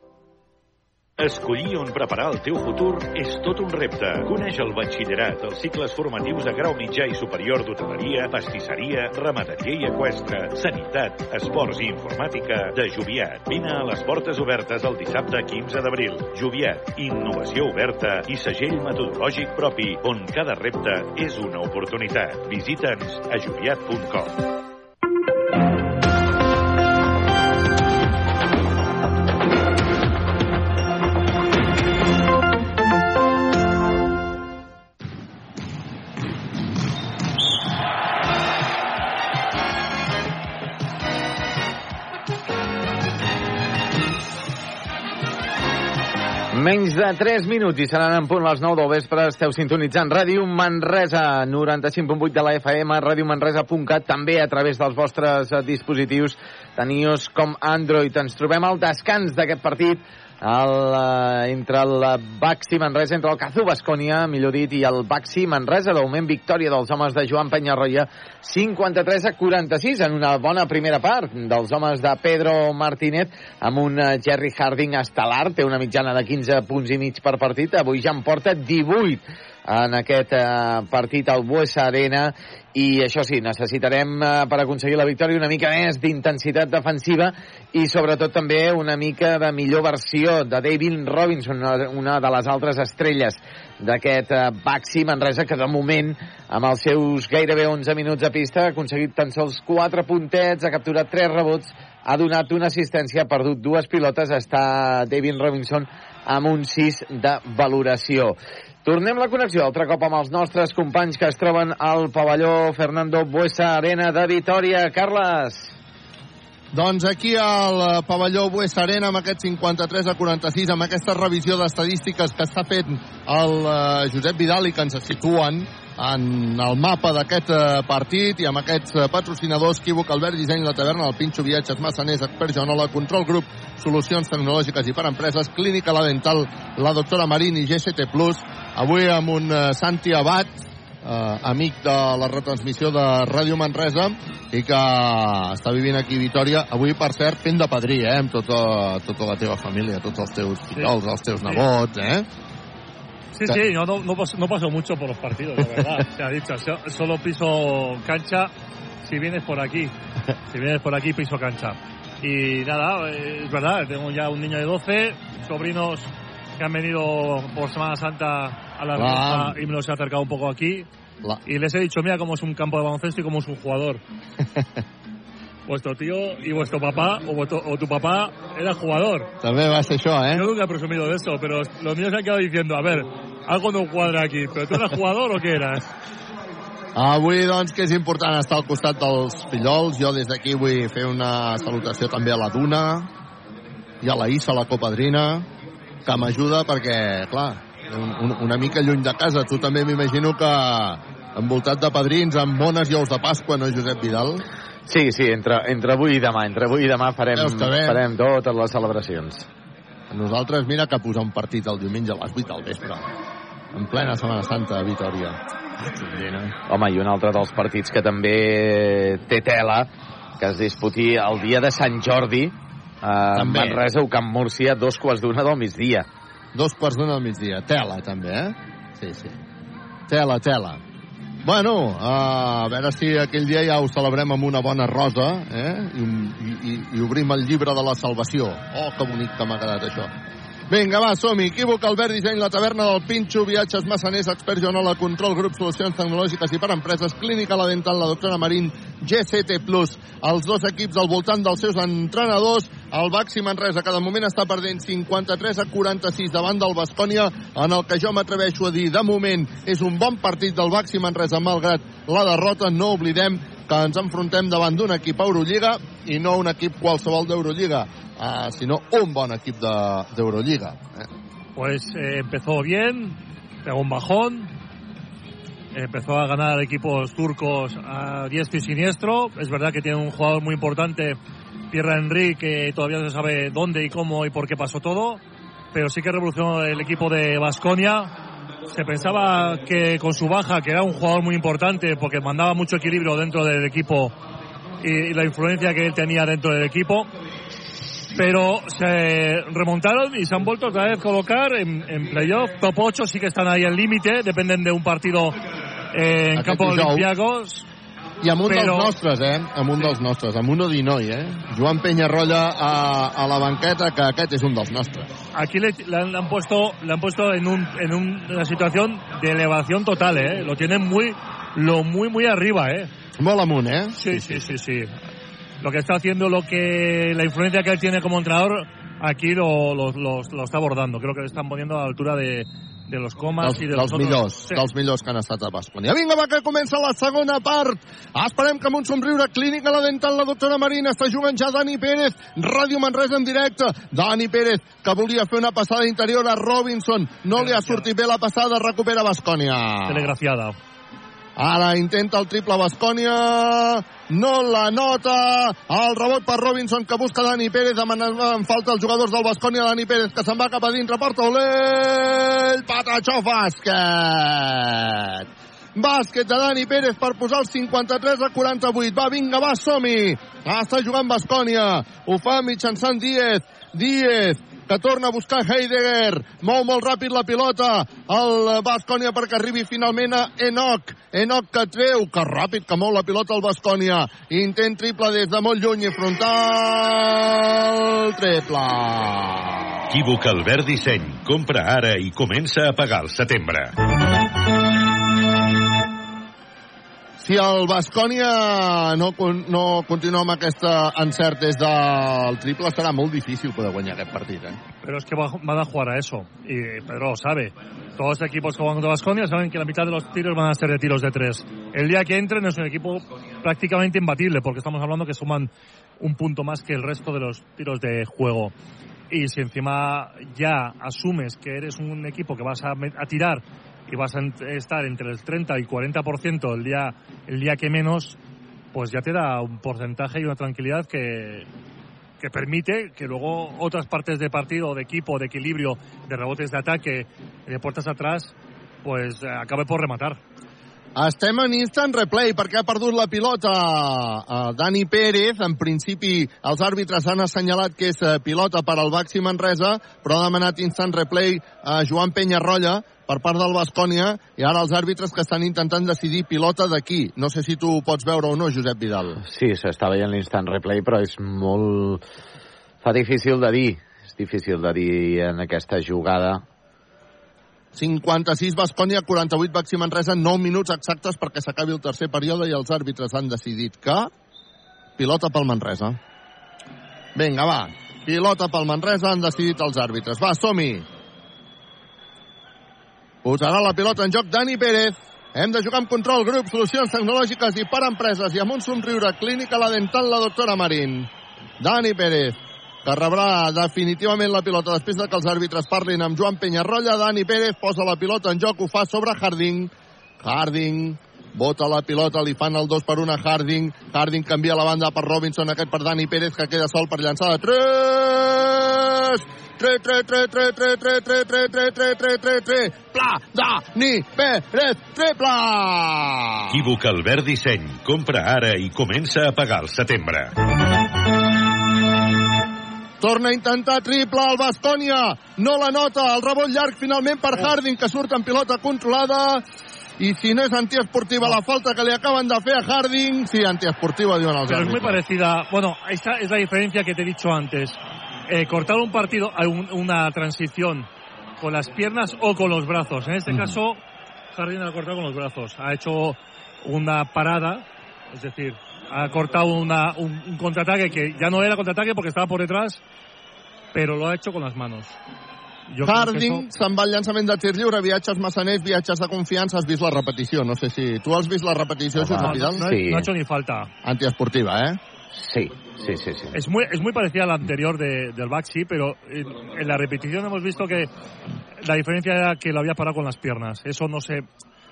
Escollir on preparar el teu futur és tot un repte. Coneix el batxillerat, els cicles formatius de grau mitjà i superior d'hoteleria, pastisseria, ramaderia i equestre, sanitat, esports i informàtica de Joviat. Vine a les portes obertes el dissabte 15 d'abril. Joviat, innovació oberta i segell metodològic propi, on cada repte és una oportunitat. Visita'ns a joviat.com. Menys de 3 minuts i seran en punt les 9 del vespre. Esteu sintonitzant Ràdio Manresa, 95.8 de la FM, radiomanresa.cat, també a través dels vostres eh, dispositius, tant iOS com Android. Ens trobem al descans d'aquest partit el, uh, entre el Baxi Manresa, entre el Cazú Bascònia, millor dit, i el Baxi Manresa, d'augment victòria dels homes de Joan Penyarroia, 53 a 46, en una bona primera part dels homes de Pedro Martínez, amb un uh, Jerry Harding estel·lar, té una mitjana de 15 punts i mig per partit, avui ja en porta 18 en aquest eh, partit al Buesa Arena i això sí, necessitarem eh, per aconseguir la victòria una mica més d'intensitat defensiva i sobretot també una mica de millor versió de David Robinson, una, una de les altres estrelles d'aquest eh, Baxi Manresa que de moment amb els seus gairebé 11 minuts de pista ha aconseguit tan sols 4 puntets, ha capturat 3 rebots ha donat una assistència, ha perdut dues pilotes, està David Robinson amb un 6 de valoració. Tornem la connexió altre cop amb els nostres companys que es troben al pavelló Fernando Buesa Arena de Vitoria. Carles. Doncs aquí al eh, pavelló Buesa Arena amb aquest 53 a 46, amb aquesta revisió d'estadístiques que està fent el eh, Josep Vidal i que ens situen en el mapa d'aquest eh, partit i amb aquests patrocinadors Equívoc, Albert Disseny, La Taverna, el Pinxo Viatges, Massaners, Expert Joanola, Control Group, Solucions Tecnològiques i per Empreses, Clínica La Dental, la doctora Marín i GST Plus. Avui amb un eh, Santi Abad, eh, amic de la retransmissió de Ràdio Manresa i que està vivint aquí a Vitoria avui per cert fent de padrí eh, amb tota, tota la teva família tots els teus fillols, els teus nebots eh? Sí, sí, yo no, no, no paso mucho por los partidos, la verdad. *laughs* Se ha dicho, so- solo piso cancha si vienes por aquí. Si vienes por aquí, piso cancha. Y nada, eh, es verdad, tengo ya un niño de 12, sobrinos que han venido por Semana Santa a la. Roja y me los he acercado un poco aquí. La- Y les he dicho, mira cómo es un campo de baloncesto y cómo es un jugador. *laughs* vuestro tío y vuestro papá, o, vuestro- o tu papá, era jugador. també va ser això, eh? Yo nunca he presumido de eso, pero los míos se han quedado diciendo, a ver, algo no cuadra aquí, pero tú eras jugador o qué eras? Avui, doncs, que és important estar al costat dels fillols. Jo des d'aquí vull fer una salutació també a la Duna i a la Issa, la copadrina, que m'ajuda perquè, clar, un, un, una mica lluny de casa. Tu també m'imagino que envoltat de padrins amb mones i ous de Pasqua, no, Josep Vidal? Sí, sí, entre, entre avui i demà. Entre avui i demà farem, farem totes les celebracions. Nosaltres, mira que posar un partit el diumenge a les 8 del vespre, en plena Setmana Santa a Vitoria. Home, i un altre dels partits que també té tela, que es disputi el dia de Sant Jordi, També. Manresa o Camp Múrcia, dos quarts d'una del migdia. Dos quarts d'una del migdia. Tela, també, eh? Sí, sí. Tela, tela. Bueno, a veure si aquell dia ja ho celebrem amb una bona rosa, eh? I, i, i, i obrim el llibre de la salvació. Oh, que bonic que m'ha quedat això. Vinga, va, som-hi. Equívoc, Albert Disseny, la taverna del Pinxo, viatges massaners, expert Joanola, control, grup, solucions tecnològiques i per empreses, clínica la dental, la doctora Marín, GCT+, els dos equips al voltant dels seus entrenadors, el Baxi Manresa, que de moment està perdent 53 a 46 davant del Bascònia, en el que jo m'atreveixo a dir, de moment, és un bon partit del Baxi Manresa, malgrat la derrota, no oblidem que ens enfrontem davant d'un equip Eurolliga i no un equip qualsevol d'Eurolliga, uh, sinó un bon equip de- d'Eurolliga. Eh? Pues eh, empezó bien, pegó un bajón, empezó a ganar equipos turcos a diestro y siniestro. Es verdad que tiene un jugador muy importante, Pierre Henry, que todavía no se sabe dónde y cómo y por qué pasó todo, pero sí que revolucionó el equipo de Basconia. Se pensaba que con su baja, que era un jugador muy importante porque mandaba mucho equilibrio dentro del equipo y la influencia que él tenía dentro del equipo, pero se remontaron y se han vuelto otra vez a colocar en, en playoff. Top 8 sí que están ahí al límite, dependen de un partido eh, en Aquest campo. Olympiacos. I amb un Però- dels nostres, eh? Amb un dels nostres, amb un Odinoi, eh? Joan Penyarrolla a, a la banqueta, que aquest és un dels nostres. Aquí le, le han, le han puesto, le han puesto en, un, en un- una situación de elevación total, ¿eh? Lo tienen muy, lo muy, muy arriba, ¿eh? Molt amunt, eh? Sí, sí, sí, sí. Lo que está haciendo, lo que la influencia que él tiene como entrenador, aquí lo, lo, lo- lo está abordando. Creo que le están poniendo a la altura de, de los comas dels, y de dels otros. millors, Sí. dels millors que han estat a Bascònia. Vinga, va, que comença la segona part. Esperem que amb un somriure clínica la dental la doctora Marina està jugant ja Dani Pérez, Ràdio Manresa en directe. Dani Pérez, que volia fer una passada interior a Robinson. No li ha sortit bé la passada, recupera Bascònia. Telegrafiada. Ara intenta el triple Bascònia, no la nota, el rebot per Robinson que busca Dani Pérez, demanant falta els jugadors del Bascònia, Dani Pérez que se'n va cap a dintre, porta Olell, Patachó bàsquet. Bàsquet de Dani Pérez per posar el 53 a 48. Va, vinga, va, som-hi. Està jugant Bascònia. Ho fa mitjançant Díez. Díez, que torna a buscar Heidegger. Mou molt ràpid la pilota. El Bascònia perquè arribi finalment a Enoch. Enoch que treu, que ràpid que mou la pilota el Bascònia. Intent triple des de molt lluny i frontal. Triple. Equívoc Albert Disseny. Compra ara i comença a pagar al setembre. Si el Bascònia no, no continua amb aquesta encert des del triple, estarà molt difícil poder guanyar aquest partit, eh? Pero es que va- van a jugar a eso. Y Pedro lo sabe. Todos los equipos que juegan contra Basconia saben que la mitad de los tiros van a ser de tiros de tres. El día que entren es un equipo prácticamente imbatible, porque estamos hablando que suman un punto más que el resto de los tiros de juego. Y si encima ya asumes que eres un equipo que vas a, a tirar y vas a estar entre el 30 y 40% el día, el día que menos, pues ya te da un porcentaje y una tranquilidad que, que permite que luego otras partes de partido, de equipo, de equilibrio, de rebotes de ataque, de puertas atrás, pues eh, acabe por rematar. Estem en instant replay perquè ha perdut la pilota a Dani Pérez. En principi, els àrbitres han assenyalat que és eh, pilota per al Baxi Manresa, però ha demanat instant replay a Joan Penyarroia per part del Bascònia i ara els àrbitres que estan intentant decidir pilota d'aquí. No sé si tu ho pots veure o no, Josep Vidal. Sí, s'està veient l'instant replay, però és molt... Fa difícil de dir. És difícil de dir en aquesta jugada. 56 Bascònia, 48 Baxi Manresa, 9 minuts exactes perquè s'acabi el tercer període i els àrbitres han decidit que pilota pel Manresa. Vinga, va. Pilota pel Manresa han decidit els àrbitres. Va, som-hi. Posarà la pilota en joc Dani Pérez. Hem de jugar amb control, grup, solucions tecnològiques i per empreses i amb un somriure clínica la dental la doctora Marín. Dani Pérez, que rebrà definitivament la pilota després de que els àrbitres parlin amb Joan Penyarrolla. Dani Pérez posa la pilota en joc, ho fa sobre Harding. Harding bota la pilota, li fan el 2 per 1 a Harding. Harding canvia la banda per Robinson, aquest per Dani Pérez, que queda sol per llançar de 3! 3, 3, 3, 3, 3, 3, 3, 3, 3, 3, 3, 3, 3, pla, Dani Pérez, triple! Equívoc Albert Disseny. Compra ara i comença a pagar al setembre. Torna a intentar triple al Bascònia. No la nota. El rebot llarg finalment per Harding, que surt en pilota controlada. I si no és antiesportiva la falta que li acaben de fer a Harding, sí, antiesportiva, diuen els Pero es muy parecida. Bueno, esta es la diferencia que te he dicho antes. Eh, cortar un partido, eh, un- una transición con las piernas o con los brazos. En este Ujú. caso, Jardín ha cortado con los brazos. Ha hecho una parada, es decir, ha cortado una, un, un contraataque que ya no era contraataque porque estaba por detrás, pero lo ha hecho con las manos. Yo creo que Harding se'n va al llançament de tir lliure, viatges massaners, viatges de confiança, has vist la repetició, no sé si... Tu has vist la repetició, eso- Josep no, Vidal? no- no ha hecho ni falta. Antiesportiva, eh? Sí, sí, sí, sí. Es muy, es muy parecida a la anterior de- del Baxi, pero en, en la repetición hemos visto que la diferencia era que lo había parado con las piernas. Eso no se.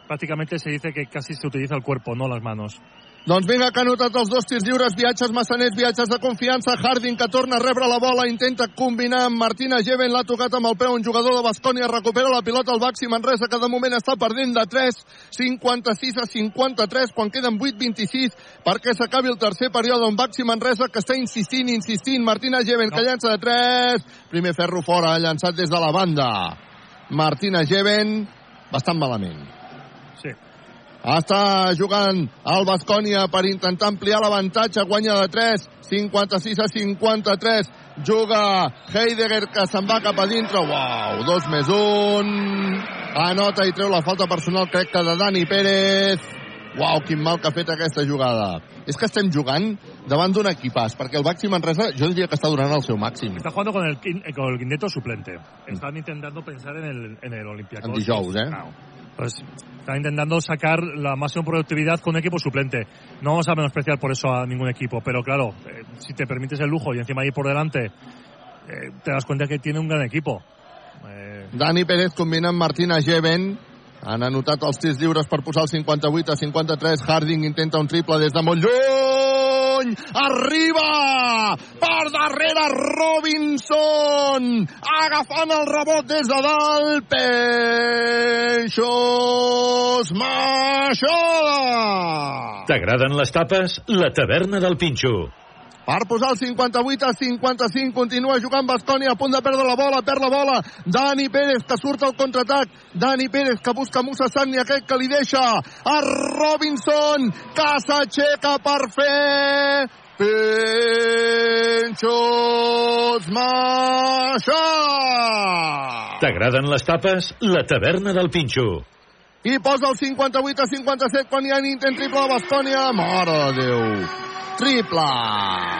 Prácticamente se dice que casi se utiliza el cuerpo, no las manos. Doncs vinga, que ha notat els dos tirs lliures, viatges massaners, viatges de confiança, Harding que torna a rebre la bola, intenta combinar amb Martina Geven, l'ha tocat amb el peu, un jugador de Bascònia recupera la pilota al Baxi Manresa, que de moment està perdent de 3, 56 a 53, quan queden 8-26, perquè s'acabi el tercer període, un Baxi Manresa que està insistint, insistint, Martina Geven, que llança de 3, primer ferro fora, llançat des de la banda. Martina Geven, bastant malament. Està jugant el Bascònia per intentar ampliar l'avantatge, guanya de 3, 56 a 53. Juga Heidegger, que se'n va cap a dintre. Uau, dos més un. Anota i treu la falta personal, crec que de Dani Pérez. Uau, quin mal que ha fet aquesta jugada. És que estem jugant davant d'un equipàs, perquè el Baxi Manresa jo diria que està donant el seu màxim. Está jugando con el, eh, con el quinteto suplente. Están intentando pensar en el, en el Olympiacos. En dijous, eh? Pues están intentando sacar la máxima productividad con un equipo suplente. No vamos a menospreciar por eso a ningún equipo, pero claro, eh, si te permites el lujo y encima ir por delante, eh, te das cuenta que tiene un gran equipo. Eh, Dani Pérez combina amb Martina Geven. Han anotat els tirs lliures per posar el 58 a 53. Harding intenta un triple des de molt lluny. Arriba! Per darrere Robinson! Agafant el rebot des de dalt. Peixos Maixola! T'agraden les tapes? La taverna del Pinxo. Per posar el 58 a 55, continua jugant Bascònia, a punt de perdre la bola, perd la bola. Dani Pérez, que surt al contraatac. Dani Pérez, que busca Musa Sagni, aquest que li deixa a Robinson, que s'aixeca per fer... Pinxos Maixà! T'agraden les tapes? La taverna del Pinxo. I posa el 58 a 57 quan hi ha intent triple de Bascònia. Mare de Déu. Triple.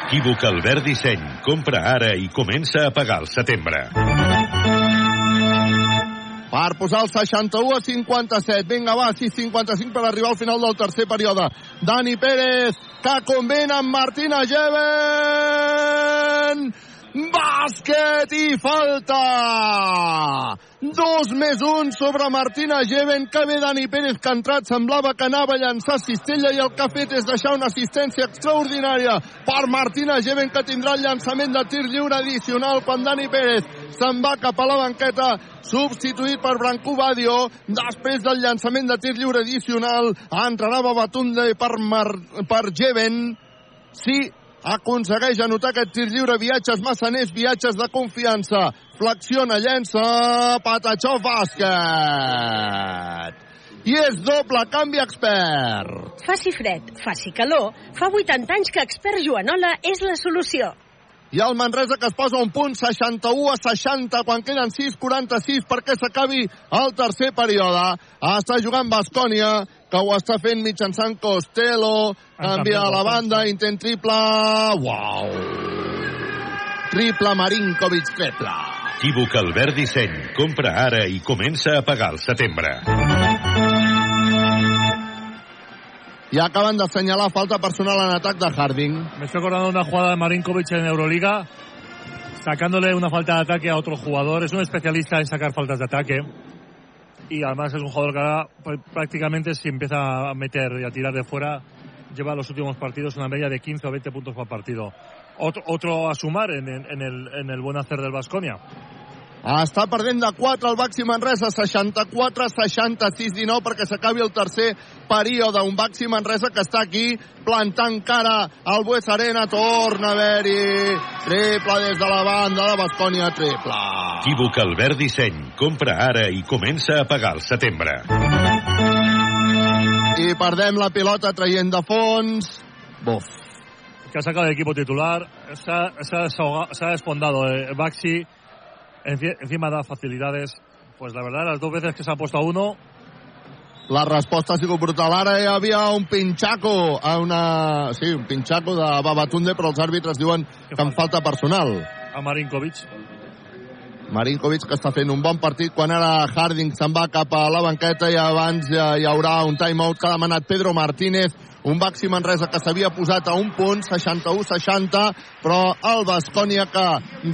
Equívoc Albert Disseny. Compra ara i comença a pagar al setembre. per posar el 61 a 57. Vinga, va, 6-55 per arribar al final del tercer període. Dani Pérez, que convén amb Martina Geven. Bàsquet i falta! Dos més un sobre Martina Geven, que ve Dani Pérez, que ha entrat, semblava que anava a llançar cistella i el que ha fet és deixar una assistència extraordinària per Martina Geven, que tindrà el llançament de tir lliure addicional quan Dani Pérez se'n va cap a la banqueta, substituït per Branco Badio. Després del llançament de tir lliure addicional, entrarà Babatunde per, Mar per Geven. Sí, aconsegueix anotar aquest tir lliure, viatges massaners, viatges de confiança. Flexiona, llença, Patachó bàsquet. I és doble canvi expert. Faci fred, faci calor, fa 80 anys que expert Joanola és la solució. I el Manresa que es posa un punt 61 a 60 quan queden 6-46 perquè s'acabi el tercer període. Està jugant Bascònia, que ho està fent mitjançant Costello, canvia a la banda, intent triple... Uau! Triple Marinkovic triple. Equívoc Albert Disseny. Compra ara i comença a pagar al setembre. Y acaban de señalar falta personal en ataque de Harding. Me estoy acordando de una jugada de Marinkovic en Euroliga, sacándole una falta de ataque a otro jugador. Es un especialista en sacar faltas de ataque. Y además es un jugador que ahora pr- prácticamente si empieza a meter y a tirar de fuera, lleva los últimos partidos una media de 15 o 20 puntos por partido. Otro, otro a sumar en, en- en el, en el buen hacer del Vasconia. Està perdent de 4 el Baxi Manresa, 64-66-19 perquè s'acabi el tercer període. Un Baxi Manresa que està aquí plantant cara al Bues Arena. Torna a haver-hi triple des de la banda de Bascònia, triple. Equívoc Albert Disseny. Compra ara i comença a pagar al setembre. I perdem la pilota traient de fons. Buf. Que ha sacado el equipo titular, se ha, se ha desahoga- se ha despondado eh, Baxi, enci- encima da facilidades. Pues la verdad, las dos veces que se ha puesto a uno, La resposta ha sigut brutal. Ara hi havia un pinxaco, a una... sí, un pinxaco de Babatunde, però els àrbitres diuen que en falta personal. a Marinkovic. Marinkovic que està fent un bon partit quan ara Harding se'n va cap a la banqueta i abans hi haurà un timeout que ha demanat Pedro Martínez un Baxi Manresa que s'havia posat a un punt 61-60 però el Bascònia que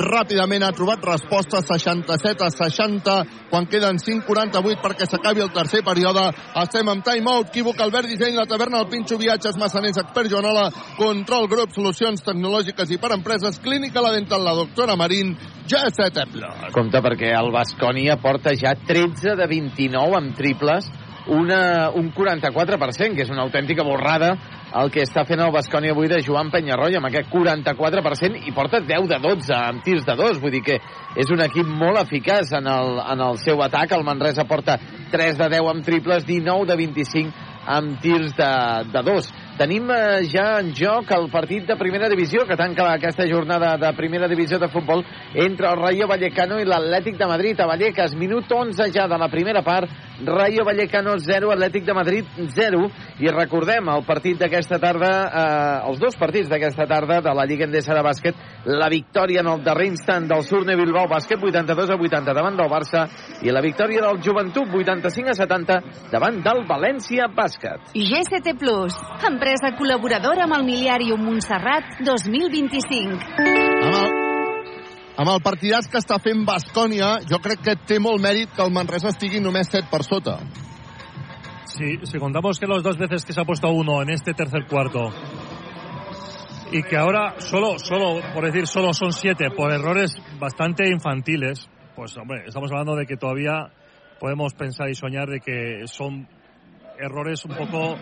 ràpidament ha trobat resposta 67 a 60 quan queden 5.48 perquè s'acabi el tercer període. Estem amb timeout, Equívoc, Albert Disseny la taverna, el Pinxo Viatges, Massaners Expert Joanola, Control Grup, Solucions Tecnològiques i per Empreses, Clínica La Dental, la doctora Marín G7 Plus Compte perquè el Bascònia porta ja 13 de 29 amb triples, una, un 44%, que és una autèntica borrada el que està fent el Bascònia avui de Joan Penyarroia amb aquest 44% i porta 10 de 12 amb tirs de 2, vull dir que és un equip molt eficaç en el, en el seu atac, el Manresa porta 3 de 10 amb triples, 19 de 25 amb tirs de, de 2. Tenim eh, ja en joc el partit de primera divisió que tanca aquesta jornada de primera divisió de futbol entre el Rayo Vallecano i l'Atlètic de Madrid a Vallecas. Minut 11 ja de la primera part. Rayo Vallecano 0, Atlètic de Madrid 0. I recordem el partit d'aquesta tarda, eh, els dos partits d'aquesta tarda de la Lliga Endesa de Bàsquet, la victòria en el darrer instant del Surne Bilbao Bàsquet 82 a 80 davant del Barça i la victòria del Joventut 85 a 70 davant del València Bàsquet. GCT Plus, empresa col·laboradora amb el Miliàrium Montserrat 2025. Amb el, amb el partidàs que està fent Bascònia, jo crec que té molt mèrit que el Manresa estigui només 7 per sota. Si, si contamos que las dos veces que se ha puesto uno en este tercer cuarto y que ahora solo, solo, por decir solo son siete por errores bastante infantiles, pues hombre, estamos hablando de que todavía podemos pensar y soñar de que son errores un poco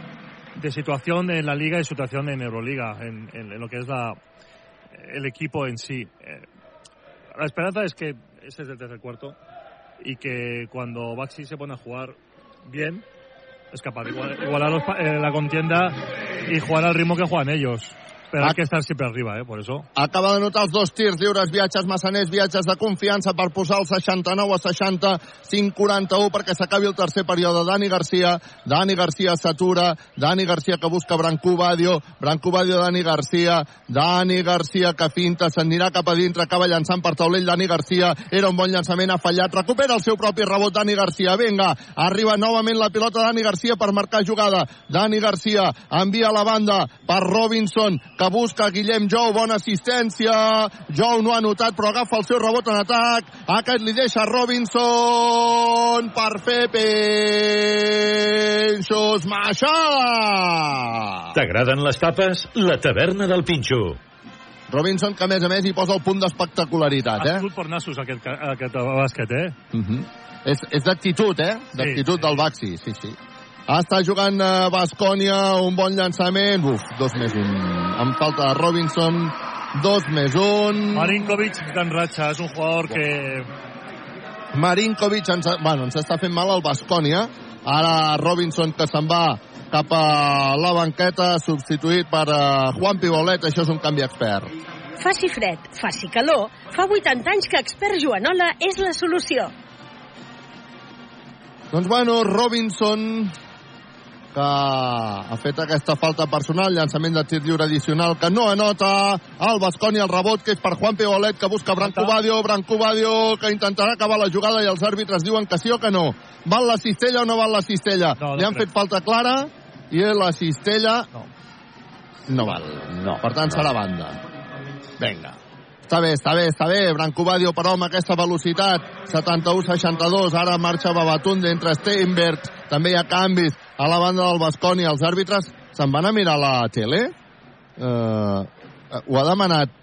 de situación en la liga y situación en Euroliga, en, en- lo que es la, el equipo en sí. La esperanza es que ese es el tercer cuarto y que cuando Baxi se pone a jugar bien, es capaz de igual- igualar los eh, la contienda y jugar al ritmo que juegan ellos. Pero hay que estar siempre arriba, ¿eh? Por eso. Acaba de notar els dos tirs lliures, viatges massaners, viatges de confiança per posar el 69 a 60, 5-41 perquè s'acabi el tercer període. Dani Garcia, Dani Garcia s'atura, Dani Garcia que busca Brancú Badio, Brancú Badio, Dani Garcia, Dani Garcia que finta, s'anirà cap a dintre, acaba llançant per taulell Dani Garcia, era un bon llançament, ha fallat, recupera el seu propi rebot Dani Garcia, vinga, arriba novament la pilota Dani Garcia per marcar jugada, Dani Garcia envia a la banda per Robinson, que busca Guillem Jou, bona assistència, Jou no ha notat però agafa el seu rebot en atac, aquest li deixa Robinson per fer penxos, Maixada! T'agraden les tapes? La taverna del Pinxo. Robinson, que a més a més hi posa el punt d'espectacularitat, Ha eh? sigut per nassos aquest, aquest bàsquet, eh? Uh -huh. És, és d'actitud, eh? D'actitud del Baxi, sí, sí. Està jugant a Bascònia, un bon llançament. Uf, dos més un. Em falta Robinson, dos més un. Marinkovic està en ratxa, és un jugador que... Marinkovic ens, bueno, ens està fent mal el Bascònia. Ara Robinson que se'n va cap a la banqueta, substituït per uh, Juan Pibolet. Això és un canvi expert. Faci fred, faci calor, fa 80 anys que expert Joanola és la solució. Doncs bueno, Robinson que ha fet aquesta falta personal, llançament de tir lliure addicional que no anota, el Basconi el rebot que és per Juan Pibolet que busca Branco Badio, Branco Badio que intentarà acabar la jugada i els àrbitres diuen que sí o que no. Val la cistella o no val la cistella? No, no Li han crec. fet falta clara i la cistella no, no val. No. Per tant no. serà banda. Vinga. Està bé, està bé, està bé. Brancobadio, però amb aquesta velocitat. 71-62. Ara marxa Babatunde entre Steinberg. També hi ha canvis a la banda del Basconi. Els àrbitres se'n van a mirar la tele? Eh, ho ha demanat,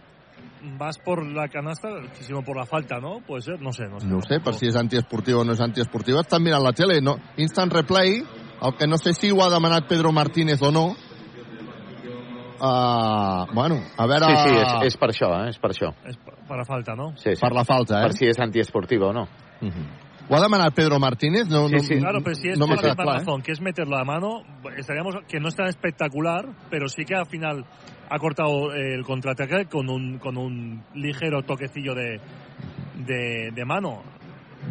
Vas por la canasta, sino por la falta, ¿no? Puede ser, no sé, no sé. no sé, per si és antiesportiva o no és antiesportiva. Estan mirant la tele. No, instant replay, el que no sé si ho ha demanat Pedro Martínez o no. Uh, bueno, a veure... Sí, sí, és, és per això, eh? és per això. Es para falta, ¿no? Sí, sí. Per la falta, eh? Per si és antiesportiva o no. Uh -huh. Ho ha demanat Pedro Martínez? No, Sí, no, sí. Claro, pero si es no la clar, eh? que es meterlo a mano, estaríamos que no es tan espectacular, pero sí que al final ha cortado el contraataque con un, con un ligero toquecillo de, de, de mano.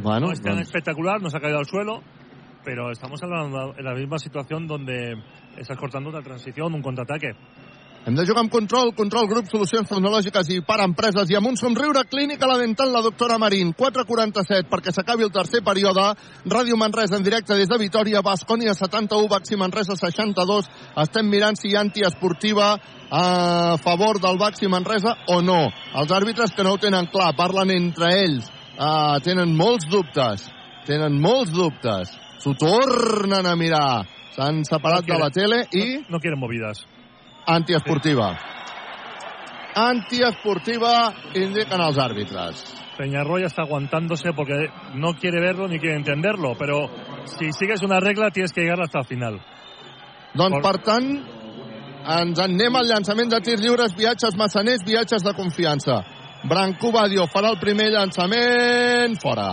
Bueno, no es tan espectacular, no se ha caído al suelo, pero estamos hablando en la misma situación donde estás cortando una transición, un contraataque. Hem de jugar amb control, control grup, solucions tecnològiques i per empreses i amb un somriure clínica la dental la doctora Marín. 4.47 perquè s'acabi el tercer període. Ràdio Manresa en directe des de Vitoria, Bascònia 71, Baxi Manresa 62. Estem mirant si hi ha antiesportiva a favor del Baxi Manresa o no. Els àrbitres que no ho tenen clar, parlen entre ells, uh, tenen molts dubtes, tenen molts dubtes. S'ho tornen a mirar. S'han separat de la tele i... No, no quieren movidas. Antiesportiva. Antiesportiva, indiquen els àrbitres. Peñarroya está aguantándose porque no quiere verlo ni quiere entenderlo, pero si sigues una regla tienes que llegar hasta el final. Doncs, per tant, ens en anem al llançament de tirs lliures, viatges massaners, viatges de confiança. Branco Badio farà el primer llançament, fora.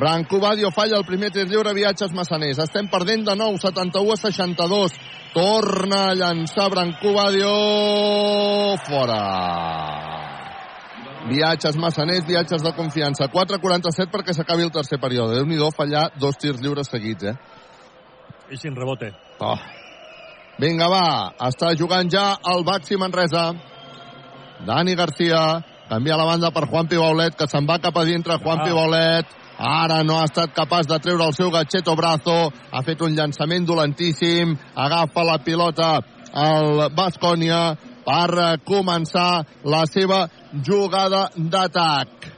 Branco Badio falla el primer tir lliure, viatges massaners. Estem perdent de nou, 71 a 62. Torna a llançar Branco Badio, fora. Viatges massaners, viatges de confiança. 4-47 perquè s'acabi el tercer període. Déu-n'hi-do fallar dos tirs lliures seguits, eh? Y sin rebote. Oh. Vinga, va. Està jugant ja el Baxi Manresa. Dani Garcia. Canvia la banda per Juan Pibaulet, que se'n va cap a dintre. Juan Ah. Pibaulet. Ara no ha estat capaç de treure el seu gatxeto brazo. Ha fet un llançament dolentíssim. Agafa la pilota el Bascònia per començar la seva jugada d'atac.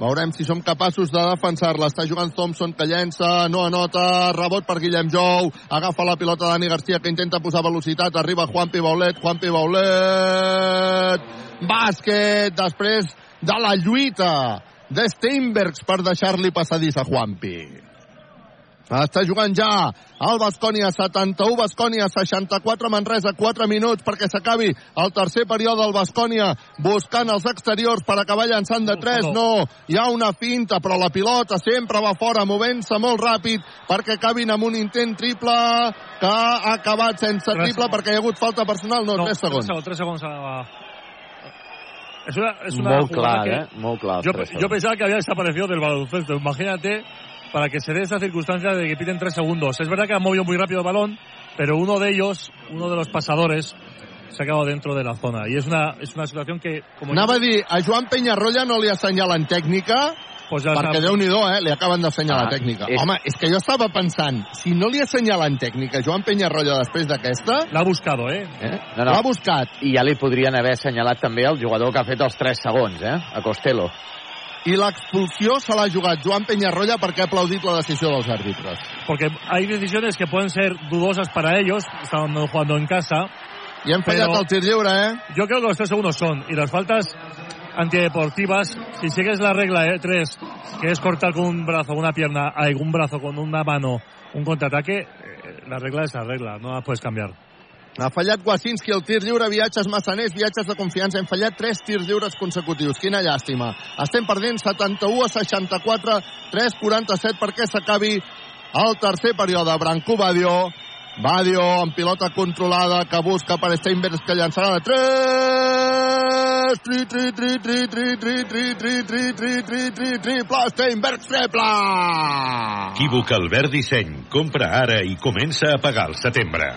Veurem si som capaços de defensar-la. Està jugant Thompson, que llença, no anota, rebot per Guillem Jou, agafa la pilota Dani Garcia, que intenta posar velocitat, arriba Juan Pibaulet, Juan Pibaulet, bàsquet, després de la lluita de Steinbergs per deixar-li passadís a Juanpi. Està jugant ja el Bascònia 71, Bascònia 64, Manresa 4 minuts perquè s'acabi el tercer període del Bascònia buscant els exteriors per acabar llançant de 3. No, hi ha una finta, però la pilota sempre va fora, movent-se molt ràpid perquè acabin amb un intent triple que ha acabat sense triple perquè hi ha hagut falta personal. No, 3 segons. 3 segons. 3 segons Es una, es una Molt clar, que eh? Molt clar. Yo, pensaba que había desaparecido del baloncesto. Imagínate, para que se dé esa circunstancia de que piden tres segundos. Es verdad que han movido muy rápido el balón, pero uno de ellos, uno de los pasadores, se ha quedado dentro de la zona. Y es una, es una situación que, como Anava a dir, a Joan Penyarroya no li assenyalen tècnica, Pues ja perquè sap. déu-n'hi-do, eh? Li acaben d'assenyalar Ah, tècnica. és- Home, és que jo estava pensant, si no li assenyalen tècnica Joan Penyarroya després d'aquesta... L'ha buscado, eh? Eh? No, no. L'ha buscat. I ja li podrien haver assenyalat també el jugador que ha fet els 3 segons, eh? A Costello. I l'expulsió se l'ha jugat Joan Penyarroya perquè ha aplaudit la decisió dels àrbitres. Porque hay decisiones que pueden ser dudosas para ellos, están jugando en casa. I hem fallat el tir lliure, eh? Yo creo que los tres segundos son. Y las faltas antideportivas, si sigues la regla de tres, que es cortar con un brazo, una pierna, un brazo con una mano, un contraataque, eh, la regla es la regla, no la puedes cambiar. Ha fallat Wasinski el tir lliure, viatges massaners, viatges de confiança. Hem fallat tres tirs lliures consecutius. Quina llàstima. Estem perdent 71 a 64, 3-47 perquè s'acabi el tercer període. Brancú Badio, Badio amb pilota controlada que busca per Steinbergs que llançarà de 3 tri, tri, tri, tri, tri, tri, tri, tri, tri, tri, tri, tri, triple, Steinbergs triple! Equívoc Albert Disseny. Compra ara i comença a pagar al setembre.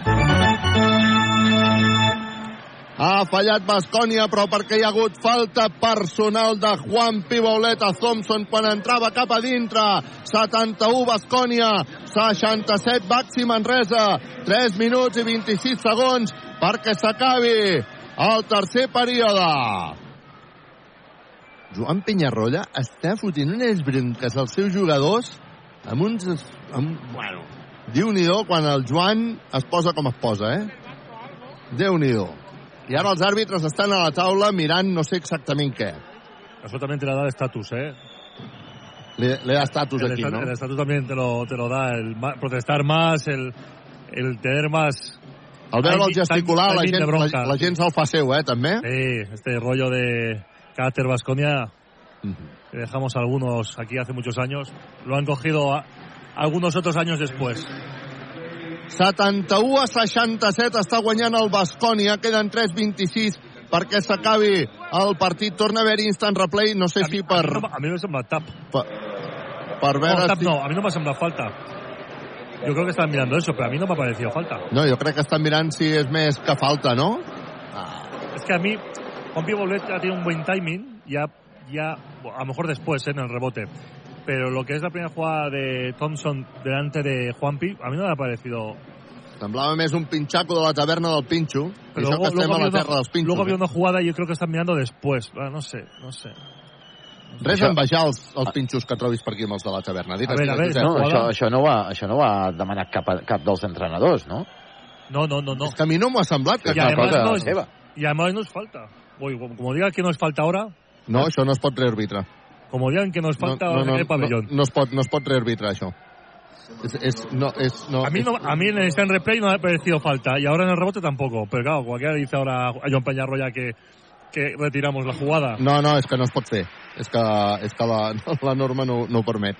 Ha fallat Bascònia, però perquè hi ha hagut falta personal de Juan Pibaulet a Thompson quan entrava cap a dintre. 71 Bascònia, 67 Baxi Manresa, 3 minuts i 26 segons perquè s'acabi el tercer període. Joan Penyarrolla està fotent unes bronques als seus jugadors amb uns... Amb, bueno, Déu-n'hi-do quan el Joan es posa com es posa, eh? Déu-n'hi-do. I ara els àrbitres estan a la taula mirant no sé exactament què. Eso también te la da estatus, ¿eh? Le, le da estatus aquí, esta- no? El estatus también te lo, te lo da, el protestar más, el, el tener más... Al el gesticular, la de gent, la, la gent se'l fa seu, eh, també? Sí, este rollo de carácter Vasconia, que dejamos algunos aquí hace muchos años, lo han cogido a- algunos otros años después. 71 a 67 està guanyant el Bascònia, queden 3-26 perquè s'acabi el partit. Torna a haver instant replay, no sé si per, A mí no me sembla tap. per, per No, veure tap si... no, a mí no me sembla falta. Yo creo que están mirando eso, pero a mí no me ha parecido falta. No, jo crec que estan mirant si és més que falta, no? Es que a mí, Juan Pibaulet ha tenido un buen timing, ya, ya, a lo mejor después, ¿eh? en el rebote. Pero lo que es la primera jugada de Thompson delante de Juanpi, a mí no me ha parecido. Semblava més un pinxaco de la taverna del Pinxo. I Pero això que estem a la terra una, dels Pinxos. luego había eh? una jugada y yo creo que están mirando después. Ah, no sé, no sé. Res Això- envejar els, els pinxos que trobis per aquí amb els de la taverna. Digues, A veure, a veure. No, això, això, no ha, això no ho ha demanat cap, a- cap dels entrenadors, no? No, no, no, no. És que a mi no m'ho ha semblat. Que Y además, cosa no es, seva. y además no es falta. Oye, como digan que no es falta ahora, No, això no es pot rearbitrar. Como digan que no es falta, no, no, en el no, pabellón. no, es pot, no es pot rearbitrar, això. És, és, no, és, no, A mí, no, a mí en el stand replay no me ha parecido falta y ahora en el rebote tampoco. Pero claro, cualquiera dice ahora a John Peñarroya que, que retiramos la jugada. No, no, és que no es pot fer. És que, és que la, *laughs* la norma no, no ho permet.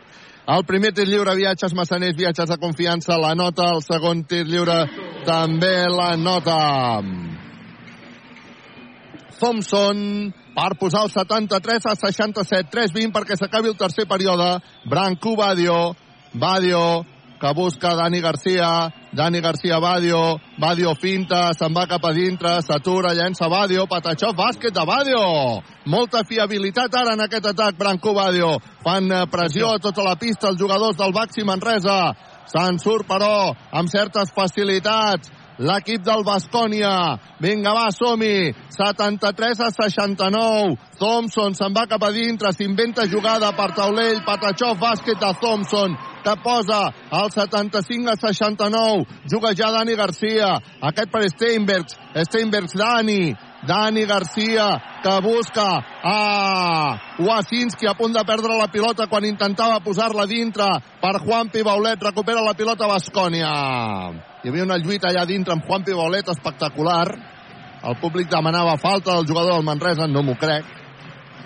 El primer tir lliure, viatges massaners, viatges de confiança, la nota. El segon tir lliure, també la nota. Thompson per posar el 73 a 67, 3-20 perquè s'acabi el tercer període. Branco Badio, Badio, que busca Dani Garcia, Dani Garcia Badio, Badio finta, se'n va cap a dintre, s'atura, llença Badio, Patachó, bàsquet de Badio. Molta fiabilitat ara en aquest atac, Branco Badio. Fan eh, pressió a tota la pista els jugadors del Baxi Manresa. Se'n surt, però, amb certes facilitats l'equip del Bascònia. Vinga, va, som-hi. 73 a 69. Thompson se'n va cap a dintre, s'inventa jugada per taulell, Patachó, bàsquet de Thompson, que posa el 75 a 69. Juga ja Dani Garcia. Aquest per Steinbergs. Steinbergs, Dani. Dani Garcia, que busca a Wasinski a punt de perdre la pilota quan intentava posar-la dintre per Juan Pibaulet. Recupera la pilota Bascònia. Hi havia una lluita allà dintre amb Juan Pibaulet espectacular. El públic demanava falta del jugador del Manresa, no m'ho crec.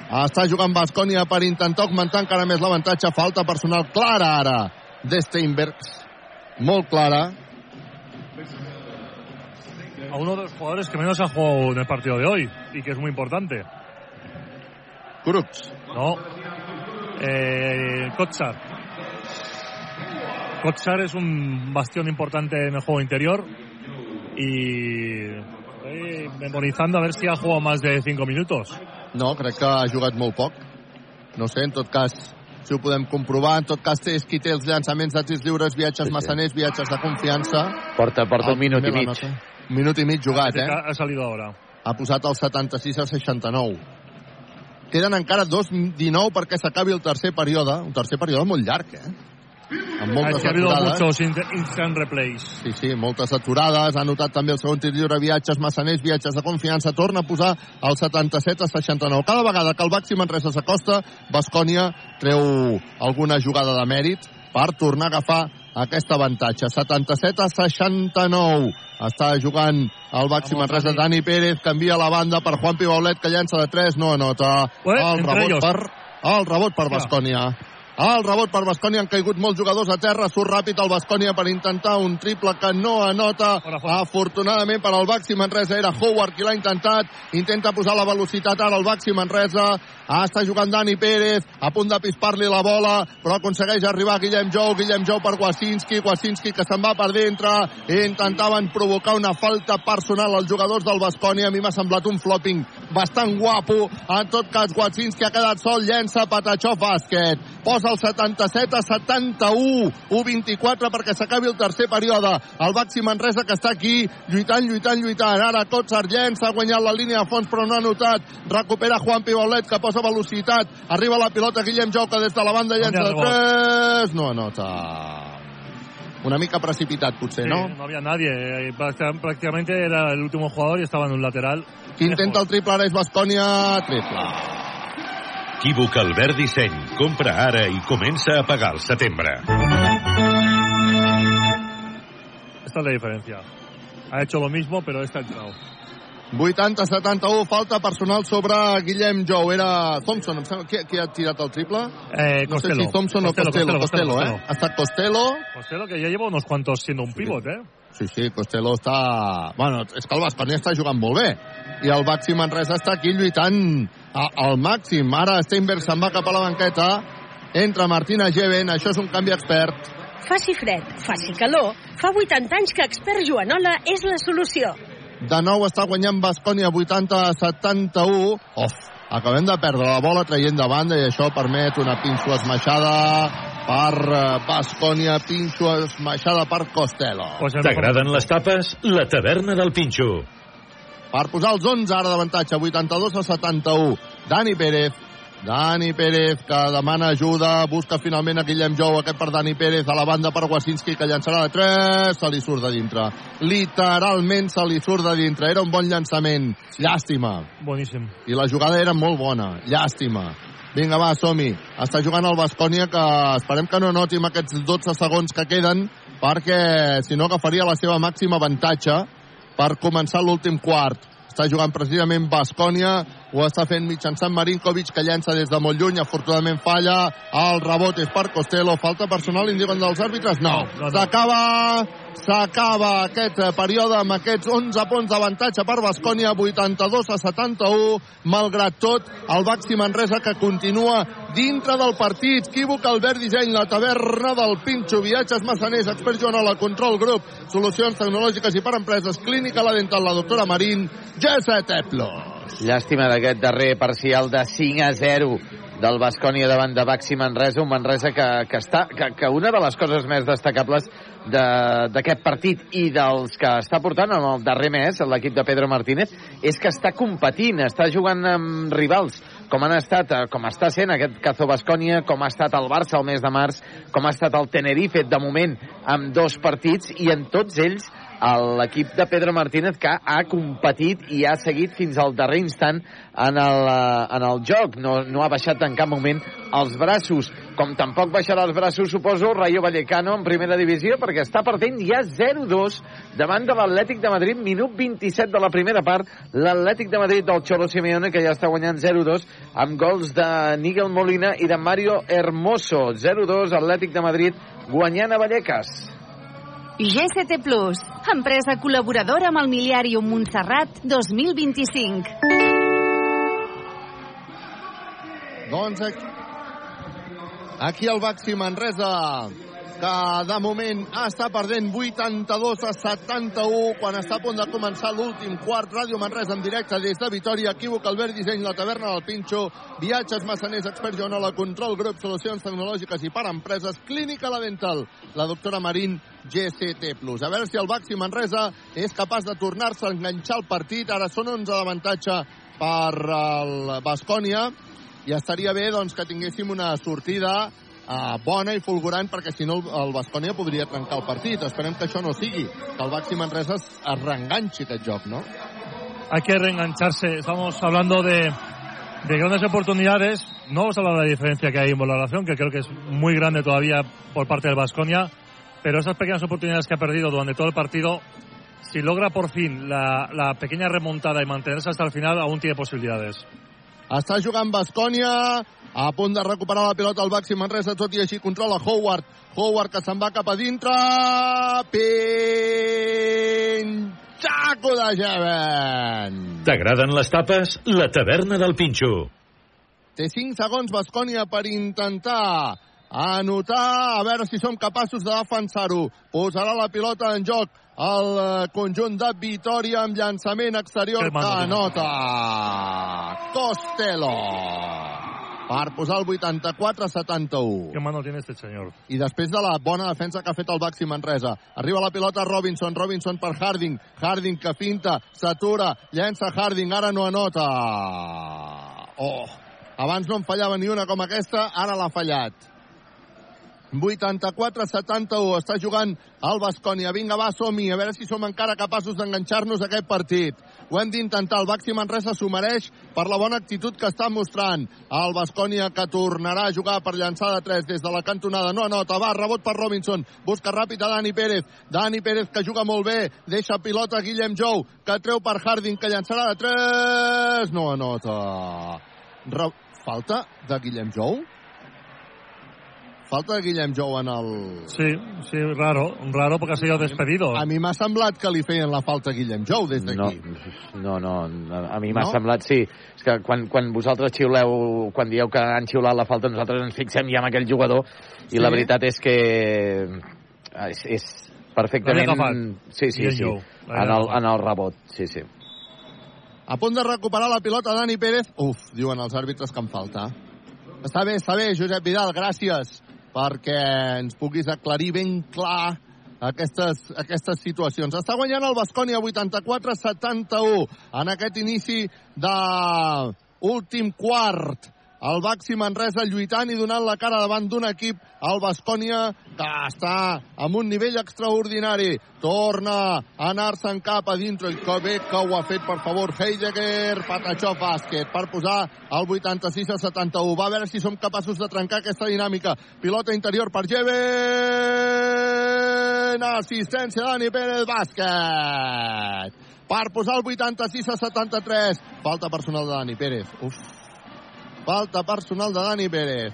Està jugant Bascònia per intentar augmentar encara més l'avantatge. Falta personal clara ara de Steinbergs. Molt clara. A uno de los jugadores que menos ha jugado en el partido de hoy y que es muy importante. Crux. No. Eh, Kotsar. Kotsar es un bastión importante en el juego interior y estoy memorizando a ver si ha jugado más de 5 minutos. No, crec que ha jugat molt poc. No sé, en tot cas, si ho podem comprovar. En tot cas, és qui té els llançaments de tirs lliures, viatges sí, sí. massaners, viatges de confiança. Porta, porta un minut i mig. nota. Minut i mig jugat, eh? Ha salido ahora. Ha posat el 76 a 69. Queden encara 2-19 perquè s'acabi el tercer període. Un tercer període molt llarg, eh? Amb moltes ha aturades. muchos in- instant replays. Sí, sí, moltes aturades. Ha notat també el segon tir lliure, viatges massaners, viatges de confiança. Torna a posar el 77 a 69. Cada vegada que el Baxi Manresa s'acosta, Bascònia treu alguna jugada de mèrit per tornar a agafar aquest avantatge. 77 a 69. Està jugant el Baxi Manresa. Dani Pérez canvia la banda per Juan Pibaulet, que llança de 3, no anota. Ué, el rebot ellos. per el rebot per Bascònia. El rebot per Bascònia, han caigut molts jugadors a terra, surt ràpid el Bascònia per intentar un triple que no anota. Afortunadament per al Baxi Manresa era Howard qui l'ha intentat, intenta posar la velocitat ara el Baxi Manresa, ah, està jugant Dani Pérez, a punt de pispar-li la bola, però aconsegueix arribar Guillem Jou, Guillem Jou per Wasinski, Wasinski que se'n va per dintre, intentaven provocar una falta personal als jugadors del Bascònia, a mi m'ha semblat un flopping bastant guapo, en tot cas Wasinski ha quedat sol, llença Patachó bàsquet, posa el 77 a 71, 1-24 perquè s'acabi el tercer període, el Baxi Manresa que està aquí, lluitant, lluitant, lluitant, ara Kotsar llença, ha guanyat la línia de fons però no ha notat, recupera Juan Pibaulet que posa velocitat, arriba la pilota Guillem que des de la banda llença de 3, no anota. Una mica precipitat potser, Sí, no? no había nadie. eh, Prácticamente era el último jugador y estaba en un lateral. Qui intenta el triple ara és Bascònia, triple. Equívoc Albert Disseny. Compra ara i comença a pagar al setembre. Esta es la diferencia. Ha hecho lo mismo, pero esta ha entrado. 80-71, falta personal sobre Guillem Jou. Era Thompson, em sembla. Qui, qui ha tirat el triple? Eh, no sé Costello. si Thompson o Costello, Costello. Costello, Costello, Costello, eh? Ha estat Costello. Costello, que ya lleva unos cuantos siendo un pivot, ¿eh? Sí, sí, Costello està... Bueno, és que el Bascònia està jugant molt bé. I el Baxi Manresa està aquí lluitant al màxim. Ara Steinberg se'n va cap a la banqueta. Entra Martina Geven, això és un canvi expert. Faci fred, faci calor, fa 80 anys que Expert Joanola és la solució. De nou està guanyant Bascònia 80 a 71. Of, acabem de perdre la bola traient de banda i això permet una pinxo esmaixada per eh, Bascònia, pinxo esmaixada per Costello. T'agraden les tapes? La taverna del Pinxo. Per posar els 11 ara d'avantatge, 82 a 71. Dani Pérez, Dani Pérez que demana ajuda, busca finalment a Guillem Jou, aquest per Dani Pérez, a la banda per Wasinski que llançarà de 3, se li surt de dintre. Literalment se li surt de dintre, era un bon llançament. Llàstima. Boníssim. I la jugada era molt bona, llàstima. Vinga, va, som-hi. Està jugant el Bascònia que esperem que no notim aquests 12 segons que queden perquè si no agafaria la seva màxima avantatge per començar l'últim quart. Està jugant precisament Bascònia, ho està fent mitjançant Marinkovic, que llença des de molt lluny, afortunadament falla, el rebot és per Costello, falta personal, indiquen dels àrbitres? No, s'acaba, s'acaba aquest període amb aquests 11 punts d'avantatge per Bascònia, 82 a 71, malgrat tot, el Baxi Manresa que continua dintre del partit. Equívoc, Albert Disseny, la taverna del Pinxo, viatges massaners, expert Joanola, control grup, solucions tecnològiques i per empreses, clínica la dental, la doctora Marín, G7 Plus. Llàstima d'aquest darrer parcial de 5 a 0 del Bascònia davant de Baxi Manresa, un Manresa que, que, està, que, que una de les coses més destacables de- d'aquest partit i dels que està portant en el darrer mes l'equip de Pedro Martínez és que està competint, està jugant amb rivals com han estat, eh, com està sent aquest Cazo Bascònia, com ha estat el Barça el mes de març, com ha estat el Tenerife de moment amb dos partits i en tots ells l'equip de Pedro Martínez que ha competit i ha seguit fins al darrer instant en el, eh, en el joc. No, no ha baixat en cap moment els braços. Com tampoc baixarà els braços, suposo, Rayo Vallecano en primera divisió, perquè està perdent ja 0-2 davant de l'Atlètic de Madrid, minut 27 de la primera part. L'Atlètic de Madrid del Cholo Simeone, que ja està guanyant 0-2, amb gols de Níguel Molina i de Mario Hermoso. 0-2, Atlètic de Madrid, guanyant a Vallecas. GCT Plus, empresa col·laboradora amb el Miliàrium Montserrat 2025. Doncs aquí, el Baxi Manresa, que de moment està perdent 82 a 71 quan està a punt de començar l'últim quart. Ràdio Manresa en directe des de Vitoria, Equívoc, Albert Disseny, la taverna del Pinxo, viatges massaners, experts la control, grup, solucions tecnològiques i per empreses, clínica La Dental, la doctora Marín, GCT+. A veure si el Baxi Manresa és capaç de tornar-se a enganxar el partit. Ara són 11 d'avantatge per el Bascònia i estaria bé doncs, que tinguéssim una sortida uh, bona i fulgurant perquè si no el, el Bascònia podria trencar el partit. Esperem que això no sigui, que el Baxi Manresa es, es reenganxi aquest joc, no? Hay que reengancharse. Estamos hablando de, de grandes oportunidades. No vamos a hablar de la diferencia que hay en valoración, que creo que es muy grande todavía por parte del Vasconia, pero esas pequeñas oportunidades que ha perdido durante todo el partido, si logra por fin la, la pequeña remontada y mantenerse hasta el final, aún tiene posibilidades. Està jugant Bascònia, a punt de recuperar la pilota al Baxi Manresa, tot i així controla Howard. Howard que se'n va cap a dintre. Pinxaco de Jeven. T'agraden les tapes? La taverna del Pinxo. Té 5 segons Bascònia per intentar anotar, a veure si som capaços de defensar-ho. Posarà la pilota en joc el eh, conjunt de Vitoria amb llançament exterior Que que anota Costello per posar el 84-71. ¿Qué mano tiene este señor? I després de la bona defensa que ha fet el Baxi Manresa. Arriba la pilota Robinson, Robinson per Harding, Harding que finta, s'atura, llença Harding, ara no anota. Oh, abans no en fallava ni una com aquesta, ara l'ha fallat. 84-71, està jugant el Bascònia. Vinga, va, som -hi. a veure si som encara capaços d'enganxar-nos aquest partit. Ho hem d'intentar, el Baxi Manresa s'ho mereix per la bona actitud que està mostrant. El Bascònia que tornarà a jugar per llançar de 3 des de la cantonada, no anota, va, rebot per Robinson, busca ràpid a Dani Pérez, Dani Pérez que juga molt bé, deixa pilota a Guillem Jou, que treu per Harding, que llançarà de 3, no anota. Re... Falta de Guillem Jou? Falta de Guillem Jou en el... Sí, sí, raro, raro porque ha sido despedido. A mi m'ha semblat que li feien la falta a Guillem Jou des No, d'aquí. no, no, a a mi m'ha No? semblat, sí. És que quan, quan vosaltres xiuleu, quan dieu que han xiulat la falta, nosaltres ens fixem ja en aquell jugador i Sí? la veritat és que és, és perfectament... Sí, sí, sí. En el, en el rebot, sí, sí. A punt de recuperar la pilota Dani Pérez. Uf, diuen els àrbitres que em falta. Està bé, està bé, Josep Vidal, gràcies perquè ens puguis aclarir ben clar aquestes, aquestes situacions. Està guanyant el Bascònia 84-71 en aquest inici de últim quart. El Baxi Manresa lluitant i donant la cara davant d'un equip, el Bascònia, que està amb un nivell extraordinari. Torna a anar-se en cap a dintre. I que bé que ho ha fet, per favor, Heidegger, Patachó Bàsquet, per posar el 86 a 71. Va a veure si som capaços de trencar aquesta dinàmica. Pilota interior per Jeven. Assistència Dani Pérez, bàsquet. Per posar el 86 a 73. Falta personal de Dani Pérez. Uf. Falta personal de Dani Pérez.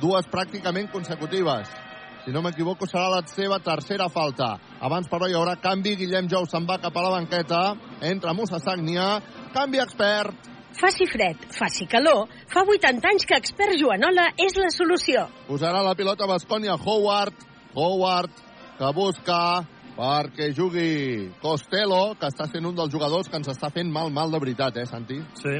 Dues pràcticament consecutives. Si no m'equivoco, serà la seva tercera falta. Abans, però, hi haurà canvi. Guillem Jou se'n va cap a la banqueta. Entra Musa Sagnia. Canvi expert. Faci fred, faci calor, fa 80 anys que Expert Joanola és la solució. Posarà la pilota Bascònia Howard. Howard, que busca perquè jugui Costello, que està sent un dels jugadors que ens està fent mal, mal de veritat, eh, Santi? Sí,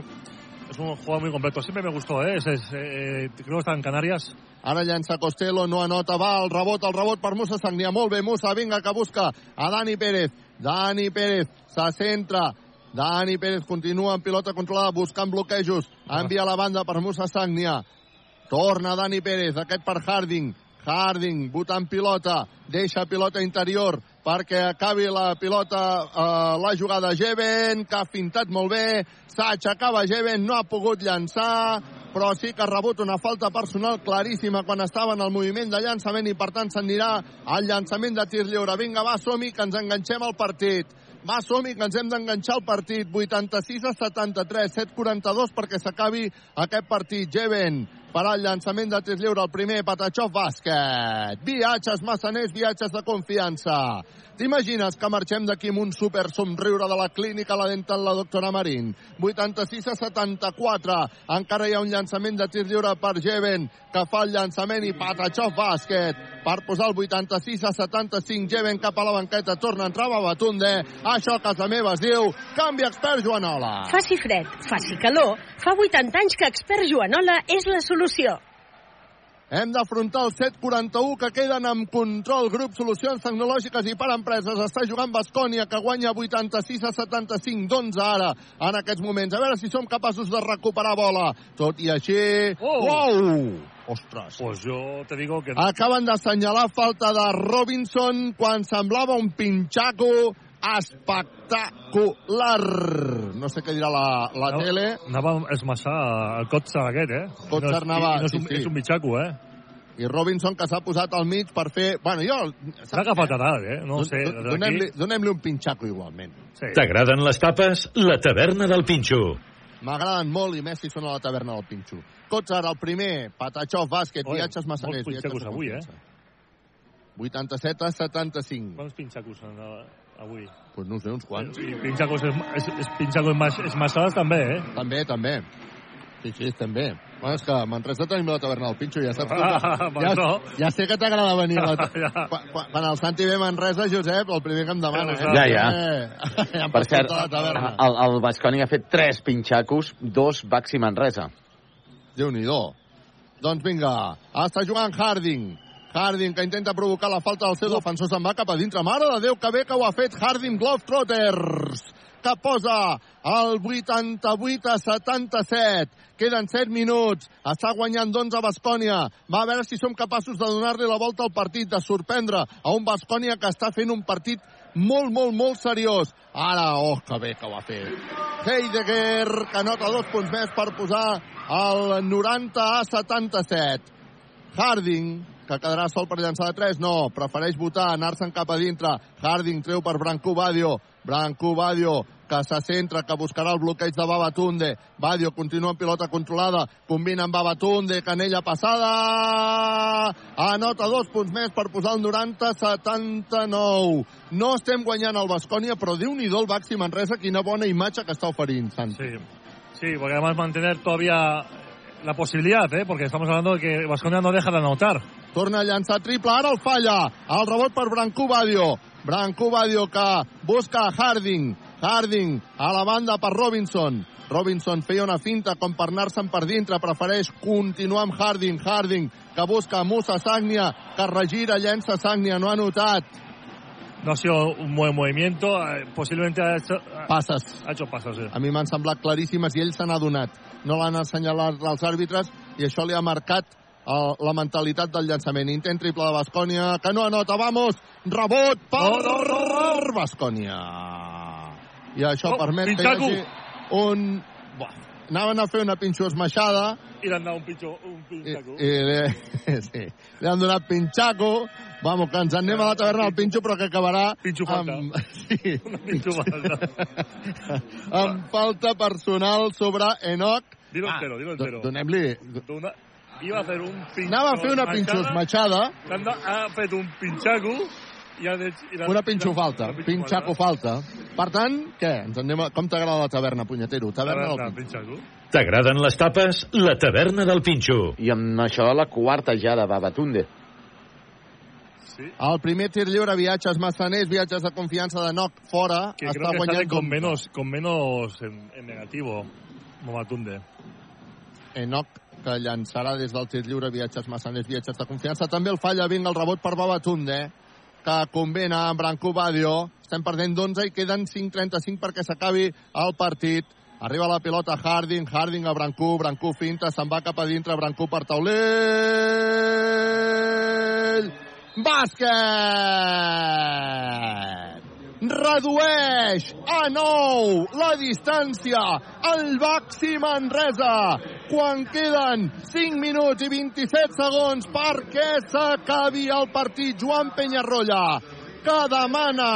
es un jugador muy completo. Siempre me gustó, ¿eh? Es, es, eh, creo que está en Canarias. Ara llança Costello, no anota, va, el rebot, el rebot per Musa Sagnia. Molt bé, Musa, vinga, que busca a Dani Pérez. Dani Pérez se centra. Dani Pérez continua en pilota controlada, buscant bloquejos. Envia la banda per Musa Sagnia. Torna Dani Pérez, aquest per Harding. Harding, votant pilota, deixa pilota interior, perquè acabi la pilota, eh, la jugada Geven, que ha fintat molt bé, s'aixecava Geven, no ha pogut llançar, però sí que ha rebut una falta personal claríssima quan estava en el moviment de llançament i per tant s'anirà al llançament de tir lliure. Vinga, va, som-hi, que ens enganxem al partit. Va, som-hi, que ens hem d'enganxar al partit. 86 a 73, 7-42 perquè s'acabi aquest partit. Geven farà el llançament de tir lliure, el primer, Patachov bàsquet. Viatges massaners, viatges de confiança. T'imagines que marxem d'aquí amb un super somriure de la clínica la dental la doctora Marín. 86 a 74. Encara hi ha un llançament de tir lliure per Geven, que fa el llançament i Patachov bàsquet per posar el 86 a 75. Geven cap a la banqueta, torna a entrar Babatunde. Això a casa meva es diu canvi expert Joanola. Faci fred, faci calor, fa 80 anys que Expert Joanola és la solució. Hem d'afrontar el 7-41 que queden amb control. Grup Solucions Tecnològiques i per Empreses està jugant Bascònia que guanya 86 a 75 d'11 ara en aquests moments. A veure si som capaços de recuperar bola. Tot i així... Oh! Uau! Ostres. Pues yo te digo que... Acaben d'assenyalar falta de Robinson quan semblava un pinxaco espectacular. No sé què dirà la, la No, tele. Anava a esmassar el Kotzer aquest, eh? Kotzer no és, anava- i no és, un, sí, sí. és un mitjaco, eh? I Robinson que s'ha posat al mig per fer... Bueno, jo... S'ha agafat a dalt, eh? No ho sé. Don- Donem-li donem un pinxaco igualment. Sí. T'agraden les tapes? La taverna del Pinxo. M'agraden molt i Messi són a la taverna del Pinxo. Cots ara el primer, Patachov, bàsquet, Oi, viatges massaners. molts pinxacos avui, eh? confiança. 87 a 75. Quants pinxacos són eh, avui? Pues no ho sé, uns quants. I pinxacos és, és, és pinxacos mas, és massades també, eh? També, també. Sí, sí, també. Bueno, és que a Manresa tenim la taverna del Pinxo, ja saps. Ah, que, pues ja, no. ja sé que t'agrada venir la... *laughs* Ja. Quan, quan, el Santi ve a Manresa, Josep, el primer que em demana, eh? Ja, ja. Eh, *laughs* ja Per cert, el, el Basconi ha fet tres pinxacos, dos Baxi Manresa. Déu-n'hi-do. Doncs vinga, està jugant Harding. Harding que intenta provocar la falta del seu defensor se'n va cap a dintre. Mare de Déu, que bé que ho ha fet Harding Globetrotters que posa el 88 a 77. Queden 7 minuts. Està guanyant d'11 a Bascònia. Va a veure si som capaços de donar-li la volta al partit, de sorprendre a un Bascònia que està fent un partit molt, molt, molt seriós. Ara, oh, que bé que ho ha fet. Heidegger, que nota dos punts més per posar el 90 a 77. Harding, que quedarà sol per llançar de 3, no, prefereix votar, anar-se'n cap a dintre. Harding treu per Branco Badio. Branco Badio, que se centra, que buscarà el bloqueig de Babatunde. Badio continua amb pilota controlada, combina amb Babatunde, canella passada, anota dos punts més per posar el 90-79. No estem guanyant el Bascònia, però déu-n'hi-do el Baxi Manresa, quina bona imatge que està oferint, Santi. Sí, sí, porque además mantener todavía la posibilidad, ¿eh? Porque estamos hablando de que Vasconia no deja de anotar. Torna a llançar triple, ara el falla. El rebot per Branco Badio. Branco Badio que busca Harding. Harding a la banda per Robinson. Robinson feia una finta com per anar-se'n per dintre, prefereix continuar amb Harding. Harding que busca Musa Sagnia, que regira, llença Sagnia, no ha notat. No ha sido un buen movimiento, eh, posiblemente ha hecho, Passes. ha hecho pasos. eh. A mi m'han semblat claríssimes i ell se n'ha donat. No l'han assenyalat els àrbitres i això li ha marcat eh, la mentalitat del llançament. Intent triple de Bascònia, que no anota, vamos! Rebot per Bascònia. I això Oh, permet que hi pinxaco. hagi un... Buah, anaven a fer una pinxo esmaixada Y le han dado un pincho, un i, pinchaco. i li, *laughs* sí, li han donat pinxaco. Vamos, que ens en anem a la taverna del pinxo, però que acabarà Pinxo falta. amb, *laughs* sí, Pincho falta. *laughs* amb falta personal sobre Enoch. Dilo entero, dilo entero. Do- Donem-li... Una- Iba a hacer un pincho. Anava a fer una pinxo esmaixada, Anda, ha fet un pinxaco i ha de, i la- una pinxo i falta, pinxaco falta. Per tant, què? Ens en anem a... Com t'agrada la taverna, punyetero? Taverna del pinxaco. T'agraden les tapes? La taverna del Pinxo. I amb això la quarta ja de Babatunde. El primer tir lliure, viatges massaners, viatges de confiança de Noc fora, Que està creo que guanyant con com- menos, con menos en, en negativo. Momatunde. Enoch, que llançarà des del tir lliure, viatges massaners, viatges de confiança. També el falla, vinga, el rebot per Babatunde, que combina amb Branco Badio. Estem perdent d'11 i queden 5.35 perquè s'acabi el partit. Arriba la pilota Harding, Harding a Brancú, Brancú finta, se'n va cap a dintre, Brancú per taulell. bàsquet! Redueix a 9 la distància al Baxi Manresa quan queden 5 minuts i 27 segons perquè s'acabi el partit. Joan Penyarrolla, que demana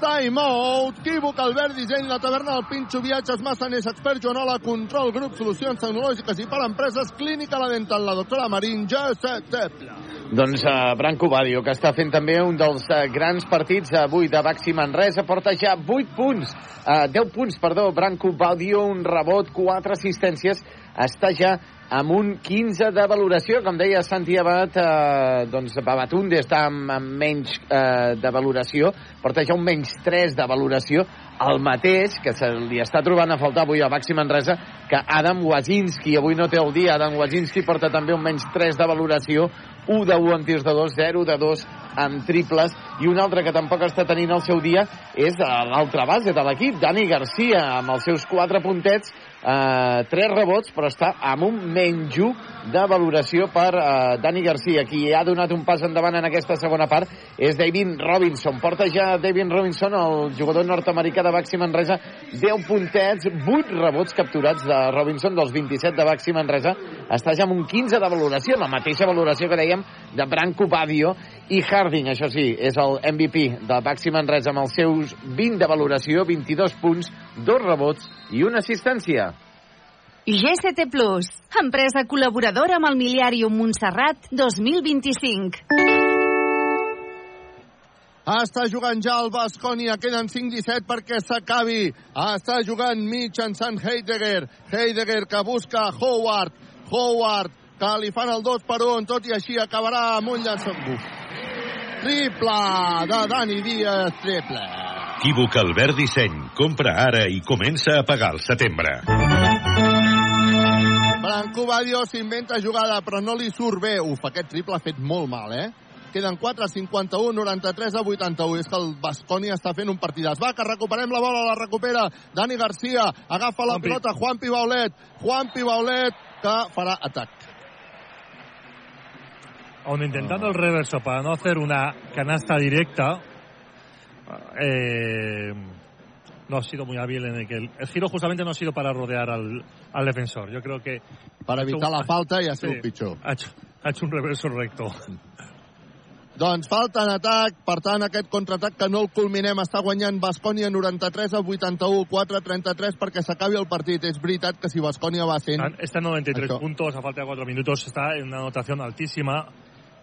time out. Quívoc, Albert, disseny, la taverna del Pinxo, viatges, massaners, expert, Joanola, control, grup, solucions tecnològiques i per empreses, clínica la dental, la doctora Marín, Josep Tepla. Doncs uh, Branco Badio, que està fent també un dels uh, grans partits avui de Baxi Manresa, porta ja 8 punts, uh, 10 punts, perdó, Branco Badio, un rebot, 4 assistències, està ja amb un 15 de valoració, com deia Santi Abad, eh, doncs Babatunde està amb, amb menys eh, de valoració, porta ja un menys 3 de valoració, el mateix que se li està trobant a faltar avui a Baxi Manresa, que Adam Wazinski, avui no té el dia, Adam Wazinski porta també un menys 3 de valoració, 1 de 1 amb tirs de 2, 0 de 2 amb triples, i un altre que tampoc està tenint el seu dia és l'altra base de l'equip, Dani Garcia, amb els seus 4 puntets, eh, 3 rebots, però està amb un menys 1 de valoració per eh, Dani Garcia. Qui ha donat un pas endavant en aquesta segona part és David Robinson. Porta ja David Robinson, el jugador nord-americà de Baxi Manresa, 10 puntets, 8 rebots capturats de Robinson, dels 27 de Baxi Manresa. Està ja amb un 15 de valoració, la mateixa valoració que dèiem de Branco Badio i Harding, això sí, és el MVP de Baxi Manresa amb els seus 20 de valoració, 22 punts, 2 rebots i una assistència. GCT Plus, empresa col·laboradora amb el Miliàrium Montserrat 2025. Està jugant ja el Bascònia, queden 5-17 perquè s'acabi. Està jugant mitjançant Heidegger. Heidegger que busca Howard. Howard que li fan el 2 per 1, tot i així acabarà amb un llançat. Triple de Dani Díaz, triple. Equívoc Albert Disseny. Compra ara i comença a pagar al setembre. Branco Badio s'inventa jugada, però no li surt bé. Uf, aquest triple ha fet molt mal, eh? Queden 4, 51, 93 a 81. És que el Bascònia està fent un partidàs. Va, que recuperem la bola, la recupera Dani Garcia. Agafa la Juanpi. pilota Juanpi Baulet. Juanpi Baulet que farà atac. Aun intentando el reverso para no hacer una canasta directa, eh, no ha sido muy hábil en el que el, el giro justamente no ha sido para rodear al, al defensor. Yo creo que Per evitar la *laughs* falta i ha sigut pitjor. Ha hecho, ha hecho un reverso recto. Doncs falta en atac, per tant aquest contraatac que no el culminem està guanyant Bascònia 93 a 81, 4-33 perquè s'acabi el partit. És veritat que si Bascònia va sent... Está en 93 Eso. puntos, a falta de 4 minutos, está en una anotación altísima.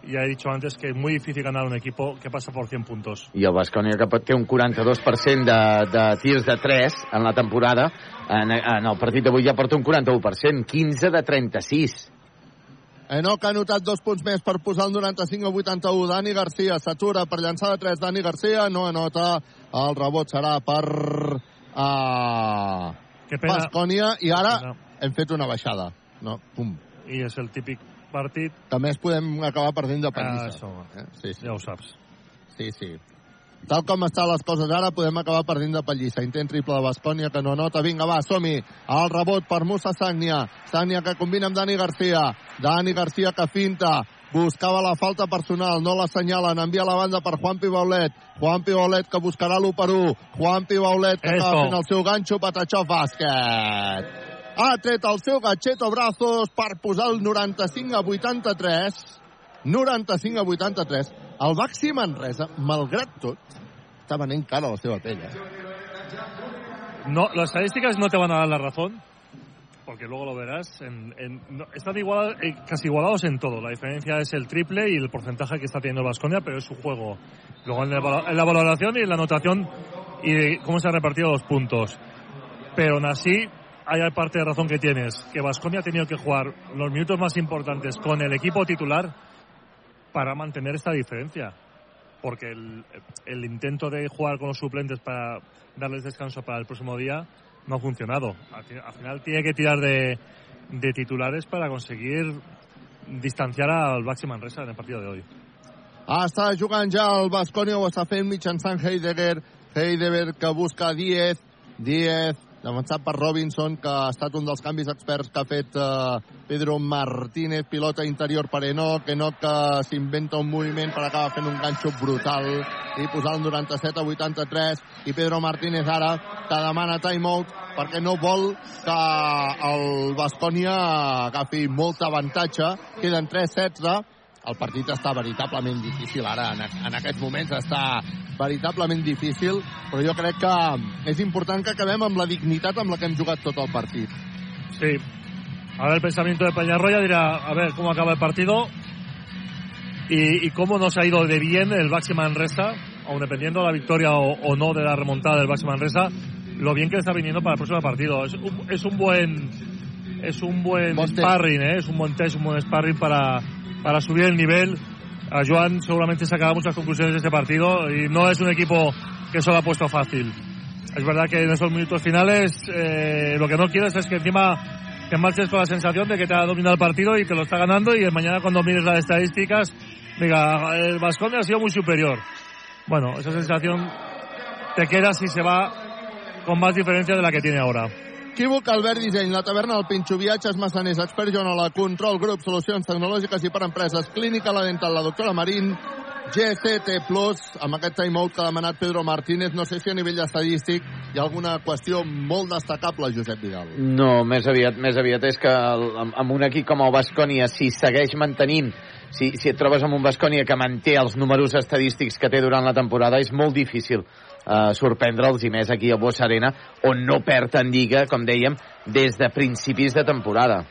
Ya he dicho antes que es muy difícil ganar un equipo que pasa por 100 puntos. I el Bascònia que pot- té un 42% de, de tirs de 3 en la temporada. En, en el partit d'avui ja porta un 41%, 15 de 36. Enoc ha anotat dos punts més per posar el 95 a 81. Dani Garcia s'atura per llançar de 3. Dani Garcia no anota. El rebot serà per uh, Qué pena. Bascònia. I ara hem fet una baixada. No, pum. Y es el típico partido. Que a més podem acabar perdent de Ah, pallissa. eso. Eh? Sí, sí. Ya lo sabes. Sí, sí. Tal com estan les coses ara, podem acabar perdent de pallissa. Intent triple de Bascònia, que no nota. Vinga, va, som-hi. El rebot per Musa Sagnia. Sagnia que combina amb Dani Garcia. Dani Garcia que finta. Buscava la falta personal, no l'assenyalen. Envia la banda per Juanpi Baulet. Juanpi Baulet que buscarà l'1 per 1. Juanpi Baulet que Eso. acaba fent el seu ganxo Patachó bàsquet. Ha tret el seu gatxeto brazos per posar el 95 a 83. 95 a 83. El Baxi Manresa, malgrat tot, està venent cara a la seva pell. Eh? No, las estadísticas no te van a dar la razón, porque luego lo verás. En, en- no- están igual, eh, casi igualados en todo. La diferencia es el triple y el porcentaje que está teniendo Vasconia, pero es su juego. Luego en la, en la valoración y en la anotación y de cómo se han repartido los puntos. Pero aún así, hay parte de razón que tienes, que Vasconia ha tenido que jugar los minutos más importantes con el equipo titular para mantener esta diferencia. Porque el, el intento de jugar con los suplentes para darles descanso para el próximo día no ha funcionado. Al, fi- al final tiene que tirar de, de titulares para conseguir distanciar al Baxi Manresa en el partido de hoy. Està jugant ja el Bascònia, ho està fent mitjançant Heidegger. Heidegger que busca 10, 10, defensat per Robinson, que ha estat un dels canvis experts que ha fet eh, Pedro Martínez, pilota interior per Enoch, Enoch que s'inventa un moviment per acabar fent un ganxo brutal i posar el 97 a 83 i Pedro Martínez ara que demana timeout perquè no vol que el Bascònia agafi molt avantatge, queden 3-16 el partit està veritablement difícil ara, en, en aquests moments està veritablement difícil, però jo crec que és important que acabem amb la dignitat amb la que hem jugat tot el partit. Sí. Ahora el pensamiento de Peñarroya dirá, a ver cómo acaba el partido y, y cómo nos ha ido de bien el Baxi Manresa, aun dependiendo de la victoria o, o no de la remontada del Baxi Manresa, lo bien que le está viniendo para el próximo partido. Es un, es un buen es un buen Bon test. sparring, ¿eh? es un buen test, un buen sparring para, para subir el nivel. A Joan seguramente sacará muchas conclusiones de este partido y no es un equipo que se lo ha puesto fácil. Es verdad que en esos minutos finales eh, lo que no quieres es que encima te marches con la sensación de que te ha dominado el partido y que lo está ganando y mañana cuando mires las estadísticas diga, el Vasconia ha sido muy superior. Bueno, esa sensación te queda si se va con más diferencia de la que tiene ahora. Equívoc, Albert Disseny, la taverna del Pinxo, viatges massaners, expert Joan Ola, control, grup, solucions tecnològiques i per empreses, clínica la dental, la doctora Marín, GCT Plus, amb aquest timeout que ha demanat Pedro Martínez, no sé si a nivell estadístic hi ha alguna qüestió molt destacable, Josep Vidal. No, més aviat, més aviat és que el, amb un equip com el Bascònia, si segueix mantenint, si, si et trobes amb un Bascònia que manté els números estadístics que té durant la temporada, és molt difícil uh, sorprendre'ls, i més aquí a Bossa Arena, on no perd en Lliga, com dèiem, des de principis de temporada.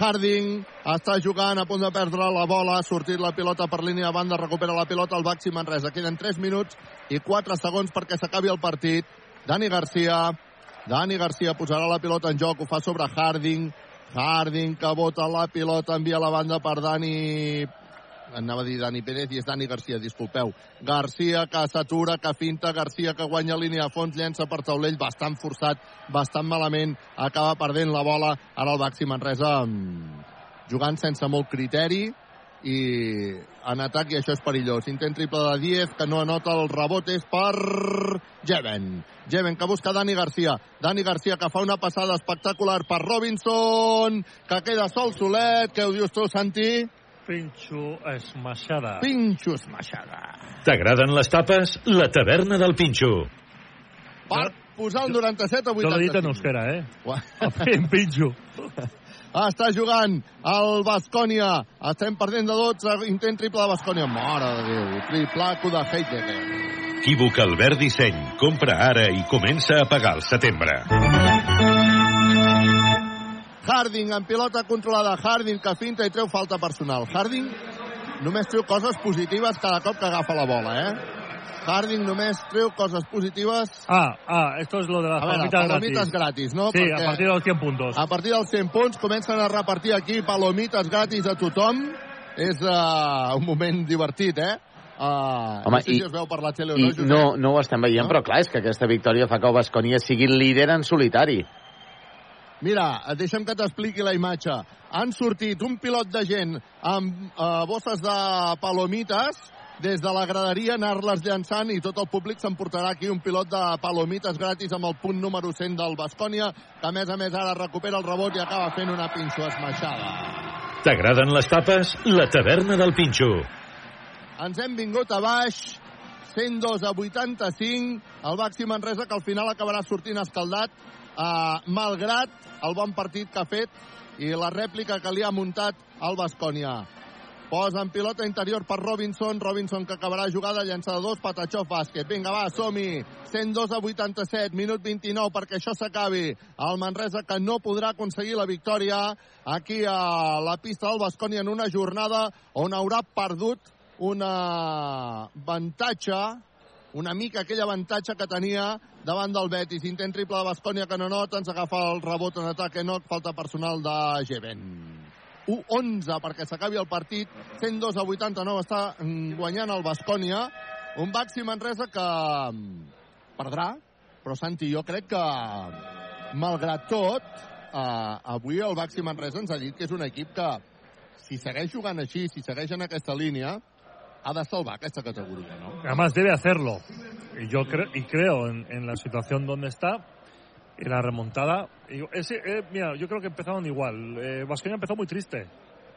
Harding està jugant a punt de perdre la bola, ha sortit la pilota per línia de banda, recupera la pilota el Baxi Manresa. Queden 3 minuts i 4 segons perquè s'acabi el partit. Dani Garcia, Dani Garcia posarà la pilota en joc, ho fa sobre Harding, Harding que bota la pilota, envia la banda per Dani anava a dir Dani Pérez i és Dani Garcia, disculpeu. Garcia que s'atura, que finta, Garcia que guanya línia de fons, llença per taulell, bastant forçat, bastant malament, acaba perdent la bola. Ara el Baxi Manresa mm, jugant sense molt criteri i en atac i això és perillós. Intent triple de 10 que no anota el rebot és per Jeven. Jeven que busca Dani Garcia. Dani Garcia que fa una passada espectacular per Robinson que queda sol solet. Què ho dius tu, Santi? Pinxo esmaixada. Pinxo esmaixada. T'agraden les tapes? La taverna del Pinxo. Per posar el 97 a Yo lo he 85. dicho en euskera, ¿eh? *laughs* En pinxo. *laughs* Està jugant el Bascònia. Estem perdent de 12. Intent triple de Bascònia. Mare de Déu. Triplaco de Heidegger. Equívoc Albert Disseny. Compra ara i comença a pagar el setembre. Harding en pilota controlada. Harding que finta i treu falta personal. Harding només treu coses positives cada cop que agafa la bola, eh? Harding només treu coses positives. Ah, ah, esto es lo de las A veure, palomitas, palomites gratis, no? Sí, Perquè a partir de los 100 puntos. A partir dels 100 punts comencen a repartir aquí palomites gratis a tothom. És uh, un moment divertit, eh? Uh, Home, no sé i- si es veu per la tele o no, Josep. no, no ho estem veient, però clar, és que aquesta victòria fa que el Bascònia sigui líder en solitari. Mira, deixa'm que t'expliqui la imatge. Han sortit un pilot de gent amb eh, bosses de palomites des de la graderia anar-les llançant i tot el públic s'emportarà aquí un pilot de palomites gratis amb el punt número 100 del Bascònia, que a més a més ara recupera el rebot i acaba fent una pinxo esmaixada. T'agraden les tapes? La taverna del Pinxo. Ens hem vingut a baix, 102 a 85, el Baxi Manresa que al final acabarà sortint escaldat, eh, malgrat el bon partit que ha fet i la rèplica que li ha muntat el Bascònia. Posa en pilota interior per Robinson, Robinson que acabarà jugada, llança de dos, Patachó bàsquet. Vinga, va, som-hi. 102 a 87, minut 29 perquè això s'acabi. El Manresa que no podrà aconseguir la victòria aquí a la pista del Bascònia en una jornada on haurà perdut una avantatge una mica aquell avantatge que tenia davant del Betis. Intent triple de Bascònia que no nota, ens agafa el rebot en atac Enoch, falta personal de Geven. 1-11 perquè s'acabi el partit. 102 a 89 està mm, guanyant el Bascònia. Un Baxi Manresa que mm, perdrà, però Santi, jo crec que malgrat tot, eh, avui el Baxi Manresa ens ha dit que és un equip que si segueix jugant així, si segueix en aquesta línia, ha de salvar aquesta categoria, no? Además debe hacerlo. Y yo cre y creo en, en la situación donde está y la remontada. Y ese, eh, mira, yo creo que empezaron igual. Eh, Vasconia empezó muy triste.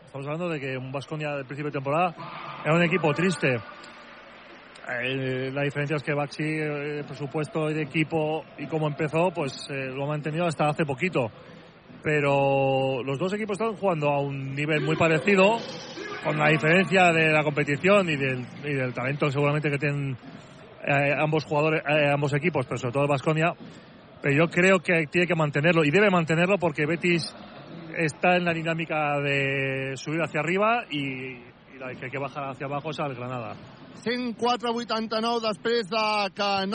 Estamos hablando de que un Vasconia del principio de temporada era un equipo triste. Eh, la diferencia es que Baxi, eh, presupuesto y de equipo y cómo empezó, pues eh, lo ha mantenido hasta hace poquito. Pero los dos equipos están jugando a un nivel muy parecido, con la diferencia de la competición y del, y del talento seguramente que tienen eh, ambos jugadores, eh, ambos equipos, pero sobre todo Vasconia. Pero yo creo que tiene que mantenerlo y debe mantenerlo porque Betis está en la dinámica de subir hacia arriba y, y la que hay que bajar hacia abajo es al Granada. 104-89 després de que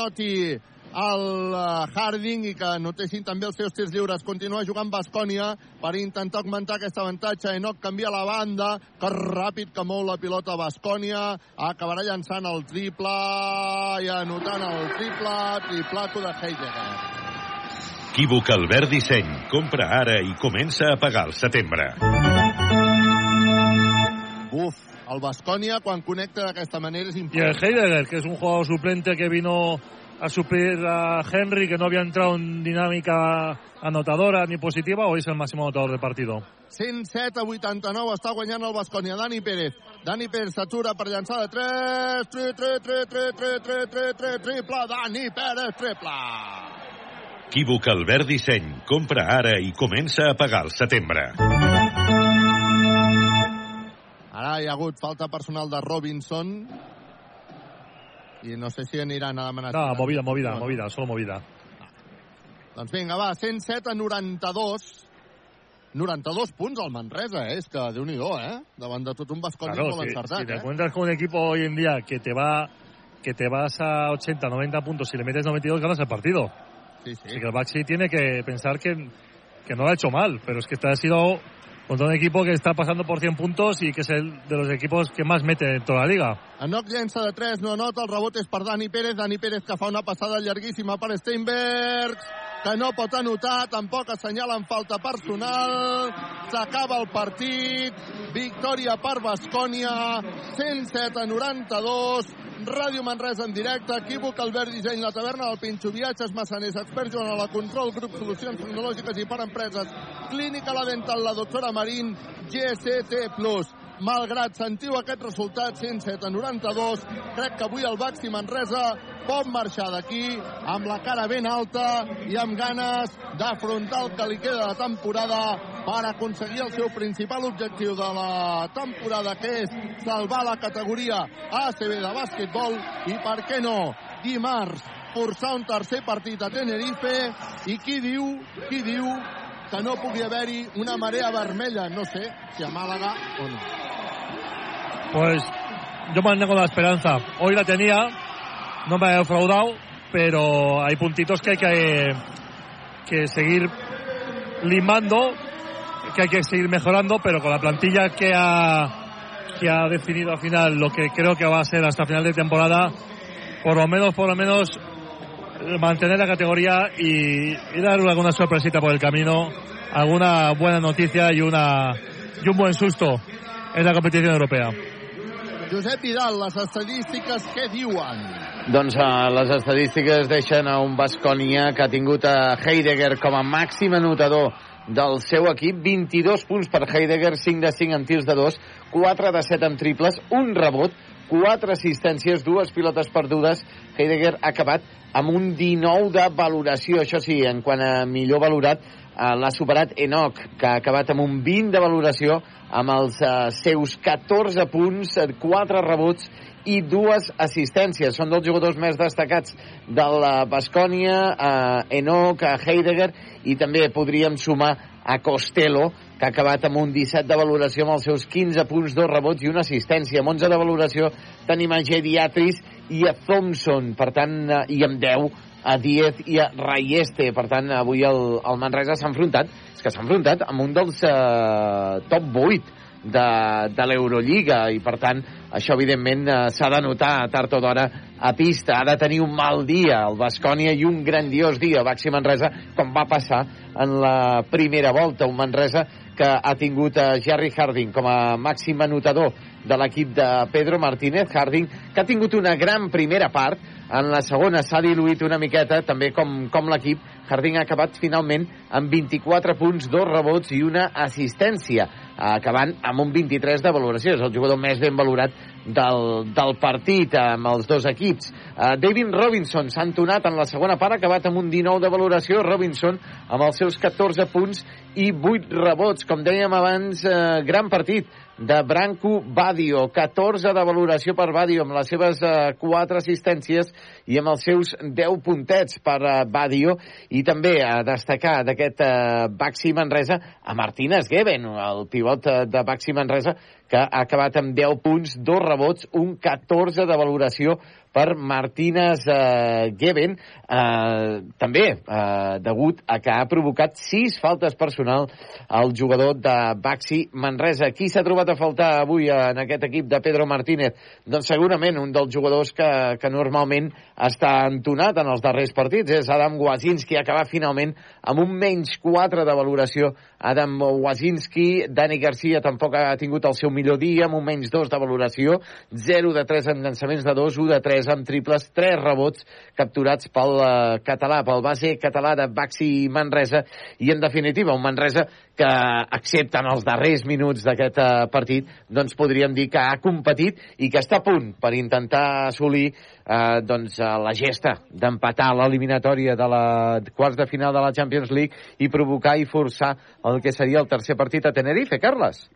el eh, Harding i que notessin també els seus tirs lliures. Continua jugant Bascònia per intentar augmentar aquest avantatge. Enoch canvia la banda, que ràpid que mou la pilota Bascònia. Acabarà llançant el triple i anotant el triple, triplaco de Heidegger. Equívoc Albert Disseny. Compra ara i comença a pagar al setembre. Uf, el Bascònia quan connecta d'aquesta manera és Y el important. Heidegger, que es un jugador suplente que vino a suplir a Henry, que no había entrado en dinámica anotadora ni positiva, hoy es el máximo anotador del partido. 107 a 89 està guanyant el Bascònia. Dani Pérez. Dani Pérez s'atura per llançar de 3. Tri, tri, tri, tri, tri, tri, tri, tri, triple. Dani Pérez, triple. Equívoc Albert Disseny. Compra ara i comença a pagar al setembre. Ara hi ha hagut falta personal de Robinson i no sé si aniran a demanar... No, movida, movida, movida, solo movida. Doncs vinga, va, 107 a 92. 92 punts al Manresa, eh? És que déu nhi eh? Davant de tot un Bascònia Claro, molt si, encertat, si te eh? encuentras con un equipo hoy en día que te va que te vas a 80, 90 puntos, si le metes 92 ganas el partido. Sí, sí. Así que el Baxi tiene que pensar que, que no lo ha hecho mal, pero es que este ha sido contra un equipo que está pasando por 100 puntos y que es el de los equipos que más mete en toda la liga. Enoch llença de 3, no anota, el rebot és per Dani Pérez, Dani Pérez que fa una passada llarguíssima per Steinbergs, que no pot anotar, tampoc assenyalen falta personal, s'acaba el partit, victòria per Bascònia, 107 a 92, Ràdio Manresa en directe, equívoc, Albert Disseny, la taverna del Pinxo, viatges, massaners, experts Joan a la control, grup solucions tecnològiques i per empreses, clínica la dental, la doctora Marín, GCT+. Malgrat sentiu aquest resultat 107 a 92, crec que avui el Baxi Manresa pot marxar d'aquí amb la cara ben alta i amb ganes d'afrontar el que li queda de temporada per aconseguir el seu principal objectiu de la temporada, que és salvar la categoria ACB de bàsquetbol i, per què no, dimarts forçar un tercer partit a Tenerife. I qui diu, qui diu que no pugui haver-hi una marea vermella, no sé si a Màlaga o no. Pues yo mantengo la esperanza. Hoy la tenía, no me ha defraudado, pero hay puntitos que hay que, que seguir limando, que hay que seguir mejorando, pero con la plantilla que ha, que ha definido al final lo que creo que va a ser hasta final de temporada, por lo menos, por lo menos, mantener la categoría y, y dar alguna sorpresita por el camino, alguna buena noticia y, una, y un buen susto en la competición europea. Josep Vidal, les estadístiques què diuen? Doncs uh, les estadístiques deixen a un Bascònia que ha tingut a Heidegger com a màxim anotador del seu equip, 22 punts per Heidegger, 5 de 5 en tirs de 2, 4 de 7 en triples, un rebot, 4 assistències, dues pilotes perdudes. Heidegger ha acabat amb un 19 de valoració, això sí, en quant a millor valorat, eh, l'ha superat Enoch, que ha acabat amb un 20 de valoració, amb els eh, seus 14 punts, 4 rebots i dues assistències. Són dels jugadors més destacats de la Bascònia, eh, Enoch, a Heidegger, i també podríem sumar a Costello, que ha acabat amb un 17 de valoració amb els seus 15 punts, dos rebots i una assistència. Amb 11 de valoració tenim a Gediatris i a Thompson, per tant, eh, i amb 10 a Diez i a Raieste. Per tant, avui el, el Manresa s'ha enfrontat, és que s'ha enfrontat amb un dels eh, top 8 de, de l'Eurolliga. I per tant això evidentment eh, s'ha de notar tard o d'hora a pista, ha de tenir un mal dia el Bascònia i un grandiós dia Baxi Manresa com va passar en la primera volta. Un Manresa que ha tingut a Jerry Harding com a màxim anotador de l'equip de Pedro Martínez. Harding, que ha tingut una gran primera part, en la segona s'ha diluït una miqueta, també com, com l'equip. Harding ha acabat finalment amb 24 punts, dos rebots i una assistència, acabant amb un 23 de valoració. És el jugador més ben valorat del, del partit amb els dos equips. Uh, David Robinson s'ha entonat en la segona part, acabat amb un 19 de valoració. Robinson amb els seus 14 punts i 8 rebots. Com dèiem abans, uh, gran partit de Branco Badio. 14 de valoració per Badio amb les seves uh, 4 assistències i amb els seus 10 puntets per uh, Badio. I també a destacar d'aquest uh, Baxi Manresa a Martínez Geben, el pivot uh, de Baxi Manresa, que ha acabat amb 10 punts, dos rebots, un 14 de valoració per Martínez eh, Geben, eh, també eh, degut a que ha provocat sis faltes personal al jugador de Baxi Manresa. Qui s'ha trobat a faltar avui en aquest equip de Pedro Martínez? Doncs segurament un dels jugadors que, que normalment està entonat en els darrers partits. És Adam Wazinski, que acaba finalment amb un menys 4 de valoració. Adam Wazinski, Dani Garcia tampoc ha tingut el seu millor dia, amb un menys 2 de valoració, 0 de 3 en llançaments de 2, 1 de 3 amb triples, 3 rebots capturats pel uh, català, pel base català de Baxi Manresa, i en definitiva un Manresa que, excepte en els darrers minuts d'aquest uh, partit, doncs podríem dir que ha competit i que està a punt per intentar assolir eh, doncs, uh, la gesta d'empatar l'eliminatòria de la quarts de final de la Champions League i provocar i forçar el que seria el tercer partit a Tenerife. Carles?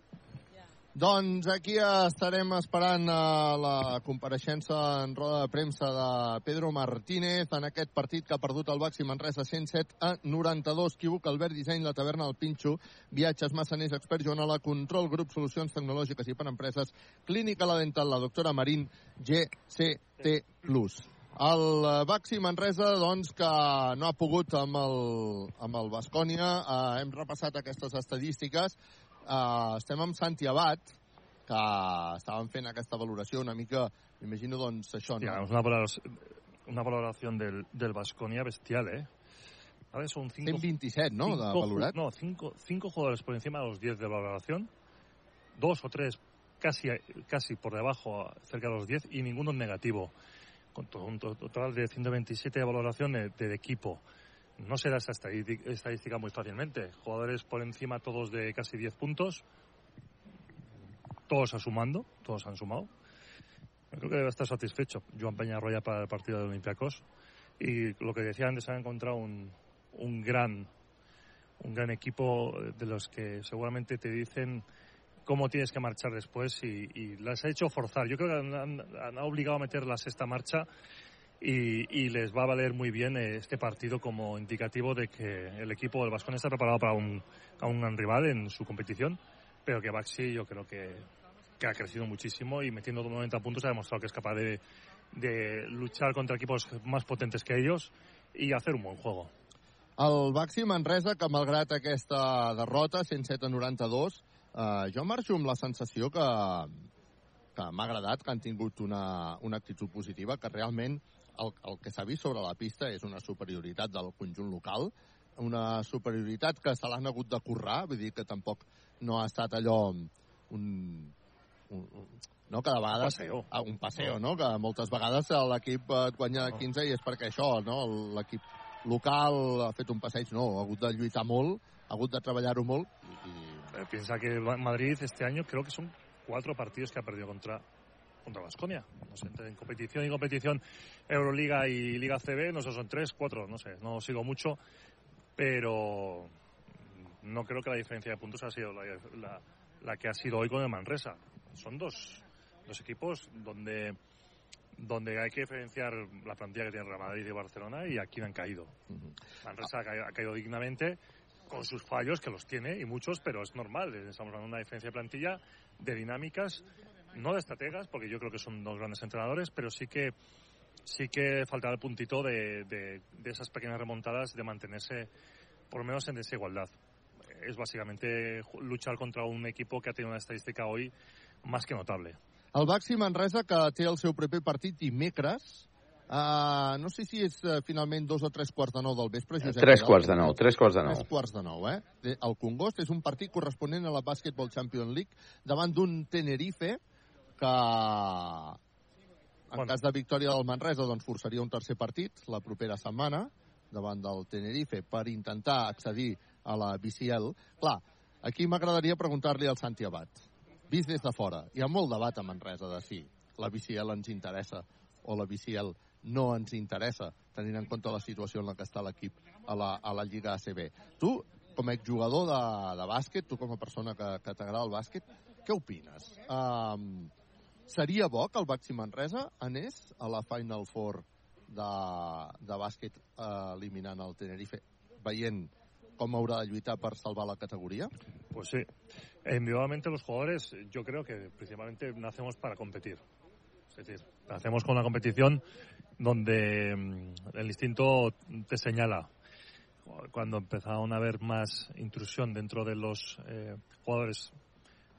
Doncs aquí estarem esperant uh, la compareixença en roda de premsa de Pedro Martínez en aquest partit que ha perdut el Baxi Manresa 107 a 92. Equívoc, Albert Disseny, la taverna del Pinxo, viatges, massaners, experts, Joanola, control, grup, solucions tecnològiques i per empreses, clínica la dental, la doctora Marín, GCT+. El eh, Baxi Manresa, doncs, que no ha pogut amb el, amb el Bascònia. Uh, hem repassat aquestes estadístiques. Uh, estem amb Santi Abad, que estaven fent aquesta valoració una mica, m'imagino, doncs, això, no? Es una valoración, una valoración del, del Basconia bestial, ¿eh? A ver, son cinco, 127, no, de cinco ju- valorat? No, cinco, cinco jugadores por encima de los 10 de valoración, dos o tres casi, casi por debajo, cerca de los 10, y ninguno en negativo. Con un to- total de 127 de valoración de- del equipo. No se da esta estadística, muy fácilmente. Jugadores por encima todos de casi 10 puntos, todos sumando, todos han sumado. Yo creo que debe estar satisfecho Joan Peñarroya para el partido de Olympiacos. Y lo que decía antes, ha encontrado un, un gran un gran equipo de los que seguramente te dicen cómo tienes que marchar después y, y las ha hecho forzar. Yo creo que han, han- han obligado a meter la sexta marcha y, y les va a valer muy bien eh, este partido como indicativo de que el equipo del Vasconia está preparado para un, a un rival en su competición, pero que Baxi yo creo que, que ha crecido muchísimo y metiendo 90 puntos ha demostrado que es capaz de, de luchar contra equipos más potentes que ellos y hacer un buen juego. El Baxi Manresa, que malgrat aquesta derrota, 107 a 92, eh, jo marxo amb la sensació que, que m'ha agradat, que han tingut una, una actitud positiva, que realment el, el que s'ha vist sobre la pista és una superioritat del conjunt local, una superioritat que se l'han hagut de currar, vull dir que tampoc no ha estat allò un, un, un no? que de vegades... paseo. Ah, un paseo, no? Que moltes vegades l'equip et guanya 15 i és perquè això, no? L'equip local ha fet un passeig, no, ha hagut de lluitar molt, ha hagut de treballar-ho molt. Eh, Piensa que Ma- Madrid este año creo que son cuatro partidos que ha perdido contra contra Vasconia. No sé, entre en competición y competición Euroliga y Liga CB, no sé, son tres, cuatro, no sé, no sigo mucho, pero no creo que la diferencia de puntos ha sido la, la- la que ha sido hoy con el Manresa. Son dos, dos equipos donde donde hay que diferenciar la plantilla que tiene Real Madrid y Barcelona y aquí han caído. Manresa ha caído, ha caído dignamente con sus fallos, que los tiene y muchos, pero es normal. Estamos hablando de una diferencia de plantilla, de dinámicas, no de estrategas, porque yo creo que son dos grandes entrenadores, pero sí que sí que faltará el puntito de, de- de esas pequeñas remontadas de mantenerse por lo menos en desigualdad. Es básicamente luchar contra un equipo que ha tenido una estadística hoy más que notable. El Baxi Manresa, que té el seu proper partit dimecres, Uh, no sé si és uh, finalment dos o tres quarts de nou del vespre, Josep. Tres Vidal. quarts de nou, tres quarts de nou. Tres quarts de nou, eh? El Congost és un partit corresponent a la Basketball Champions League davant d'un Tenerife que, en cas de victòria del Manresa, doncs forçaria un tercer partit la propera setmana davant del Tenerife per intentar accedir a la BCL. Clar, aquí m'agradaria preguntar-li al Santi Abad. Vist des de fora, hi ha molt debat a Manresa de si la BCL ens interessa o la BCL no ens interessa, tenint en compte la situació en la que està l'equip a, la, a la Lliga ACB. Tu, com a exjugador de, de bàsquet, tu com a persona que, que t'agrada el bàsquet, què opines? Um, seria bo que el Baxi Manresa anés a la Final Four de, de bàsquet eh, eliminant el Tenerife, veient com haurà de lluitar per salvar la categoria? Pues sí. Individualmente los jugadores, yo creo que principalmente nacemos para competir. Es decir, nacemos con una competición donde mm, el instinto te señala. Cuando empezaron a haber más intrusión dentro de los eh, jugadores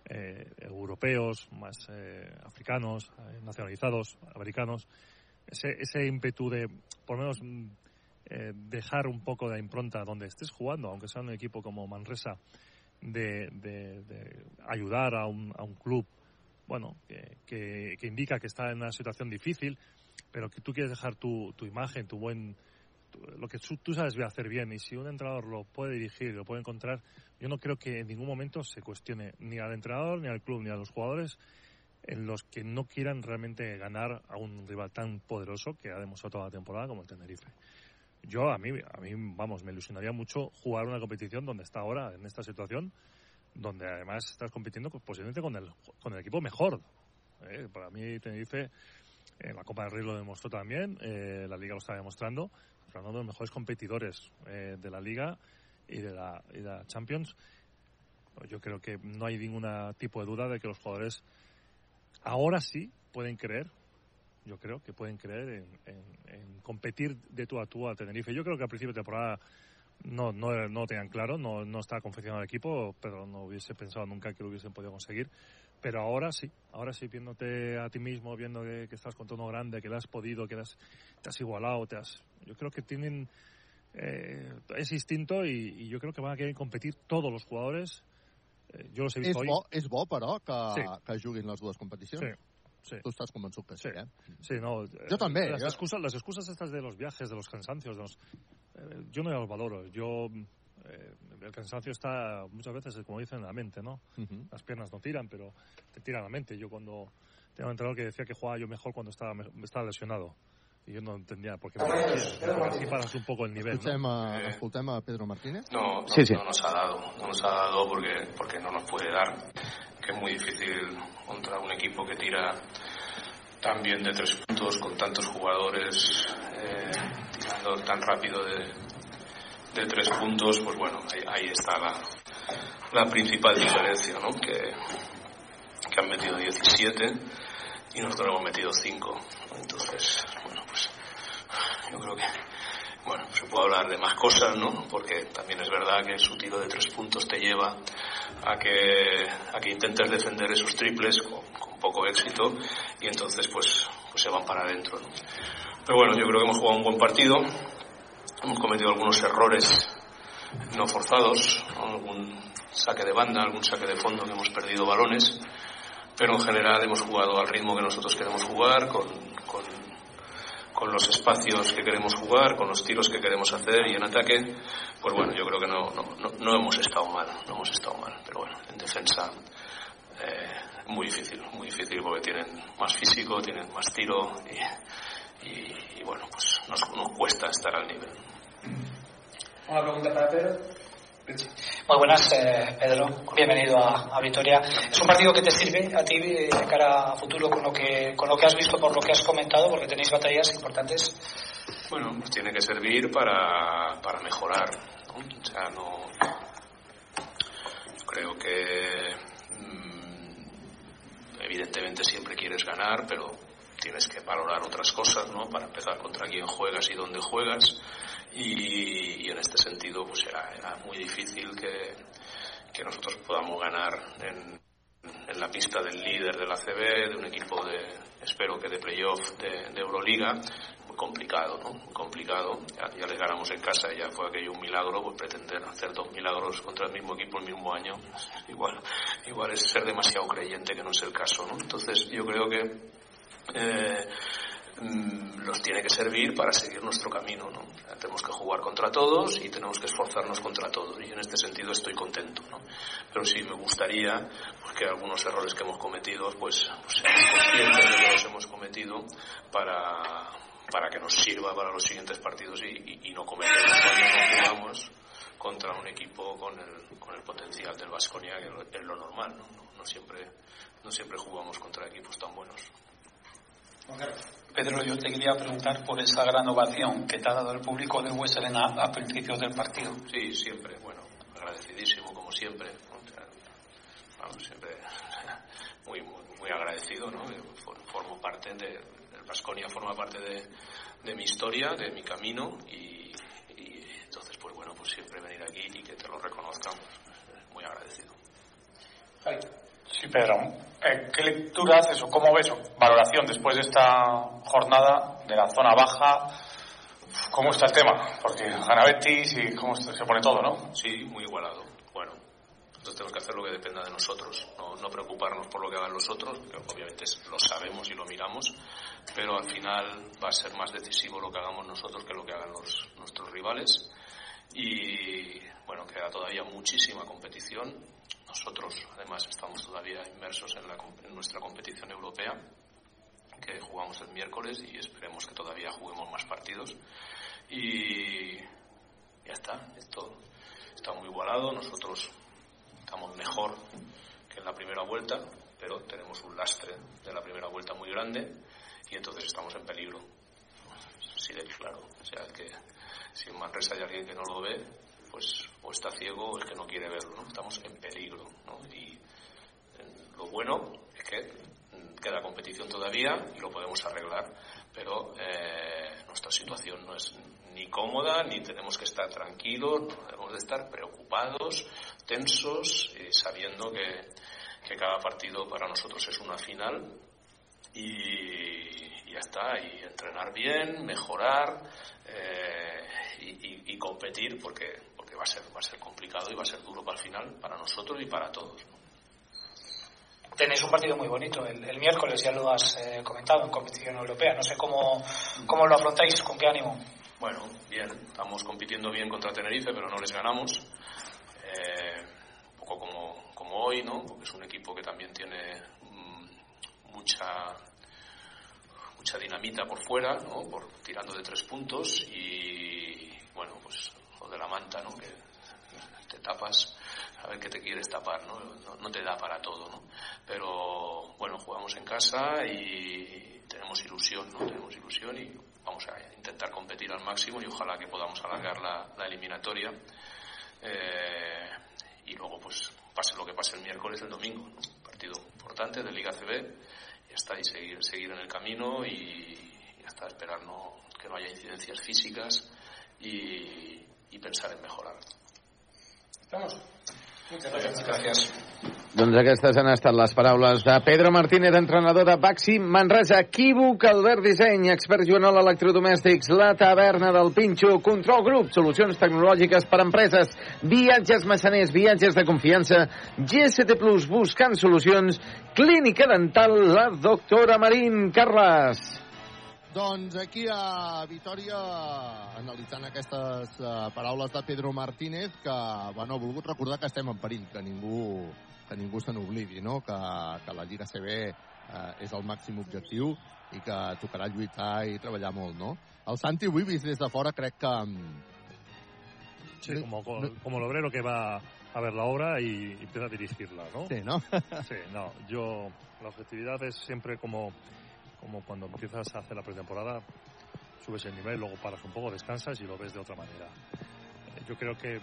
eh, europeos, más eh, africanos, eh, nacionalizados, americanos, ese, ese ímpetu de, por lo menos, mm, eh, dejar un poco de impronta donde estés jugando, aunque sea un equipo como Manresa, de, de- de ayudar a un, a un club, bueno, que, que- que indica que está en una situación difícil, pero que tú quieres dejar tu, tu imagen, tu buen, lo que tú, sabes hacer bien, y si un entrenador lo puede dirigir, lo puede encontrar, yo no creo que en ningún momento se cuestione ni al entrenador, ni al club, ni a los jugadores en los que no quieran realmente ganar a un rival tan poderoso que ha demostrado toda la temporada como el Tenerife. Yo, a mí, a mí, vamos, me ilusionaría mucho jugar una competición donde está ahora, en esta situación, donde además estás compitiendo con- posiblemente con el, con el equipo mejor. ¿eh? Para mí, Tenerife, en la Copa del Rey lo demostró también, eh, la Liga lo está demostrando, pero uno de los mejores competidores eh, de la Liga y de la, Champions. Yo creo que no hay ningún tipo de duda de que los jugadores ahora sí pueden creer, yo creo que pueden creer en, en- en competir de tú a tú a Tenerife. Yo creo que al principio de temporada no, no, no tenían claro, no, no estaba confeccionado el equipo, pero no hubiese pensado nunca que lo hubiesen podido conseguir. Pero ahora sí, ahora sí, viéndote a ti mismo, viendo que, que estás contra uno grande, que le has podido, que has- te has igualado, te has, yo creo que tienen eh, ese instinto y, y yo creo que van a querer competir todos los jugadores. Eh, yo los he És visto hoy. bo, és bo, però, que, Sí. que juguin les dues competicions? Sí, sí. Tu estàs convençut que sí, eh? Sí, no. Jo també, Las, jo- excusas, las excusas estas de los viajes, de los cansancios, de los- eh, yo no los valoro. Yo, eh, el cansancio está muchas veces, como dicen, en la mente, ¿no? Las piernas no tiran, pero te tira la mente. Yo cuando tengo un entrenador que decía que jugaba yo mejor cuando estaba, me- estaba lesionado. Y yo no entendía por qué así paras un poco el nivel, Escoltem ¿no? a, escoltem a Pedro Martínez. No, no, Sí, sí. no nos ha dado, no nos ha dado porque, porque no nos puede dar, que es muy difícil contra un equipo que tira tan bien de tres puntos, con tantos jugadores eh, tirando tan rápido de, de tres puntos, pues bueno, ahí, ahí está la, la principal diferencia, ¿no? Que, que han metido 17 y nosotros hemos metido 5. Entonces, bueno, pues yo creo que bueno, se puede hablar de más cosas, ¿no? Porque también es verdad que su tiro de tres puntos te lleva a que, a que intentes defender esos triples con, poco éxito y entonces pues, pues se van para adentro, ¿no? Pero bueno, yo creo que hemos jugado un buen partido, hemos cometido algunos errores no forzados, algún saque de banda, algún saque de fondo que hemos perdido balones, pero en general hemos jugado al ritmo que nosotros queremos jugar, con, los espacios que queremos jugar, con los tiros que queremos hacer y en ataque, pues bueno, yo creo que no, hemos estado mal, no hemos estado mal, pero bueno, en defensa eh, muy difícil, muy difícil porque tienen más físico, tienen más tiro y, y- bueno, pues nos cuesta estar al nivel. Una pregunta para Pedro. Muy buenas, eh, Pedro. Bienvenido a, a Vitoria. Es un partido que te sirve a ti eh, de cara a futuro con lo que con lo que has visto, por lo que has comentado, porque tenéis batallas importantes. Bueno, nos tiene que servir para, para mejorar. ¿no? O sea, no. Yo creo que. mm, evidentemente siempre quieres ganar, pero tienes que valorar otras cosas, ¿no? Para empezar, contra quién juegas y dónde juegas. Y, y en este sentido, pues era, era muy difícil que, que nosotros podamos ganar en, en la pista del líder de la CB, de un equipo de, espero que de playoff de, de Euroliga, muy complicado, ¿no? Muy complicado. Ya, ya les ganamos en casa ya fue aquello un milagro, pues pretender hacer dos milagros contra el mismo equipo el mismo año, igual, igual es ser demasiado creyente, que no es el caso, ¿no? Entonces yo creo que eh, mm, los tiene que servir para seguir nuestro camino, ¿no? Tenemos que jugar contra todos y tenemos que esforzarnos contra todos y en este sentido estoy contento, ¿no? Pero sí me gustaría pues, que algunos errores que hemos cometido, pues, pues conscientes de que los hemos cometido para, para que nos sirva para los siguientes partidos y, no cometerlos cuando jugamos contra un equipo con el, con el potencial del Vasconia, que es lo normal, ¿no? No- no siempre, no siempre jugamos contra equipos tan buenos. Pedro, yo te quería preguntar por esa gran ovación que te ha dado el público de Hues Arena a principios del partido. Sí, siempre, bueno, agradecidísimo como siempre. vamos, siempre *laughs* muy, muy, muy agradecido, ¿no? Formo parte de, el Vasconia forma parte de, de mi historia, de mi camino y, y entonces, pues bueno, pues siempre venir aquí y que te lo reconozcan, pues, muy agradecido. Sí, Pedro. Eh, ¿Qué lectura haces o cómo ves o valoración después de esta jornada de la zona baja? ¿Cómo está el tema? Porque gana Betis y cómo se pone todo, ¿no? Sí, muy igualado. Bueno, nosotros tenemos que hacer lo que dependa de nosotros, no, no preocuparnos por lo que hagan los otros, que obviamente lo sabemos y lo miramos, pero al final va a ser más decisivo lo que hagamos nosotros que lo que hagan los, nuestros rivales. Y bueno, queda todavía muchísima competición. Nosotros, además, estamos todavía inmersos en, la en nuestra competición europea, que jugamos el miércoles y esperemos que todavía juguemos más partidos. Y ya está, esto está muy igualado. Nosotros estamos mejor que en la primera vuelta, pero tenemos un lastre de la primera vuelta muy grande y entonces estamos en peligro. De claro. O sea, que si en Manresa hay alguien que no lo ve, pues o está ciego o es que no quiere verlo. ¿no? Estamos en peligro. Y eh, lo bueno es que mm, queda competición todavía y lo podemos arreglar, pero eh, nuestra situación no es ni cómoda ni tenemos que estar tranquilos, no debemos de estar preocupados, tensos, y sabiendo que, que cada partido para nosotros es una final y, ya está, y entrenar bien, mejorar eh, y, y- competir porque va, a ser, va a ser complicado y va a ser duro para el final, para nosotros y para todos. Tenéis un partido muy bonito el, el miércoles, ya lo has eh, comentado, en competición europea. No sé cómo, cómo lo afrontáis, con qué ánimo. Bueno, bien, estamos compitiendo bien contra Tenerife, pero no les ganamos. Eh, un poco como, como hoy, ¿no? Porque es un equipo que también tiene mm, mucha mucha dinamita por fuera, ¿no? Por tirando de tres puntos y bueno, pues de la manta, ¿no? Que te tapas a ver qué te quieres tapar, ¿no? No, no te da para todo, ¿no? Pero bueno, jugamos en casa y tenemos ilusión, ¿no? Tenemos ilusión y vamos a intentar competir al máximo y ojalá que podamos alargar la, la eliminatoria. Eh, y luego, pues, pase lo que pase el miércoles, el domingo, ¿no? Partido importante de Liga CB, y está, y seguir, seguir en el camino y ya está, esperar no, que no haya incidencias físicas y, y pensar en mejorar. Estamos. Muchas gracias. Doncs aquestes han estat les paraules de Pedro Martínez, entrenador de Baxi Manresa. Equívoc, Albert Disseny, expert Joanol Electrodomèstics, la taverna del Pinxo, Control Group, solucions tecnològiques per a empreses, viatges massaners, viatges de confiança, GST Plus, buscant solucions, clínica dental, la doctora Marín Carles. Doncs aquí a Vitoria, analitzant aquestes uh, paraules de Pedro Martínez, que bueno, ha volgut recordar que estem en perill, que ningú, que ningú se n'oblidi, no? que, que la Lliga CB uh, és el màxim objectiu i que tocarà lluitar i treballar molt, no? El Santi, avui vist des de fora, crec que... Sí, como, como el obrero que va a ver la obra y, y empieza a dirigirla, ¿no? Sí, ¿no? *laughs* sí, no. Yo, la objetividad es siempre como, como cuando empiezas a hacer la pretemporada, subes el nivel, luego paras un poco, descansas y lo ves de otra manera. Eh, Yo creo que eh,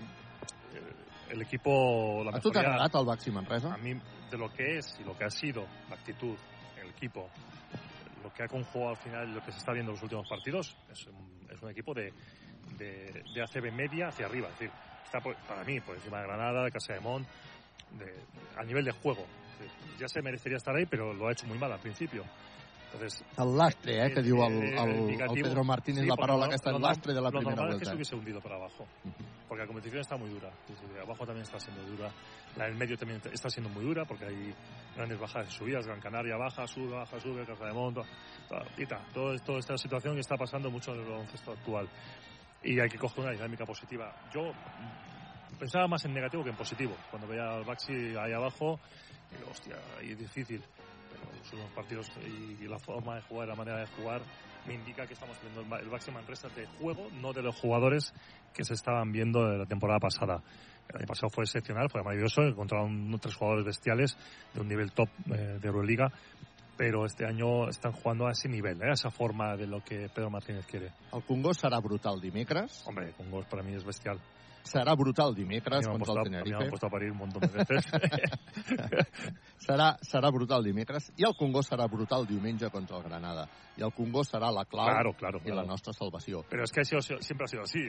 el equipo... La A tu mejoría- el Baxi Manresa? a mí, de lo que es y lo que ha sido la actitud, el equipo, lo que ha conjugado al final, lo que se está viendo en los últimos partidos, es un, es un equipo de, de, de ACB media hacia arriba. Es decir, está por- para mí por encima de Granada, de Casa de Mont, de- a nivel de juego. Decir, ya se merecería estar ahí, pero lo ha hecho muy mal al principio. Entonces, El lastre, eh, que diu el, el, el. Pedro Martínez, Sí, la lo- aquesta, lo el lastre de la lo primera normal es que vuelta. se hubiese hundido para abajo, porque la competición está muy dura. Sí, abajo también está siendo dura. La del medio también está siendo muy dura porque hay grandes bajadas y subidas. Gran Canaria baja, sube, baja, sube, Casa de Monto, y tal. Todo, toda esta situación que está pasando mucho en el baloncesto actual. Y hay que coger una dinámica positiva. Yo pensaba más en negativo que en positivo. Cuando veía al Baxi ahí abajo, digo, hostia, ahí es difícil. Los partidos y, la forma de jugar, la manera de jugar, me indica que estamos viendo el, Baxi Manresa de juego, no de los jugadores que se estaban viendo de la temporada pasada. El año pasado fue excepcional, fue maravilloso, encontraron tres jugadores bestiales de un nivel top eh, de Euroliga, pero este año están jugando a ese nivel, eh, a esa forma de lo que Pedro Martínez quiere. El Congost serà brutal dimecres. Hombre, Congost para mí es bestial. Serà brutal dimecres contra el puesto- a mí me han Tenerife. puesto a parir un montón de veces. *laughs* serà, serà brutal dimecres i el Congost serà brutal diumenge contra el Granada. I el Congost serà la clau Claro, claro, i claro. la nostra salvació. Pero es que sido- siempre ha sido así.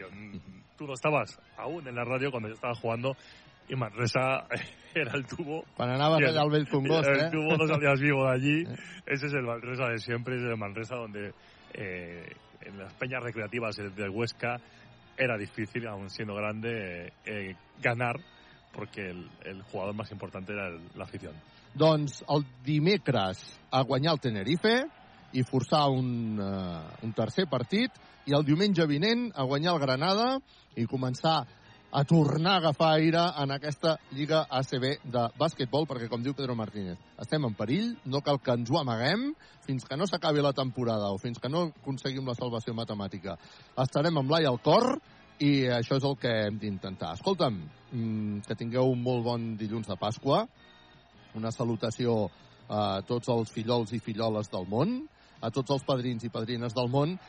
Tú no estabas aún en la radio cuando yo estaba jugando y Manresa *laughs* era el tubo. Quan anaves Y el- vell Congost, el eh? tubo no salías vivo de allí. *laughs* Ese es el Manresa de siempre, ese es el Manresa donde eh, en las peñas recreativas del del Huesca era difícil, aún siendo grande, eh, ganar porque el, el jugador más importante era el- la afición. Doncs el dimecres a guanyar el Tenerife i forçar un, uh, un tercer partit i el diumenge vinent a guanyar el Granada i començar a tornar a agafar aire en aquesta Lliga ACB de bàsquetbol, perquè, com diu Pedro Martínez, estem en perill, no cal que ens ho amaguem, fins que no s'acabi la temporada o fins que no aconseguim la salvació matemàtica. Estarem amb l'ai al cor i això és el que hem d'intentar. Escolta'm, mm, que tingueu un molt bon dilluns de Pasqua, una salutació a tots els fillols i filloles del món, a tots els padrins i padrines del món,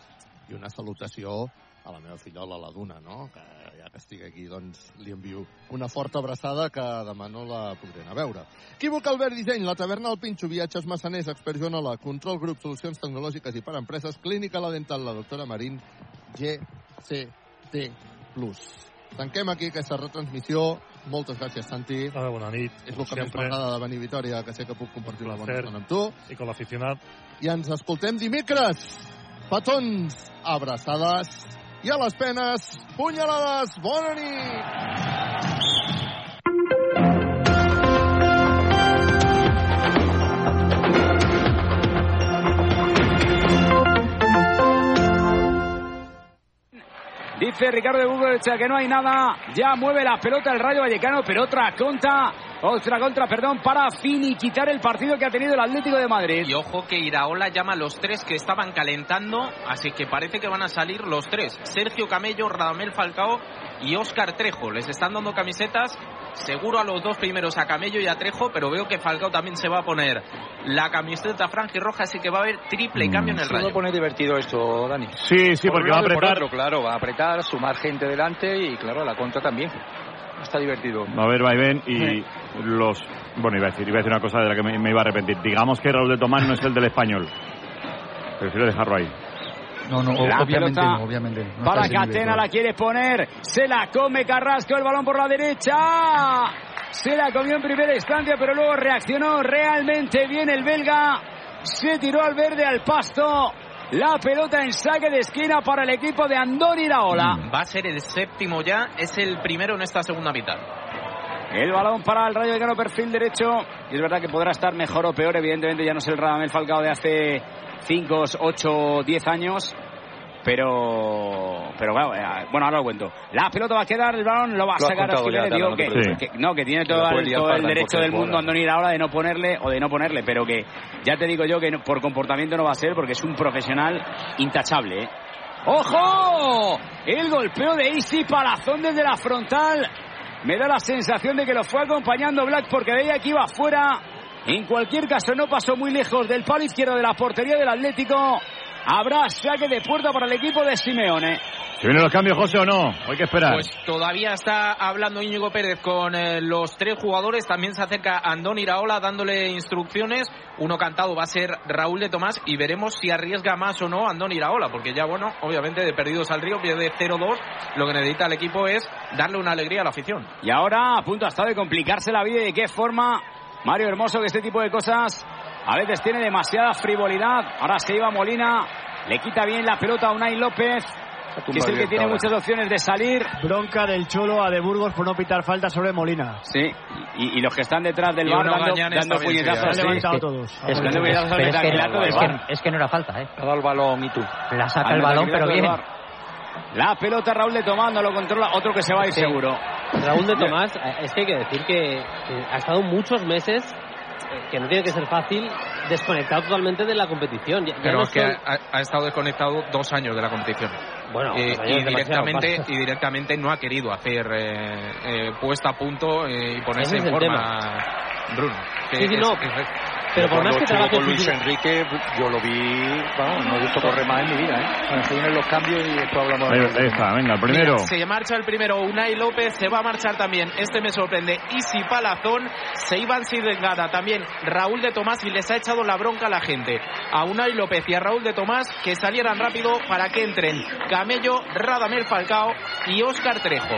i una salutació a la meva fillola, la Duna, no? que ja que estic aquí, doncs li envio una forta abraçada que demà no la podré anar a veure. Equívoc Albert Disseny, la taverna al Pinxo, viatges massaners, expert Joanola, control grup, solucions tecnològiques i per empreses, clínica la dental, la doctora Marín, GCT+. Tanquem aquí aquesta retransmissió. Moltes gràcies, Santi. Ah, bona nit. És el que més Sempre. m'agrada de venir a Vitoria, que sé que puc compartir una bona estona amb tu. Y con la aficionada. I ens escoltem dimecres. Petons, abraçades i a les penes, punyalades. Bona! Dice Ricardo de Bugocha que no hay nada. Ya mueve la pelota el Rayo Vallecano, pero otra contra, otra contra, perdón, para finiquitar el partido que ha tenido el Atlético de Madrid. Y ojo que Iraola llama a los tres que estaban calentando, así que parece que van a salir los tres. Sergio Camello, Radamel Falcao y Óscar Trejo. Les están dando camisetas, seguro a los dos primeros, a Camello y a Trejo, pero veo que Falcao también se va a poner la camiseta franja y roja, así que va a haber triple cambio en el Se Rayo. poner divertido esto, Dani. Sí, sí, Por porque va a por apretar. otro, claro, va a apretar, sumar gente delante y, claro, la contra también. Está divertido. Va a haber vaivén y los... Bueno, iba a decir, iba a decir una cosa de la que me, me iba a arrepentir. Digamos que Raúl de Tomás no es el del español. Prefiero dejarlo ahí. No, no, La obviamente no, obviamente. no. Para Catena la quiere poner, se la come Carrasco, el balón por la derecha. Se la comió en primera instancia, pero luego reaccionó realmente bien el belga. Se tiró al verde, al pasto. La pelota en saque de esquina para el equipo de Andoni Iraola. Va a ser el séptimo ya, es el primero en esta segunda mitad. El balón para el Rayo Vallecano, perfil derecho. Y es verdad que podrá estar mejor o peor. Evidentemente ya no es el Radamel Falcao de hace 5, 8, 10 años. Pero, pero bueno, eh, bueno, ahora lo cuento. La pelota va a quedar, el balón lo va a Lo sacar contado Jiménez. ya, Digo no que, no, que tiene todo, el, todo derecho del mundo. Andoni Iraola de no ponerle o de no ponerle, pero que ya te digo yo que no- por comportamiento no va a ser porque es un profesional intachable. ¿eh? ¡Ojo! El golpeo de Isi Palazón desde la frontal. Me da la sensación de que lo fue acompañando Black porque veía que iba afuera. En cualquier caso, no pasó muy lejos del palo izquierdo de la portería del Atlético. Habrá saque de puerta para el equipo de Simeone. ¿Se vienen los cambios, José, o no? Hay que esperar. Pues todavía está hablando Íñigo Pérez con eh, los tres jugadores. También se acerca Andón Iraola dándole instrucciones. Uno cantado va a ser Raúl de Tomás y veremos si arriesga más o no Andón Iraola. Porque ya, bueno, obviamente de perdidos al río, pierde 0-2. Lo que necesita el equipo es darle una alegría a la afición. Y ahora a punto hasta de complicarse la vida y de qué forma Mario Hermoso que este tipo de cosas A veces tiene demasiada frivolidad. Ahora se iba Molina. Le quita bien la pelota a Unai López. Que es el que tiene muchas opciones de salir. Bronca del Cholo a De Burgos por no pitar falta sobre Molina. Sí, y, y los que están detrás del Y bar dando, dando puñetazos. sí. Todos. Es que, Pero es es que- es que no era falta, ¿eh? Ha dado el balón y tú. La saca Al el balón, pero bien. La pelota Raúl de Tomás no lo controla. Otro que se va a ir Sí. seguro. Raúl de Tomás, eh, es que hay que decir que, que ha estado muchos meses, eh, que no tiene que ser fácil, desconectado totalmente de la competición. Ya- ya Pero no es que ha, ha estado desconectado dos años de la competición. Bueno, Eh, y, directamente, y directamente no ha querido hacer eh, eh, puesta a punto eh, y ponerse en forma Bruno. que Sí, sí, es- no. es- Pero por más que trabaje con Luis Enrique, yo lo vi, vamos, no he visto correr más en mi vida, ¿eh? Cuando se vienen los cambios y después hablamos Ahí, de ahí está, venga, el primero. Mira, se marcha el primero Unai López, se va a marchar también, este me sorprende, Isi Palazón, se iban sin Delgada, también Raúl de Tomás y les ha echado la bronca a la gente. A Unai López y a Raúl de Tomás que salieran rápido para que entren Camello, Radamel Falcao y Óscar Trejo.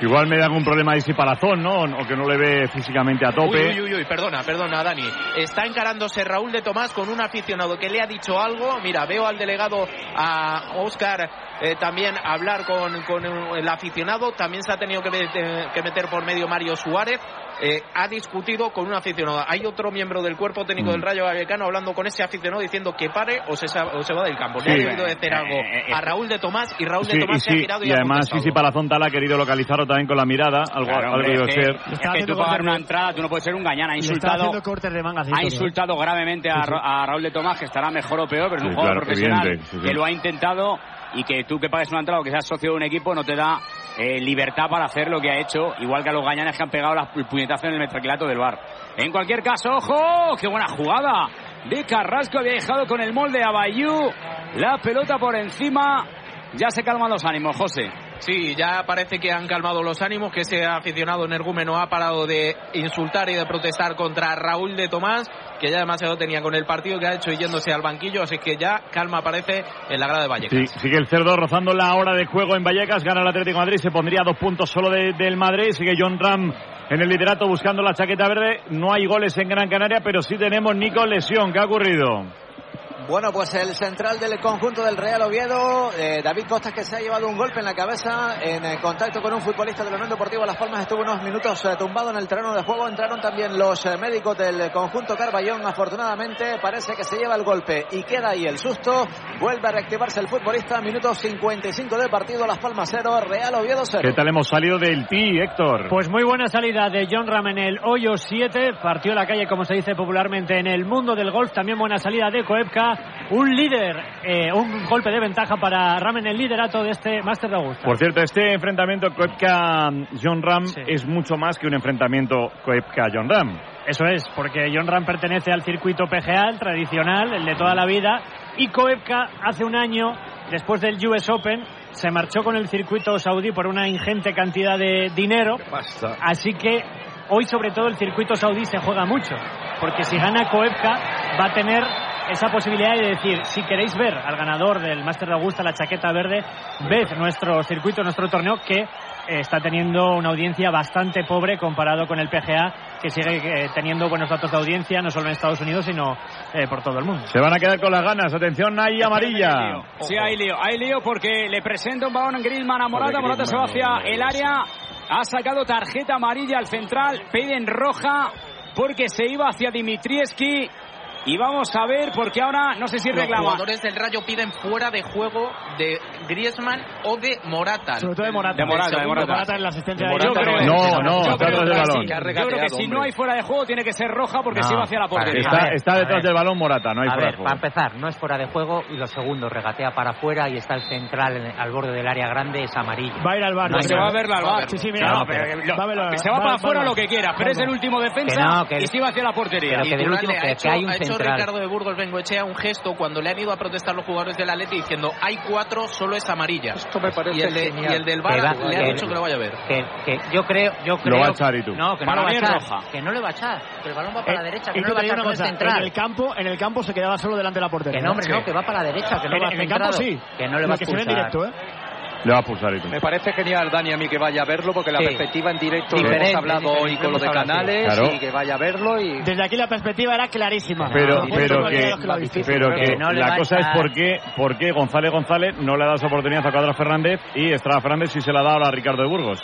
Igual me da algún problema ahí si Palazón, ¿no? O que no le ve físicamente a tope. Uy, uy, uy, perdona, perdona, Dani. Está encarándose Raúl de Tomás con un aficionado que le ha dicho algo. Mira, veo al delegado, a Oscar, eh, también hablar con, con el aficionado. También se ha tenido que meter, que meter por medio Mario Suárez. Eh, ha discutido con un aficionado. Hay otro miembro del cuerpo técnico Mm. del Rayo Vallecano hablando con ese aficionado diciendo que pare o se, o se va del campo. Sí. Le ha debido decir Eh, algo eh, a Raúl de Tomás y Raúl Sí, de y, Tomás se ha girado y, y ha además. Sisi Palazón tal ha querido localizarlo también con la mirada, algo, Claro, algo hombre, es que, ser. es que tú pagar una entrada, tú no puedes ser un gañán. Ha insultado, de mangas. y ha ¿eh? insultado gravemente a, Sí, sí. Ra- a Raúl de Tomás, que estará mejor o peor, pero es Sí, un jugador claro, profesional evidente, sí, sí. que lo ha intentado y que tú que pagues una entrada o que seas socio de un equipo no te da eh, libertad para hacer lo que ha hecho, igual que a los gañanes que han pegado las pu- puñetazos en el metraquilato del bar. En cualquier caso, ¡ojo! ¡Qué buena jugada! De Carrasco había dejado con el molde a Bayú. La pelota por encima. Ya se calman los ánimos, José. Sí, ya parece que han calmado los ánimos, que ese aficionado energúmeno ha parado de insultar y de protestar contra Raúl de Tomás, que ya demasiado tenía con el partido que ha hecho yéndose al banquillo, así que ya calma parece en la grada de Vallecas. Sí, sigue el cerdo rozando la hora de juego en Vallecas, gana el Atlético de Madrid, se pondría dos puntos solo de- del Madrid, sigue John Ram en el liderato buscando la chaqueta verde, no hay goles en Gran Canaria, pero sí tenemos Nico lesión, ¿qué ha ocurrido? Bueno, pues el central del conjunto del Real Oviedo, eh, David Costas, que se ha llevado un golpe en la cabeza en eh, contacto con un futbolista de la Unión Deportiva Las Palmas, estuvo unos minutos eh, tumbado en el terreno de juego. Entraron también los eh, médicos del conjunto Carballón. Afortunadamente, parece que se lleva el golpe y queda ahí el susto. Vuelve a reactivarse el futbolista. Minuto 55 de partido, Las Palmas 0, Real Oviedo 0. ¿Qué tal hemos salido del ti, Héctor? Pues muy buena salida de John Ram en el hoyo 7. Partió la calle, como se dice popularmente, en el mundo del golf. También buena salida de Un líder, eh, un golpe de ventaja para Ram en el liderato de este Máster de Augusta. Por cierto, este enfrentamiento Koepka-John Ram es mucho más que un enfrentamiento Koepka-John Ram. Eso es, porque John Ram pertenece al circuito PGA, el tradicional, el de toda la vida, y Koepka hace un año, después del US Open, se marchó con el circuito saudí por una ingente cantidad de dinero. Así que hoy sobre todo el circuito saudí se juega mucho, porque si gana Koepka va a tener esa posibilidad de decir, si queréis ver al ganador del Máster de Augusta, la chaqueta verde, ved nuestro circuito, nuestro torneo que está teniendo una audiencia bastante pobre comparado con el PGA, que sigue eh, teniendo buenos datos de audiencia, no solo en Estados Unidos, sino eh, por todo el mundo. Se van a quedar con las ganas. Atención, ahí amarilla. Sí, hay lío, hay lío porque le presenta un balón en Griezmann a Morata, Morata se va hacia el área, ha sacado tarjeta amarilla al central, piden roja porque se iba hacia Dimitrieski y vamos a ver porque ahora no sé si Los reclama. jugadores del Rayo piden fuera de juego de Griezmann o de Morata. Sobre todo de Morata. De Morata, de Morata. en la asistencia De de Morata Yo creo- No, no, Yo está creo atrás del que balón. sí. Yo creo que si no hay fuera de juego tiene que ser roja porque No. se iba hacia la portería. Está, detrás del balón Morata, no hay a fuera ver, de juego. para empezar, no es fuera de juego y lo segundo, regatea para afuera y está el central en- al borde del área grande, es amarillo. Va a ir al bar. No se va a verla al bar. Sí, sí, mira, No, pero lo- va se va va- para va- afuera va- lo que quiera, pero es el último defensa y se iba hacia la portería. Pero que del último que, hay un Ricardo de Burgos Bengoechea un gesto cuando le han ido a protestar los jugadores del Atleti diciendo hay cuatro, solo es amarilla. Esto me parece y, el de- y el del Que VAR va- le ha que- dicho que lo vaya a ver. Que, que yo creo, yo creo. Lo va a echar y tú. No, que no va a echar. roja. Que no le va a echar. Que el balón va para Eh, la derecha, que no le va a echar cosa, en el campo, en el campo se quedaba solo delante de la portería. Que no, hombre, no, que va para la derecha, que no en, va en el campo sí. Que no le va a que se ve en expulsar. directo, ¿eh? Le va a pulsar y tú. Me parece genial, Dani, a mí que vaya a verlo, porque la Sí. perspectiva en directo lo Diferente, hemos hablado diferente, hoy con lo de canales Claro. y que vaya a verlo y... Desde aquí la perspectiva era clarísima. Pero, pero que, pero que no la cosa es por qué, por qué González González no le ha dado esa oportunidad a Cuadra Fernández y Estrada Fernández sí se la ha dado a Ricardo de Burgos.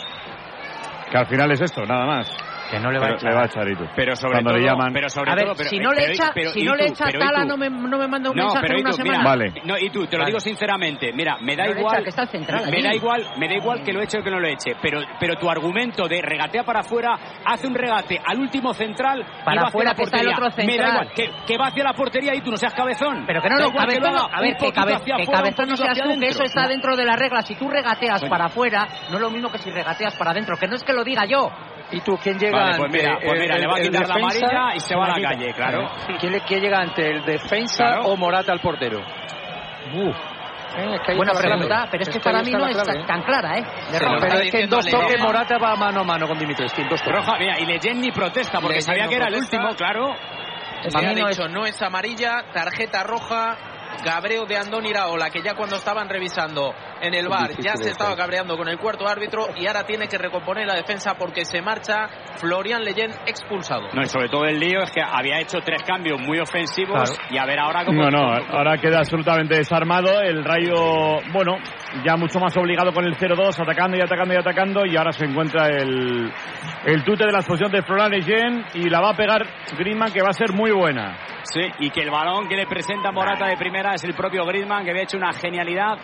Que al final es esto, nada más. Que no le va a Pero echar. Le va a echar. Pero sobre Cuando todo, le llaman... pero sobre A ver, todo, pero- si no le pero- echa, pero- si ¿y no le echa Pero ¿y Tala, no me, no me manda un No, mensaje pero una tú, semana. mira, Vale. no, y tú, te lo Vale. digo sinceramente, mira, me da No le igual, echa, que está central me da igual, me da igual que lo eche o que no lo eche, pero, pero tu argumento de regatea para afuera, hace un regate al último central Para y va afuera, hacia que la está el portería. otro me da central. igual, que, que va hacia la portería y tú no seas cabezón. Pero que no, no, cabezón, a ver, que, cabezón no seas tú, que eso está dentro de las reglas. Si tú regateas para afuera, no es lo mismo que si regateas para adentro, que no es que lo diga yo. ¿Y tú quién llega Vale, pues ante mira, pues el- mira, le va a el quitar la defensa? amarilla y se va a la quita. calle, claro. ¿Quién, le- quién llega ante el defensa Claro. o Morata al portero? Eh, es que ahí Buena está la pregunta, pero es que para mí no la es clave, ¿eh? tan clara, ¿eh? De Pero, Roja. pero es que en dos toques. Morata va mano a mano con Dimitrescu. en dos toques. Roja, mira, y Leyen ni protesta porque sabía no que era el último, claro. Se mí no dicho, no es amarilla, tarjeta roja, cabreo de Andón Iraola, que ya cuando estaban revisando en el bar ya se estaba cabreando con el cuarto árbitro y ahora tiene que recomponer la defensa porque se marcha Florian Leyen expulsado. No, y sobre todo el lío es que había hecho tres cambios muy ofensivos Claro. y a ver ahora cómo... No, no, ahora queda absolutamente desarmado. El Rayo, bueno, ya mucho más obligado con el 0-2, atacando y atacando y atacando. Y ahora se encuentra el, el tute de la explosión de Florian Leyen y la va a pegar Griezmann, que va a ser muy buena. Sí, y que el balón que le presenta Morata de primera es el propio Griezmann, que había hecho una genialidad.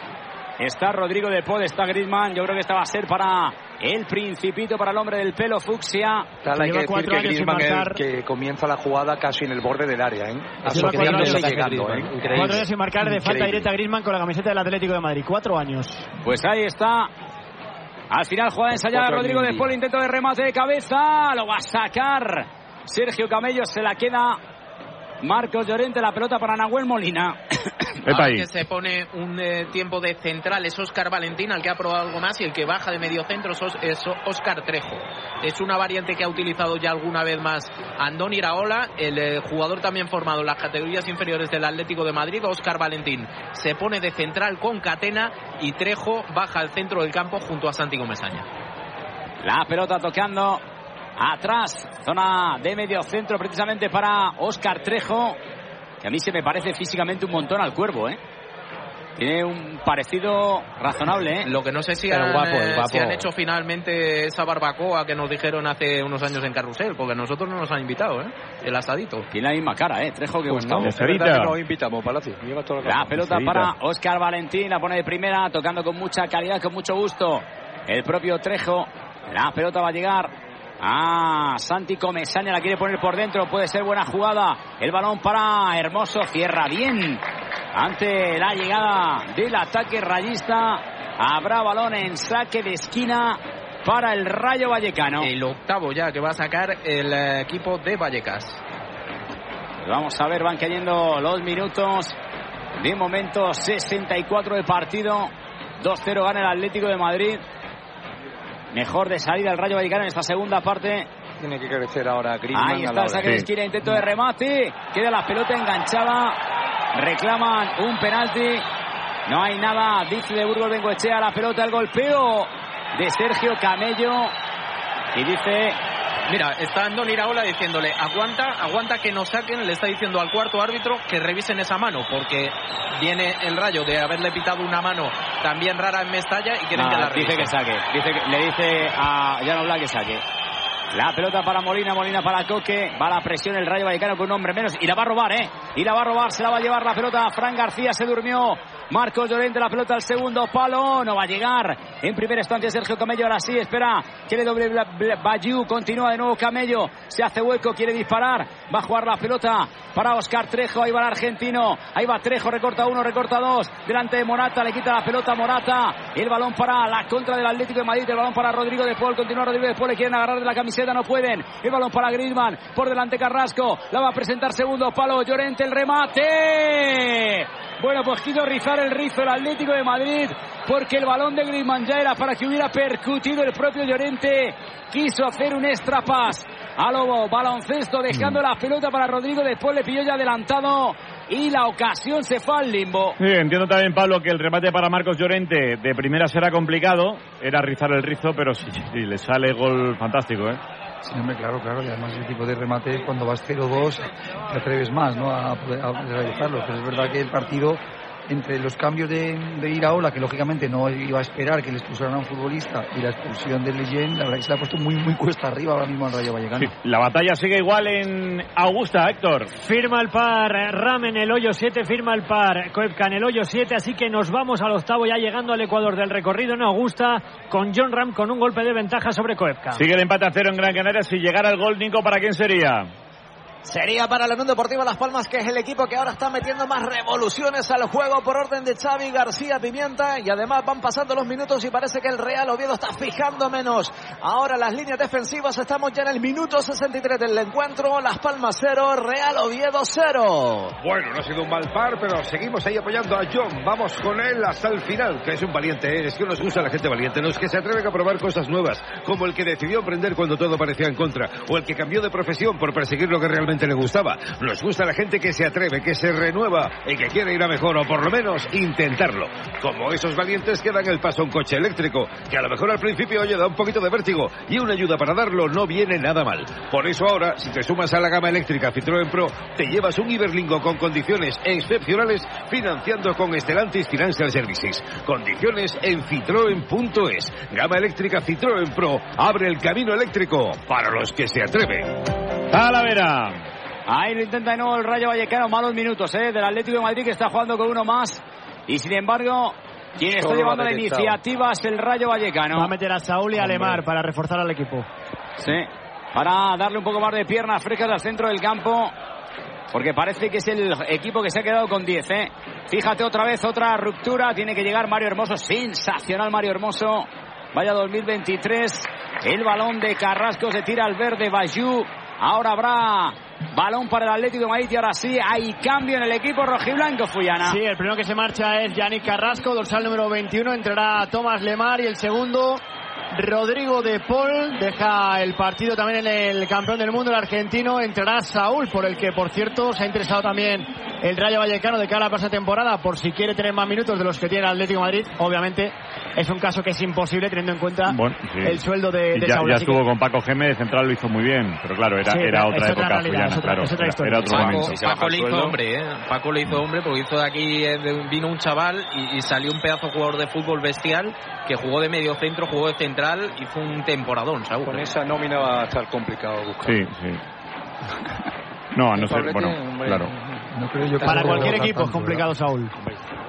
Está Rodrigo de Pod, está Griezmann. Yo creo que esta va a ser para el principito, para el hombre del pelo fucsia. Tal, hay que decir cuatro que Griezmann es el que comienza la jugada casi en el borde del área, ¿eh? Lleva Asociándose cuatro años y llegando, ¿eh? Cuatro años sin marcar de falta Increíble. directa a Griezmann con la camiseta del Atlético de Madrid. Cuatro años. Pues ahí está. Al final jugada ensayada Cuatro Rodrigo de intento de remate de cabeza. Lo va a sacar. Sergio Camello se la queda. Marcos Llorente, la pelota para Nahuel Molina. *coughs* Epa Ahora ahí. que se pone un eh, tiempo de central es Óscar Valentín, al que ha probado algo más, y el que baja de medio centro es es Óscar Trejo. Es una variante que ha utilizado ya alguna vez más Andón Iraola, el eh, jugador también formado en las categorías inferiores del Atlético de Madrid, Óscar Valentín. Se pone de central con Catena y Trejo baja al centro del campo junto a Santi Gomesaña. La pelota tocando atrás, zona de medio centro precisamente para Óscar Trejo, que a mí se me parece físicamente un montón al cuervo, ¿eh? Tiene un parecido razonable, ¿eh? Lo que no sé si, han, guapo, eh, guapo. si han hecho finalmente esa barbacoa que nos dijeron hace unos años en Carrusel, porque nosotros no nos han invitado, ¿eh? El asadito. Tiene la misma cara, ¿eh? Trejo que Pues Gustavo. no, que nos invitamos, Palacio. Lleva toda La pelota para Óscar Valentín, la pone de primera, tocando con mucha calidad, con mucho gusto. El propio Trejo, la pelota va a llegar a Santi Comesaña, la quiere poner por dentro, puede ser buena jugada. El balón para Hermoso, cierra bien ante la llegada del ataque rayista. Habrá balón en saque de esquina para el Rayo Vallecano. El octavo ya que va a sacar el eh, equipo de Vallecas. Vamos a ver, van cayendo los minutos. De momento, 64 de partido. 2-0 gana el Atlético de Madrid. Mejor de salida el Rayo Vallecano en esta segunda parte. Tiene que crecer ahora Griezmann Ahí está el hora. saque de esquina, intento de remate. Queda la pelota enganchada. Reclaman un penalti. No hay nada, dice de Burgos Bengoechea. La pelota, el golpeo de Sergio Camello. Y dice Mira, está Andón Iraola diciéndole, aguanta, aguanta que nos saquen, le está diciendo al cuarto árbitro que revisen esa mano, porque viene el rayo de haberle pitado una mano también rara en Mestalla y quieren que Nada, la dice revisen. que saque. Dice que- le dice a Black que saque. La pelota para Molina, Molina para Coque. Va la presión el Rayo Vallecano con un hombre menos. Y la va a robar, ¿eh? Y la va a robar, se la va a llevar la pelota. Fran García se durmió. Marcos Llorente, la pelota al segundo palo. No va a llegar. En primera instancia Sergio Camello. Ahora sí, espera. Quiere doble Bayou. Continúa de nuevo Camello. Se hace hueco, quiere disparar. Va a jugar la pelota para Oscar Trejo. Ahí va el argentino. Ahí va Trejo, recorta uno, recorta dos. Delante de Morata, le quita la pelota a Morata. El balón para la contra del Atlético de Madrid. El balón para Rodrigo de Paul. Continúa Rodrigo de Paul. Le quieren agarrar de la camiseta, no pueden. El balón para Griezmann. Por delante Carrasco. La va a presentar segundo palo. Llorente el remate. Bueno, pues quiso rizar el rizo el Atlético de Madrid porque el balón de Griezmann ya era para que hubiera percutido el propio Llorente. Quiso hacer un extra pas a Lobo. Baloncesto dejando la pelota para Rodrigo. Después le pilló ya adelantado. y la ocasión se fue al limbo. Sí, entiendo también, Pablo, que el remate para Marcos Llorente de primera será complicado. Era rizar el rizo, pero sí, sí, le sale gol fantástico, ¿eh? Sí, hombre, claro, claro. Y además ese tipo de remate, cuando vas 0-2, te atreves más ¿no? a, a realizarlo. Pero es verdad que el partido, entre los cambios de, de Iraola, que lógicamente no iba a esperar que le expulsaran a un futbolista, y la expulsión de Leyen, la verdad que se le ha puesto muy, muy cuesta arriba ahora mismo al Rayo Vallecano. Sí, la batalla sigue igual en Augusta, Héctor. Firma el par, Ram en el hoyo 7, firma el par, Koepka en el hoyo 7, así que nos vamos al octavo ya llegando al Ecuador del recorrido en Augusta con John Ram con un golpe de ventaja sobre Koepka. Sigue el empate a cero en Gran Canaria. Si llegara el gol, Nico, ¿para quién sería? Sería para la Unión Deportiva Las Palmas, que es el equipo que ahora está metiendo más revoluciones al juego por orden de Xavi García Pimienta. Y además van pasando los minutos y parece que el Real Oviedo está fijando menos. Ahora las líneas defensivas, estamos ya en el minuto 63 del encuentro. Las Palmas 0, Real Oviedo 0. Bueno, no ha sido un mal par, pero seguimos ahí apoyando a John. Vamos con él hasta el final, que es un valiente. ¿eh? Es que nos gusta la gente valiente, no es que se atreven a probar cosas nuevas, como el que decidió emprender cuando todo parecía en contra, o el que cambió de profesión por perseguir lo que realmente le gustaba. Nos gusta la gente que se atreve, que se renueva y que quiere ir a mejor, o por lo menos intentarlo. Como esos valientes que dan el paso a un coche eléctrico, que a lo mejor al principio, oye, da un poquito de vértigo, y una ayuda para darlo no viene nada mal. Por eso ahora, si te sumas a la gama eléctrica Citroën Pro, te llevas un Iberlingo con condiciones excepcionales financiando con Estelantis Financial Services. Condiciones en citroen.es. Gama eléctrica Citroën Pro abre el camino eléctrico para los que se atreven. Talavera. Ahí lo intenta de nuevo el Rayo Vallecano. Malos minutos ¿eh? del Atlético de Madrid que está jugando con uno más. Y sin embargo, quien está llevando la iniciativa es el Rayo Vallecano. Va a meter a Saúl y a Lemar para reforzar al equipo. Sí, para darle un poco más de piernas frescas al centro del campo. Porque parece que es el equipo que se ha quedado con 10, ¿eh? Fíjate otra vez, otra ruptura. Tiene que llegar Mario Hermoso. Sensacional Mario Hermoso. Vaya 2023. El balón de Carrasco se tira al verde. Bayou. Ahora habrá balón para el Atlético de Madrid. Y ahora sí, hay cambio en el equipo rojiblanco, Fuyana. Sí, el primero que se marcha es Yannick Carrasco, dorsal número 21. Entrará Tomás Lemar y el segundo, Rodrigo de Paul. Deja el partido también en el campeón del mundo, el argentino. Entrará Saúl, por el que, por cierto, se ha interesado también el Rayo Vallecano de cara a la pasada temporada, por si quiere tener más minutos de los que tiene el Atlético de Madrid. Obviamente, es un caso que es imposible teniendo en cuenta Bueno, sí. el sueldo de, de ya, Saúl. ya Así que- estuvo con Paco Gémez, de central lo hizo muy bien, pero claro, era, Sí, era es otra época realidad, Fuyana, es otra- claro, es otra era- historia. era otro Paco, momento. Paco le hizo hombre, ¿eh? Paco le hizo hombre porque hizo de aquí, eh, vino un chaval y, y salió un pedazo de jugador de fútbol bestial que jugó de medio centro, jugó de central y fue un temporadón, Saúl. Con esa nómina va a estar complicado buscar. Sí, sí. No, a no ser, bueno, hombre, claro. Para cualquier equipo es complicado, Saúl.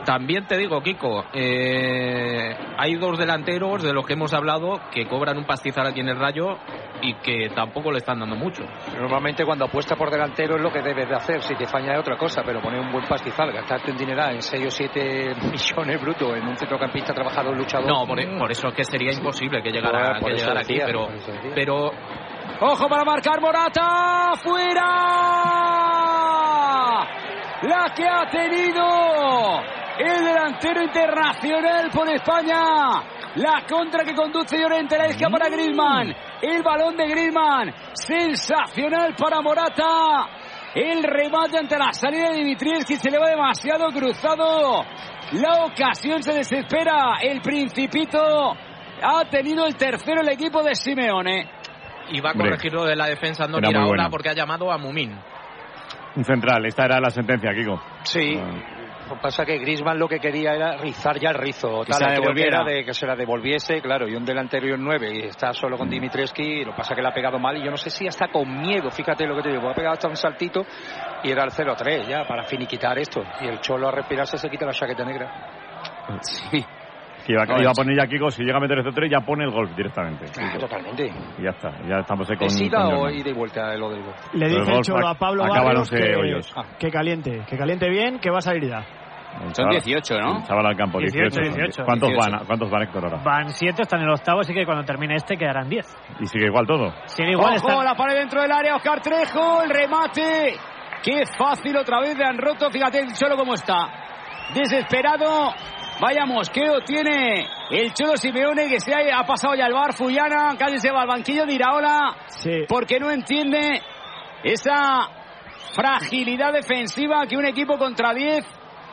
También te digo, Kiko, eh, hay dos delanteros de los que hemos hablado que cobran un pastizal aquí en el Rayo y que tampoco le están dando mucho. Normalmente cuando apuesta por delantero es lo que debes de hacer, si te falla es otra cosa, pero poner un buen pastizal, gastarte un dineral en 6 o 7 *laughs* millones brutos en un centrocampista trabajador luchador. No, por, por eso es que sería imposible que llegara, Por que eso llegara aquí, pero, por pero Ojo para marcar Morata. ¡Fuera! La que ha tenido el delantero internacional por España. La contra que conduce Llorente, la izquierda para Griezmann. El balón de Griezmann. Sensacional para Morata. El remate ante la salida de Dimitrievski se le va demasiado cruzado. La ocasión se desespera. El Principito ha tenido el tercero el equipo de Simeone. y va a Hombre, corregir lo de la defensa no bueno. porque ha llamado a Mumín. Un central, esta era la sentencia, Kiko. Sí. Que pasa es que Griezmann lo que quería era rizar ya el rizo. Que tal, se la devolviera. era de que se la devolviese, claro, y un delantero y un 9 y está solo con Dimitreski, lo que pasa es que le ha pegado mal y yo no sé si hasta con miedo, fíjate lo que te digo, ha pegado hasta un saltito y era el 0-3 ya para finiquitar esto y el cholo a respirarse se quita la chaqueta negra. Sí. Que iba, No, iba a poner ya Kiko, si llega a meter este 3 ya pone el golf directamente. Totalmente. Y ya está, ya estamos ahí con... ¿Es ida con o Jordan. ida y vuelta lo del gol? Le dice el Cholo a Pablo Barrios los, que, hoyos. que caliente, que caliente bien, que va a salir ya. El Son chaval- 18, ¿no? el Chaval al campo, 18. 18, 18. ¿Cuántos 18. van? ¿Cuántos van, Héctor, ahora? Van 7, están en el octavo, así que cuando termine este quedarán 10. Y sigue igual todo. Sigue igual, Ojo, están- la pared dentro del área, Oscar Trejo, el remate. Qué fácil otra vez le han roto, fíjate el Cholo cómo está. Desesperado. Vaya mosqueo tiene el Cholo Simeone que se ha, ha pasado ya al bar Fuyana, casi se va al banquillo de Iraola Sí. porque no entiende esa fragilidad defensiva que un equipo contra 10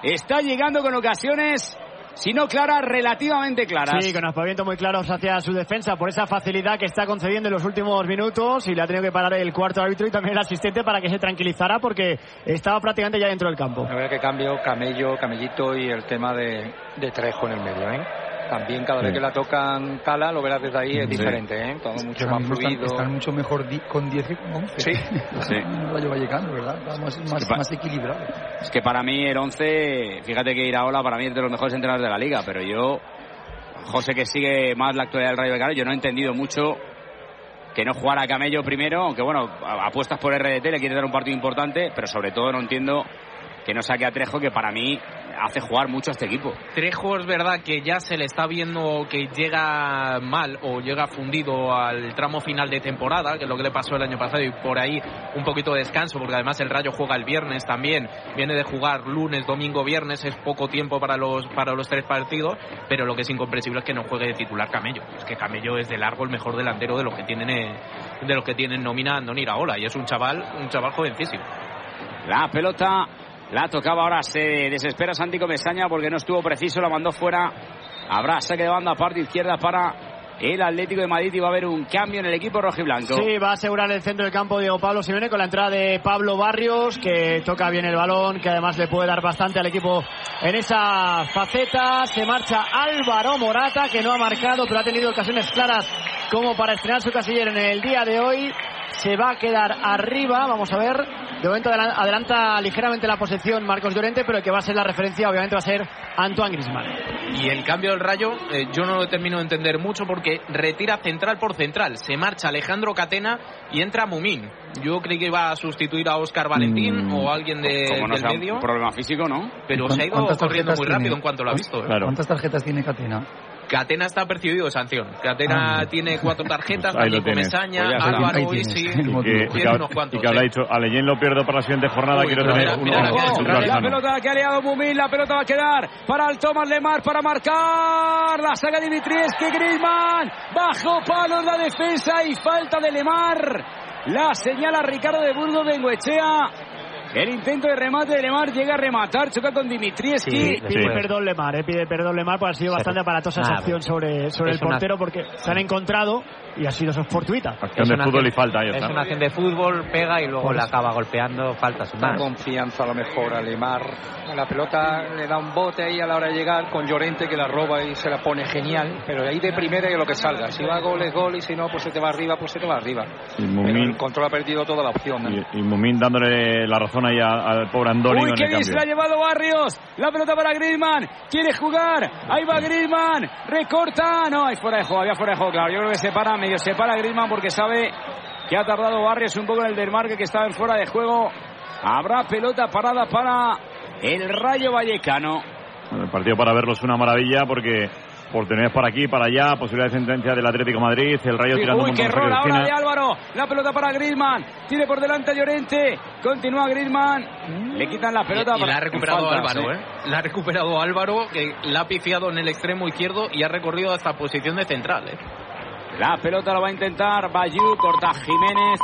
está llegando con ocasiones si no claras, relativamente claras. Sí, con aspavientos muy claros hacia su defensa por esa facilidad que está concediendo en los últimos minutos y le ha tenido que parar el cuarto árbitro y también el asistente para que se tranquilizara porque estaba prácticamente ya dentro del campo. A ver qué cambio, Camello, Camellito y el tema de, de Trejo en el medio, ¿eh? También cada vez Sí. que la tocan Cala, lo verás desde ahí, es Sí. diferente, ¿eh? Todo Es que mucho más mismo están, fluido. están mucho mejor di- con 10 que con 11. Sí, *laughs* sí. Rayo Vallecano, ¿verdad? Está más, más, que pa- más equilibrado. Es que para mí el 11, fíjate que Iraola para mí es de los mejores entrenadores de la liga, pero yo, José que sigue más la actualidad del Rayo Vallecano, yo no he entendido mucho que no jugara a Camello primero, aunque bueno, apuestas por RDT, le quiere dar un partido importante, pero sobre todo no entiendo que no saque a Trejo, que para mí hace jugar mucho a este equipo. Trejo es verdad que ya se le está viendo que llega mal o llega fundido al tramo final de temporada, que es lo que le pasó el año pasado, y por ahí un poquito de descanso, porque además el Rayo juega el viernes también, viene de jugar lunes, domingo, viernes, es poco tiempo para los, para los tres partidos, pero lo que es incomprensible es que no juegue de titular Camello. Es que Camello es de largo el mejor delantero de los que tienen, eh, de los que tienen nómina Iraola, y es un chaval, un chaval jovencísimo. La pelota la tocaba ahora, se desespera Santi Comesaña porque no estuvo preciso, la mandó fuera. Habrá saque de banda parte izquierda para el Atlético de Madrid y va a haber un cambio en el equipo rojiblanco. Sí, va a asegurar el centro del campo Diego Pablo Simeone con la entrada de Pablo Barrios, que toca bien el balón, que además le puede dar bastante al equipo en esa faceta. Se marcha Álvaro Morata, que no ha marcado, pero ha tenido ocasiones claras como para estrenar su casillero en el día de hoy. Se va a quedar arriba, vamos a ver. De momento adelan- adelanta ligeramente la posición Marcos Llorente, pero el que va a ser la referencia obviamente va a ser Antoine Griezmann. Y el cambio del Rayo, eh, yo no lo termino de entender mucho porque retira central por central. Se marcha Alejandro Catena y entra Mumín. Yo creí que iba a sustituir a Óscar Valentín Mm. o alguien de, Como no del sea un medio. problema físico, ¿no? Pero se ha ido ¿Cuántas corriendo muy tiene? rápido en cuanto lo ha visto. ¿eh? ¿Cuántas tarjetas tiene Catena? Catena está percibido de sanción. Catena Ah. tiene cuatro tarjetas, Ahí lo Dani. Comesaña, Pues. Álvaro y *laughs* sí, tiene que- unos cuantos. y que habrá dicho, a Leyen lo pierdo para la siguiente jornada, Uy, quiero tener mira, uno mira la pelota que ha liado Mumín, la pelota va a quedar para el Tomás Lemar para marcar. La saga Dimitrievski, Griezmann, bajo palos la defensa y falta de Lemar. La señala Ricardo de Burgos Bengoechea. El intento de remate de Lemar llega a rematar, choca con Dimitrievski. Pide perdón Lemar, eh, pide perdón Lemar porque ha sido bastante aparatosa esa acción sobre, sobre el portero porque se han encontrado y ha sido fortuita. Acción de fútbol y falta, ahí Es una acción de fútbol, pega y luego Por la acaba golpeando, falta Da más. confianza a lo mejor a Lemar. La pelota le da un bote ahí a la hora de llegar con Llorente que la roba y se la pone genial. Pero ahí de primera es lo que salga. Si va gol es gol y si no, pues se te va arriba, pues se te va arriba. Y Pero Mumín, el control ha perdido toda la opción. ¿eh? y, y Mumín dándole la razón ahí a- al pobre Andoni Uy, qué el bien se la ha llevado Barrios. La pelota para Griezmann. Quiere jugar. Ahí va Griezmann. Recorta. No, hay fuera de juego. Había fuera de juego, claro. Yo creo que se para, medio se para Griezmann porque sabe que ha tardado Barrios un poco en el desmarque que estaba en fuera de juego. Habrá pelota parada para el Rayo Vallecano. Bueno, El partido para verlo es una maravilla porque oportunidades para aquí, para allá, posibilidad de sentencia del Atlético de Madrid, el Rayo tirando Uy, un qué rol de ahora de. Álvaro. La pelota para Griezmann. Tiene por delante a Llorente. Continúa Griezmann. Le quitan la pelota. Y, y la ha recuperado faltas, Álvaro, ¿eh? ¿eh? La ha recuperado Álvaro, que la ha pifiado en el extremo izquierdo y ha recorrido hasta posición de central, ¿eh? La pelota la va a intentar Bayou, corta Jiménez.